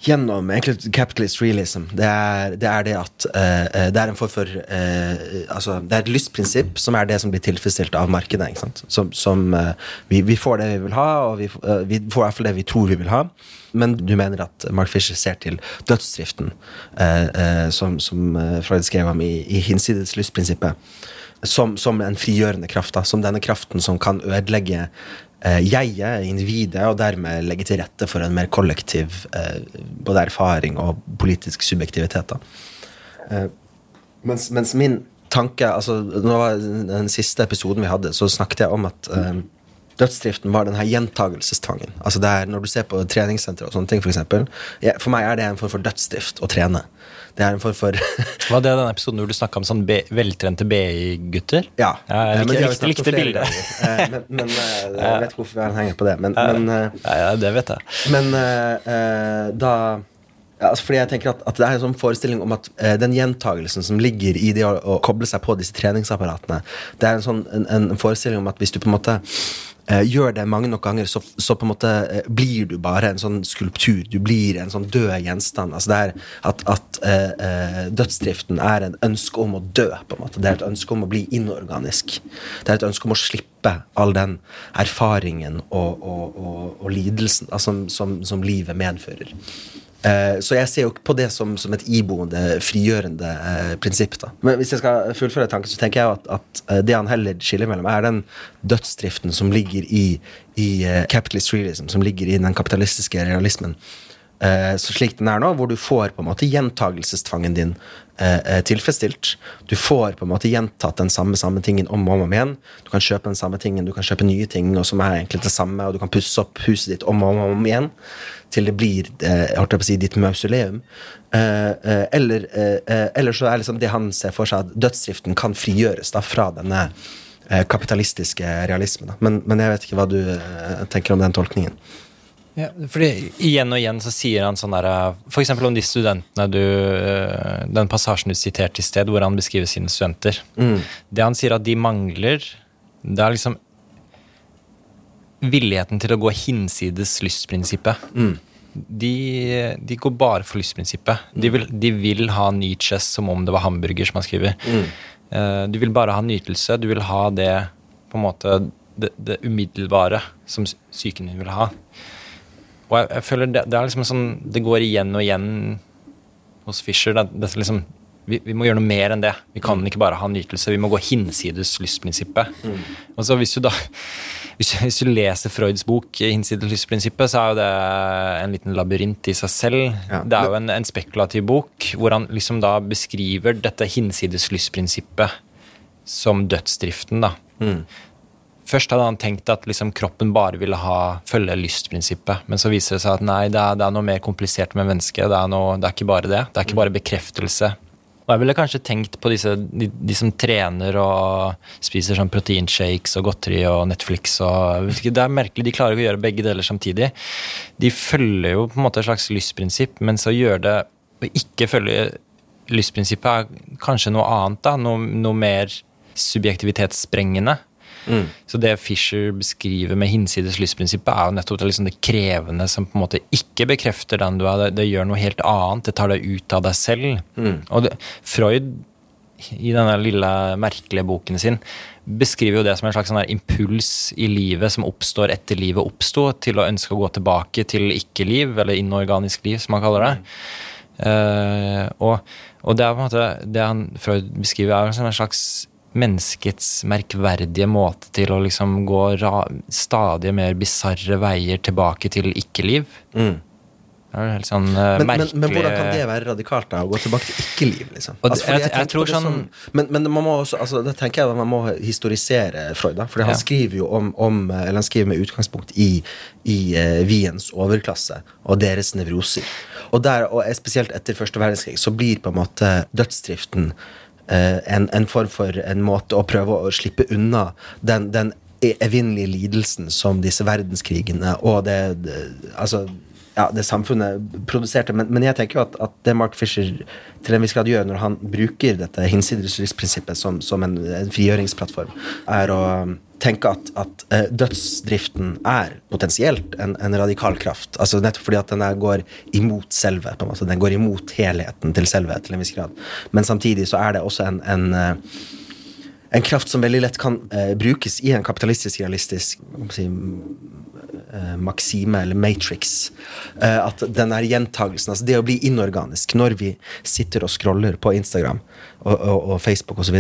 S1: Gjennom egentlig capitalist realism, det er det, er det at uh, det er en form for uh, Altså, det er et lystprinsipp som er det som blir tilfredsstilt av markedet. ikke sant? Som, som uh, vi, vi får det vi vil ha, og vi, vi får i hvert fall det vi tror vi vil ha. Men du mener at Mark Fisher ser til dødsdriften, som, som Freud skrev om i, i hinsides lystprinsippet som, som en frigjørende kraft. Da, som denne kraften som kan ødelegge eh, jeget, individet, og dermed legge til rette for en mer kollektiv eh, både erfaring og politisk subjektivitet. Eh, mens, mens min tanke altså, nå var Den siste episoden vi hadde, så snakket jeg om at eh, dødsdriften var den her gjentagelsestvangen. Altså Når du ser på treningssentre og sånne ting, for eksempel, For meg er det en form for dødsdrift å trene. Det er en form for [laughs]
S3: Var det den episoden hvor du snakka om sånn B veltrente BI-gutter?
S1: Ja.
S3: Ja, jeg
S1: eh,
S3: likte-
S1: har vi
S3: likte- likte bildet.
S1: Eh, Men, men eh, [laughs] jeg vet ikke hvorfor han henger på det. Men, men,
S3: Ja, ja, det vet jeg.
S1: men da altså fordi jeg tenker at, at Det er en sånn forestilling om at eh, den gjentagelsen som ligger i det å, å koble seg på disse treningsapparatene, det er en, sånn, en, en forestilling om at hvis du på en måte gjør det mange nok ganger, så, så på en måte eh, blir du bare en sånn skulptur. Du blir en sånn død gjenstand. Altså det er at, at eh, eh, dødsdriften er en ønske om å dø. på en måte. Det er et ønske om å bli inorganisk. Det er et ønske om å slippe all den erfaringen og, og, og, og lidelsen altså, som, som, som livet medfører. Eh, Så jeg ser jo på det som, som et iboende, frigjørende eh, prinsipp. da. Men hvis jeg skal fullføre tanken, så tenker jeg at, at eh, det han heller skiller mellom, er den dødsdriften som ligger i, i capitalist realism, som ligger i den kapitalistiske realismen. Så slik den er nå, hvor du får på en måte gjentagelsestvangen din eh, tilfredsstilt. Du får på en måte gjentatt den samme, samme tingen om og om igjen. Du kan kjøpe den samme tingen, du kan kjøpe nye ting og som er egentlig det samme, og du kan pusse opp huset ditt om og om igjen til det blir eh, si, ditt mausoleum. Eh, eh, eller, eh, eh, eller så er liksom det han ser for seg, at dødsdriften kan frigjøres da, fra denne kapitalistiske realismen. Men, men jeg vet ikke hva du tenker om den tolkningen.
S3: Ja, fordi Igjen og igjen så sier han sånn der eksempel om de studentene du Den passasjen du siterte i sted, hvor han beskriver sine studenter. Det han sier at de mangler, det er liksom villigheten til å gå hinsides lystprinsippet. De, de går bare for lystprinsippet. De vil, de vil ha Nietzsche som om det var hamburger, som han skriver. Eh, du vil bare ha nytelse. Du vil ha det på en måte det, det umiddelbare som psyken din vil ha. Og jeg, jeg føler det, det er liksom sånn Det går igjen og igjen hos Fischer. Det, det er liksom, vi, vi må gjøre noe mer enn det. Vi kan ikke bare ha nytelse. Vi må gå hinsides lystprinsippet. Og så hvis du da hvis, hvis du leser Freuds bok 'Hinsides lystprinsippet', så er jo det en liten labyrint i seg selv.
S1: Ja.
S3: Det er jo en, en spekulativ bok hvor han liksom da beskriver dette hinsides lystprinsippet som dødsdriften, da. Først hadde han tenkt at liksom kroppen bare ville ha, følge lystprinsippet, men så viser det seg at nei, det er, det er noe mer komplisert med mennesket. Det er, noe, det er ikke bare det. Det er ikke bare bekreftelse. Og jeg ville kanskje tenkt på disse, de, de som trener og spiser sånn proteinshakes og godteri og Netflix og Det er merkelig, de klarer ikke å gjøre begge deler samtidig. De følger jo på en måte et slags lystprinsipp, men så gjør det å ikke følge lystprinsippet er kanskje noe annet, da. Noe, noe mer subjektivitetssprengende. Så det Fisher beskriver med hinsides lystprinsippet, er jo nettopp det, liksom det krevende som på en måte ikke bekrefter den du er. Det, det gjør noe helt annet. Det tar deg ut av deg selv. Og det, Freud, i denne lille merkelige boken sin, beskriver jo det som en slags sånn impuls i livet som oppstår etter livet oppsto, til å ønske å gå tilbake til ikke-liv, eller inorganisk liv, som han kaller det. Uh, og, og det er på en måte det han Freud beskriver, er en slags menneskets merkverdige måte til å liksom gå ra stadig mer bisarre veier tilbake til ikke-liv. Det er helt sånn uh,
S1: Men, men,
S3: merkelig
S1: men hvordan kan det være radikalt, da? Å gå tilbake til ikke-liv, liksom? Altså,
S3: jeg, jeg-
S1: jeg
S3: tror sånn-
S1: som- men, men man må også, altså, det tenker jeg at man må historisere Freud, da. For han
S3: Ja.
S1: skriver jo om, om Eller han skriver med utgangspunkt i, i uh, Wiens overklasse og deres nevroser. Og, der, og spesielt etter første verdenskrig så blir på en måte dødsdriften eh, en, en form for en måte å prøve å slippe unna den, den evinnelige lidelsen som disse verdenskrigene og det, det Altså ja, det samfunnet produserte. Men, men jeg tenker jo at, at det Mark Fisher til en viss grad gjør når han bruker dette hinsides som, som en, en frigjøringsplattform, er å tenke at, at uh, dødsdriften er potensielt en, en radikal kraft. Altså Nettopp fordi at den går imot selve. på en måte. Den går imot helheten til selve til en viss grad. Men samtidig så er det også en, en eh, en kraft som veldig lett kan eh, brukes i en kapitalistisk, realistisk si, eh, maksime, eller matrix. Eh, at den er gjentagelsen. Altså det å bli inorganisk når vi sitter og scroller på Instagram og, og, og Facebook osv.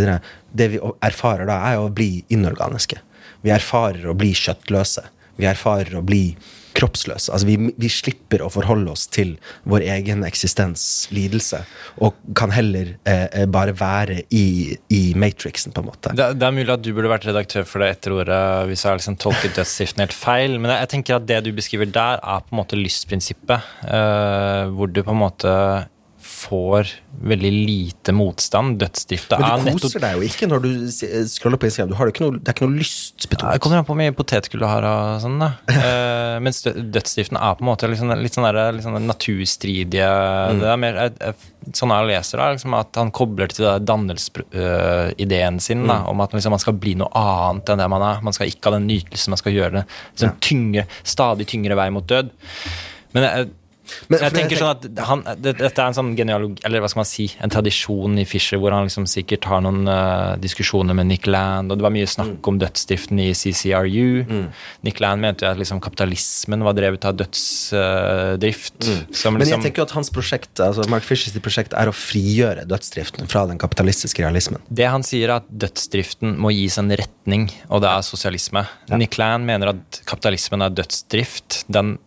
S1: Det vi erfarer da, er å bli inorganiske. Vi erfarer å bli kjøttløse. Vi erfarer å bli kroppsløse. Altså vi, vi slipper å forholde oss til vår egen eksistens lidelse, og kan heller eh, eh, bare være i, i matrixen, på en måte.
S3: Det, det er mulig at du burde vært redaktør for det etter ordet hvis jeg har liksom tolket dødsdriften helt feil, men jeg, jeg tenker at det du beskriver der, er på en måte lystprinsippet. eh, hvor du på en måte får veldig lite motstand. Dødsdrifta er nettopp
S1: Men du
S3: nettopp
S1: koser deg jo ikke når du scroller på Instagram. Du har det, ikke noe, det er ikke noe
S3: Ja, Det kommer an på hvor mye potetgull du har. og sånn da. uh, [laughs] mens dø- dødsdriften er på en måte sånn, litt sånn, der, litt sånn naturstridige det er mer, Sånn jeg leser det, liksom at han kobler til dannelsesideen uh, sin da, om at liksom, man skal bli noe annet enn det man er. Man skal ikke ha den nytelsen, man skal gjøre det liksom, tyngre, stadig tyngre vei mot død. Men jeg,
S1: Men-
S3: jeg tenker sånn at han, det, Dette er en sånn genealogi, eller hva skal man si, en tradisjon i Fisher hvor han liksom sikkert har noen uh, diskusjoner med Nick Land, og det var mye snakk
S1: Mm.
S3: om dødsdriften i CCRU. Nick Land mente jo at liksom kapitalismen var drevet av dødsdrift. Uh,
S1: Mm. Men jeg
S3: liksom,
S1: tenker jo at hans prosjekt, altså Mark Fishers prosjekt er å frigjøre dødsdriften fra den kapitalistiske realismen.
S3: Det han sier er at dødsdriften må gis en retning, og det er sosialisme. Nick Land mener at kapitalismen er dødsdrift. Den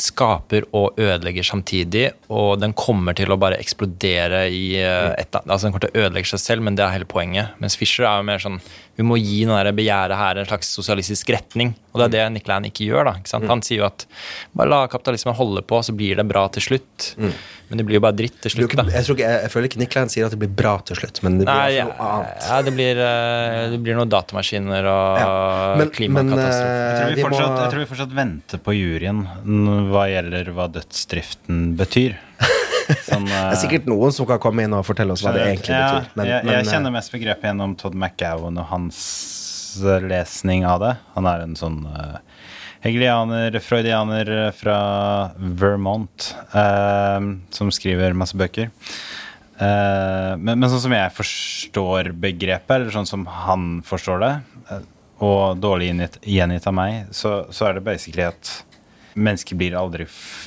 S3: skaper og ødelegger samtidig, og den kommer til å bare eksplodere i eh, et Altså den kommer til å ødelegge seg selv, men det er hele poenget. Mens Fisher er jo mer sånn Vi må gi den begjæret her en slags sosialistisk retning. Og det er det Nick Land ikke gjør. da, ikke sant? Han sier jo at bare la kapitalismen holde på, så blir det bra til slutt. Men det blir jo bare dritt til slutt, da.
S1: ikke- Jeg, tror ikke, jeg, jeg føler ikke Nick Land sier at det blir bra til slutt, men det blir
S3: Nei, ja,
S1: noe annet.
S3: ja, det blir, eh, det blir noen datamaskiner og
S1: Ja. Men-
S3: klimakatastrofe.
S2: Jeg tror, vi
S1: vi må-
S2: fortsatt, jeg tror vi fortsatt venter på juryen hva gjelder hva dødsdriften betyr. Sånn,
S1: Det er sikkert noen som kan komme inn og fortelle oss hva det egentlig
S2: ja,
S1: betyr. Men,
S2: jeg,
S1: men,
S2: jeg kjenner mest begrepet gjennom Todd McGowan og hans eh, lesning av det. Han er en sånn uh, hegelianer, freudianer fra Vermont, uh, som skriver masse bøker. Eh, men, men, sånn som jeg forstår begrepet, eller sånn som han forstår det, eh, og dårlig gjengitt av meg, så, så, er det basically at mennesker blir aldri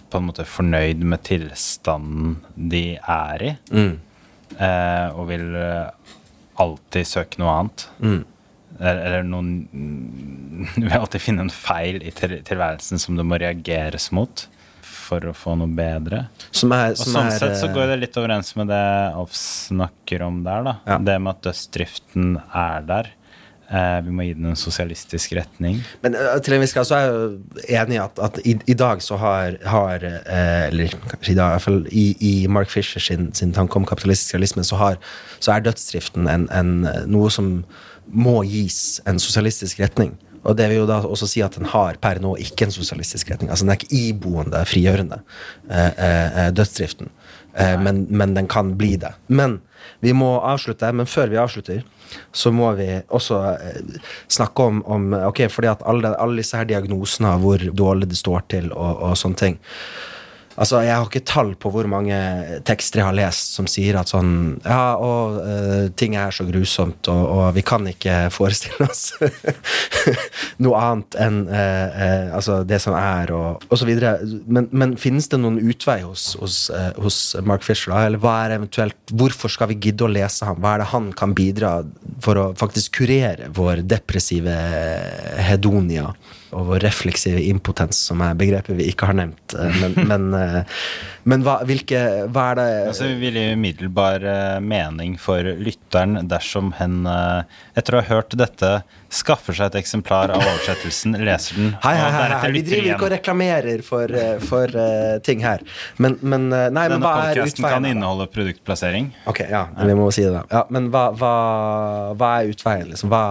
S2: på en måte fornøyd med tilstanden de er i, mm. eh, og vil eh, alltid søke noe annet. Mm. Eller, eller noen [laughs] Vil alltid finne en feil i tilværelsen som det må reageres mot for å få noe bedre.
S1: Som er, som
S2: og sånn er, sett så går det litt overens med det Alf snakker om der. da. Ja. Det med at dødsdriften er der. Eh, vi må gi den en sosialistisk retning.
S1: Men uh, til en viss grad så er jeg enig i at, at i, i, dag så har, har uh, Eller kanskje i dag, i hvert fall i, i Mark Fisher sin, sin tanke om kapitalistisk realisme, så, har, så er dødsdriften en, en, noe som må gis en sosialistisk retning. Og det vil jo da også si at den har per nå ikke en sosialistisk retning. Altså den er ikke iboende frigjørende, eh, eh, eh dødsdriften. Eh, men, men, den kan bli det. Men vi må avslutte. Men før vi avslutter, så må vi også eh, snakke om, om ok, fordi at alle, alle disse her diagnosene hvor dårlig det står til og, og sånne ting Altså, Jeg har ikke tall på hvor mange tekster jeg har lest som sier at sånn Ja, og uh, ting er så grusomt, og, og, vi kan ikke forestille oss [laughs] noe annet enn uh, uh, altså det som er, og, og så videre. Men, men, finnes det noen utvei hos, hos, hos Mark Fisher? Da? Eller hva er eventuelt Hvorfor skal vi gidde å lese ham? Hva er det han kan bidra for å faktisk kurere vår depressive hedonia? Og vår refleksive impotens, som er begrepet vi ikke har nevnt. Eh, men, men, eh, men hva, hvilke, hva er det
S2: altså, Vi vil gi umiddelbar eh, mening for lytteren dersom hen, etter å ha hørt dette, skaffer seg et eksemplar av oversettelsen, leser den
S1: Hei, hei, hei, hei. Vi driver ikke og reklamerer for, for uh, ting her. Men, men nei,
S2: Denne
S1: hva
S2: er utveien? Denne kan inneholde produktplassering.
S1: Ok, ja, vi må si det, da. Ja, men hva, hva, hva er utveien, liksom? Hva,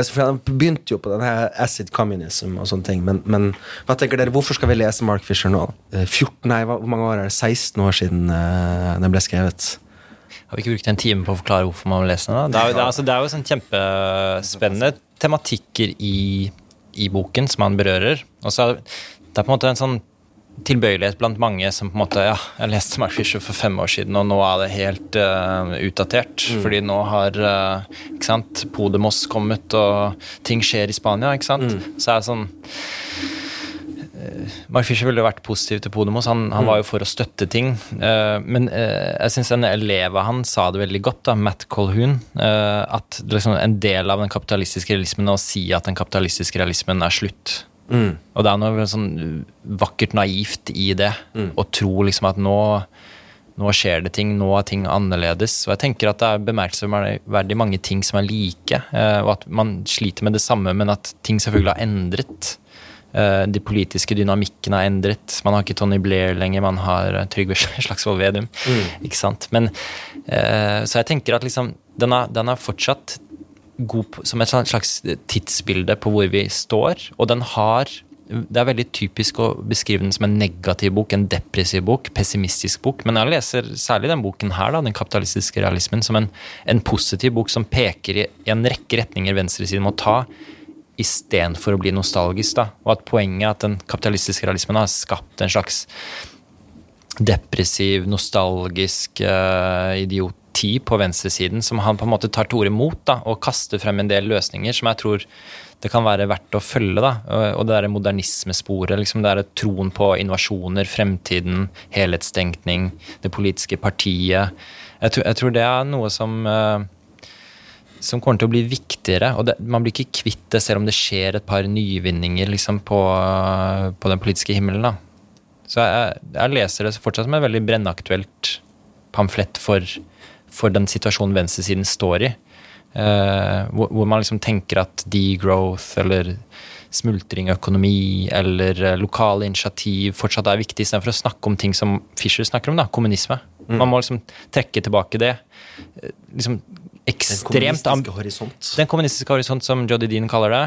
S1: for Han begynte jo på denne acid communism og sånne ting, men, men, hva tenker dere, hvorfor skal vi lese Mark Fisher nå? 14, nei, hvor mange år er det? 16 år siden uh, den ble skrevet?
S3: Har vi ikke brukt en time på å forklare hvorfor man må lese den? Det er, det, altså, det er jo sånn kjempespennende tematikker i, i, boken som han berører. Og så er det er på en måte en sånn tilbøyelighet blant mange som på en måte Ja, jeg leste Mark Fisher for fem år siden, og nå er det helt uh, utdatert. Mm. Fordi nå har uh, ikke sant, Podemos kommet, og ting skjer i Spania, ikke sant. Mm. Så er det sånn Mark Fischer ville vært positiv til Podemos. Han, han, var jo for å støtte ting. Uh, men uh, jeg syns en elev av han sa det veldig godt, da, Matt Colhoun, uh, at liksom, en del av den kapitalistiske realismen er å si at den kapitalistiske realismen er slutt. Mm. Og det er noe sånn vakkert naivt i det. Mm. Å tro liksom at nå, nå skjer det ting, nå er ting annerledes. Og jeg tenker at det er bemerkelsesverdig mange ting som er like, og at man sliter med det samme, men at ting selvfølgelig har endret. Eh, de politiske dynamikkene er endret. Man har ikke Tony Blair lenger, man har eh, Trygve [laughs] Slagsvold Vedum. Mm. Ikke sant? Men, uh, så jeg tenker at liksom, den er, den er fortsatt god som et slags tidsbilde på hvor vi står, og den har det er veldig typisk å beskrive den som en negativ bok, en depressiv bok, pessimistisk bok. Men jeg leser særlig den boken her, da, den kapitalistiske realismen, som en, en positiv bok som peker i, i en rekke retninger venstresiden må ta istedenfor å bli nostalgisk. da, Og at poenget er at den kapitalistiske realismen har skapt en slags depressiv, nostalgisk uh, idioti på venstresiden som han på en måte tar til orde mot da, og kaster frem en del løsninger som jeg tror det kan være verdt å følge. da, Og det er modernismesporet. liksom Det er troen på innovasjoner, fremtiden, helhetstenkning, det politiske partiet. Jeg tror, jeg tror det er noe som uh, som kommer til å bli viktigere. og det, Man blir ikke kvitt det selv om det skjer et par nyvinninger liksom, på, på, den politiske himmelen. Da. Så jeg, jeg, leser det fortsatt som et veldig brennaktuelt pamflett for, for den situasjonen venstresiden står i. Eh, hvor, hvor, man liksom tenker at degrowth eller smultring økonomi eller uh, lokale initiativ fortsatt er viktig, istedenfor å snakke om ting som Fischer snakker om, da, kommunisme. Mm. Man må liksom trekke tilbake det. Uh, liksom ekstremt
S1: Den kommunistiske horisont.
S3: Den kommunistiske horisont, som Joddy Dean kaller det.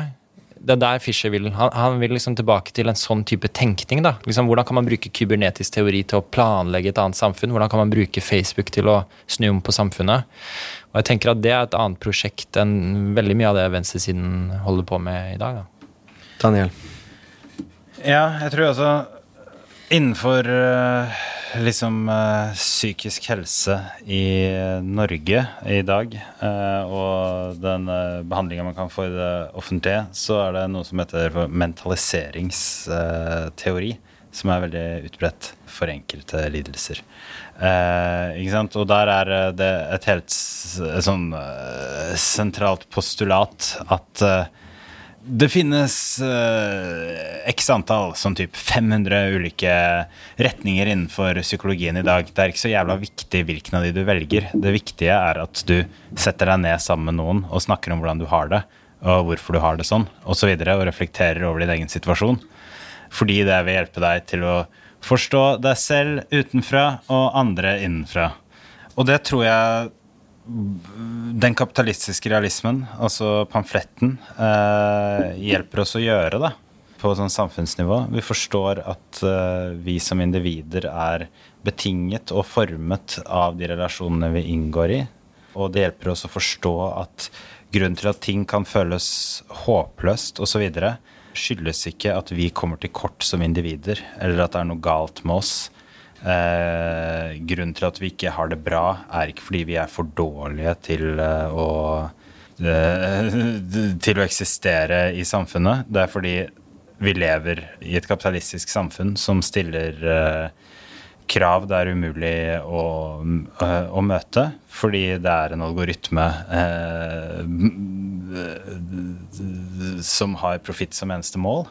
S3: Det er der Fischer vil. Han, han, vil liksom tilbake til en sånn type tenkning. da. Liksom, hvordan kan man bruke kybernetisk teori til å planlegge et annet samfunn? Hvordan kan man bruke Facebook til å snu om på samfunnet? Og jeg tenker at Det er et annet prosjekt enn veldig mye av det venstresiden holder på med i dag. da.
S1: Daniel?
S2: Ja, jeg tror også innenfor uh, liksom uh, psykisk helse i Norge i dag, og den behandlinga man kan få i det offentlige, så er det noe som heter mentaliseringsteori, som er veldig utbredt for enkelte lidelser. Og der er det et helt sånn sentralt postulat at det finnes uh, x antall, sånn type 500 ulike retninger innenfor psykologien i dag. Det er ikke så jævla viktig hvilken av de du velger. Det viktige er at du setter deg ned sammen med noen og snakker om hvordan du har det, og hvorfor du har det sånn, osv., og, så videre, og reflekterer over din egen situasjon. Fordi det vil hjelpe deg til å forstå deg selv utenfra og andre innenfra. Og det tror jeg den kapitalistiske realismen, altså pamfletten, eh, hjelper oss å gjøre det på sånn samfunnsnivå. Vi forstår at eh, vi som individer er betinget og formet av de relasjonene vi inngår i. Og det hjelper oss å forstå at grunnen til at ting kan føles håpløst osv., skyldes ikke at vi kommer til kort som individer, eller at det er noe galt med oss Eh, grunnen til at vi ikke har det bra, er ikke fordi vi er for dårlige til eh, å eh, [laughs] til å eksistere i samfunnet. Det er fordi vi lever i et kapitalistisk samfunn som stiller eh, krav det er umulig å, å, møte, fordi det er en algoritme som har profitt som eneste mål.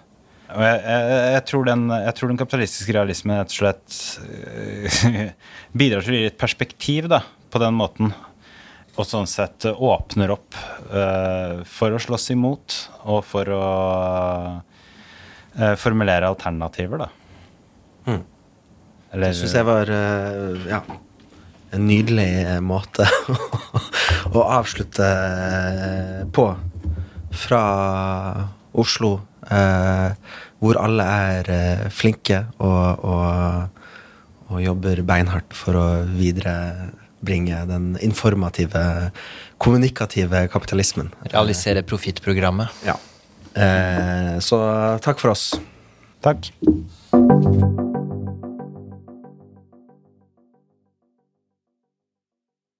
S2: Jeg, jeg, jeg, tror den, jeg, tror den, kapitalistiske realismen rett og slett [laughs] bidrar til å gi et perspektiv da, på den måten. Og sånn sett åpner opp uh, for å slåss imot og for å uh, formulere alternativer, da.
S1: Mm. Eller, det syns jeg var uh, ja, en nydelig måte [laughs] å avslutte på fra Oslo Eh, hvor alle er eh, flinke og, og, og, jobber beinhardt for å viderebringe den informative, kommunikative kapitalismen.
S3: Realisere profittprogrammet.
S1: Ja. Eh, så takk for oss.
S2: Takk.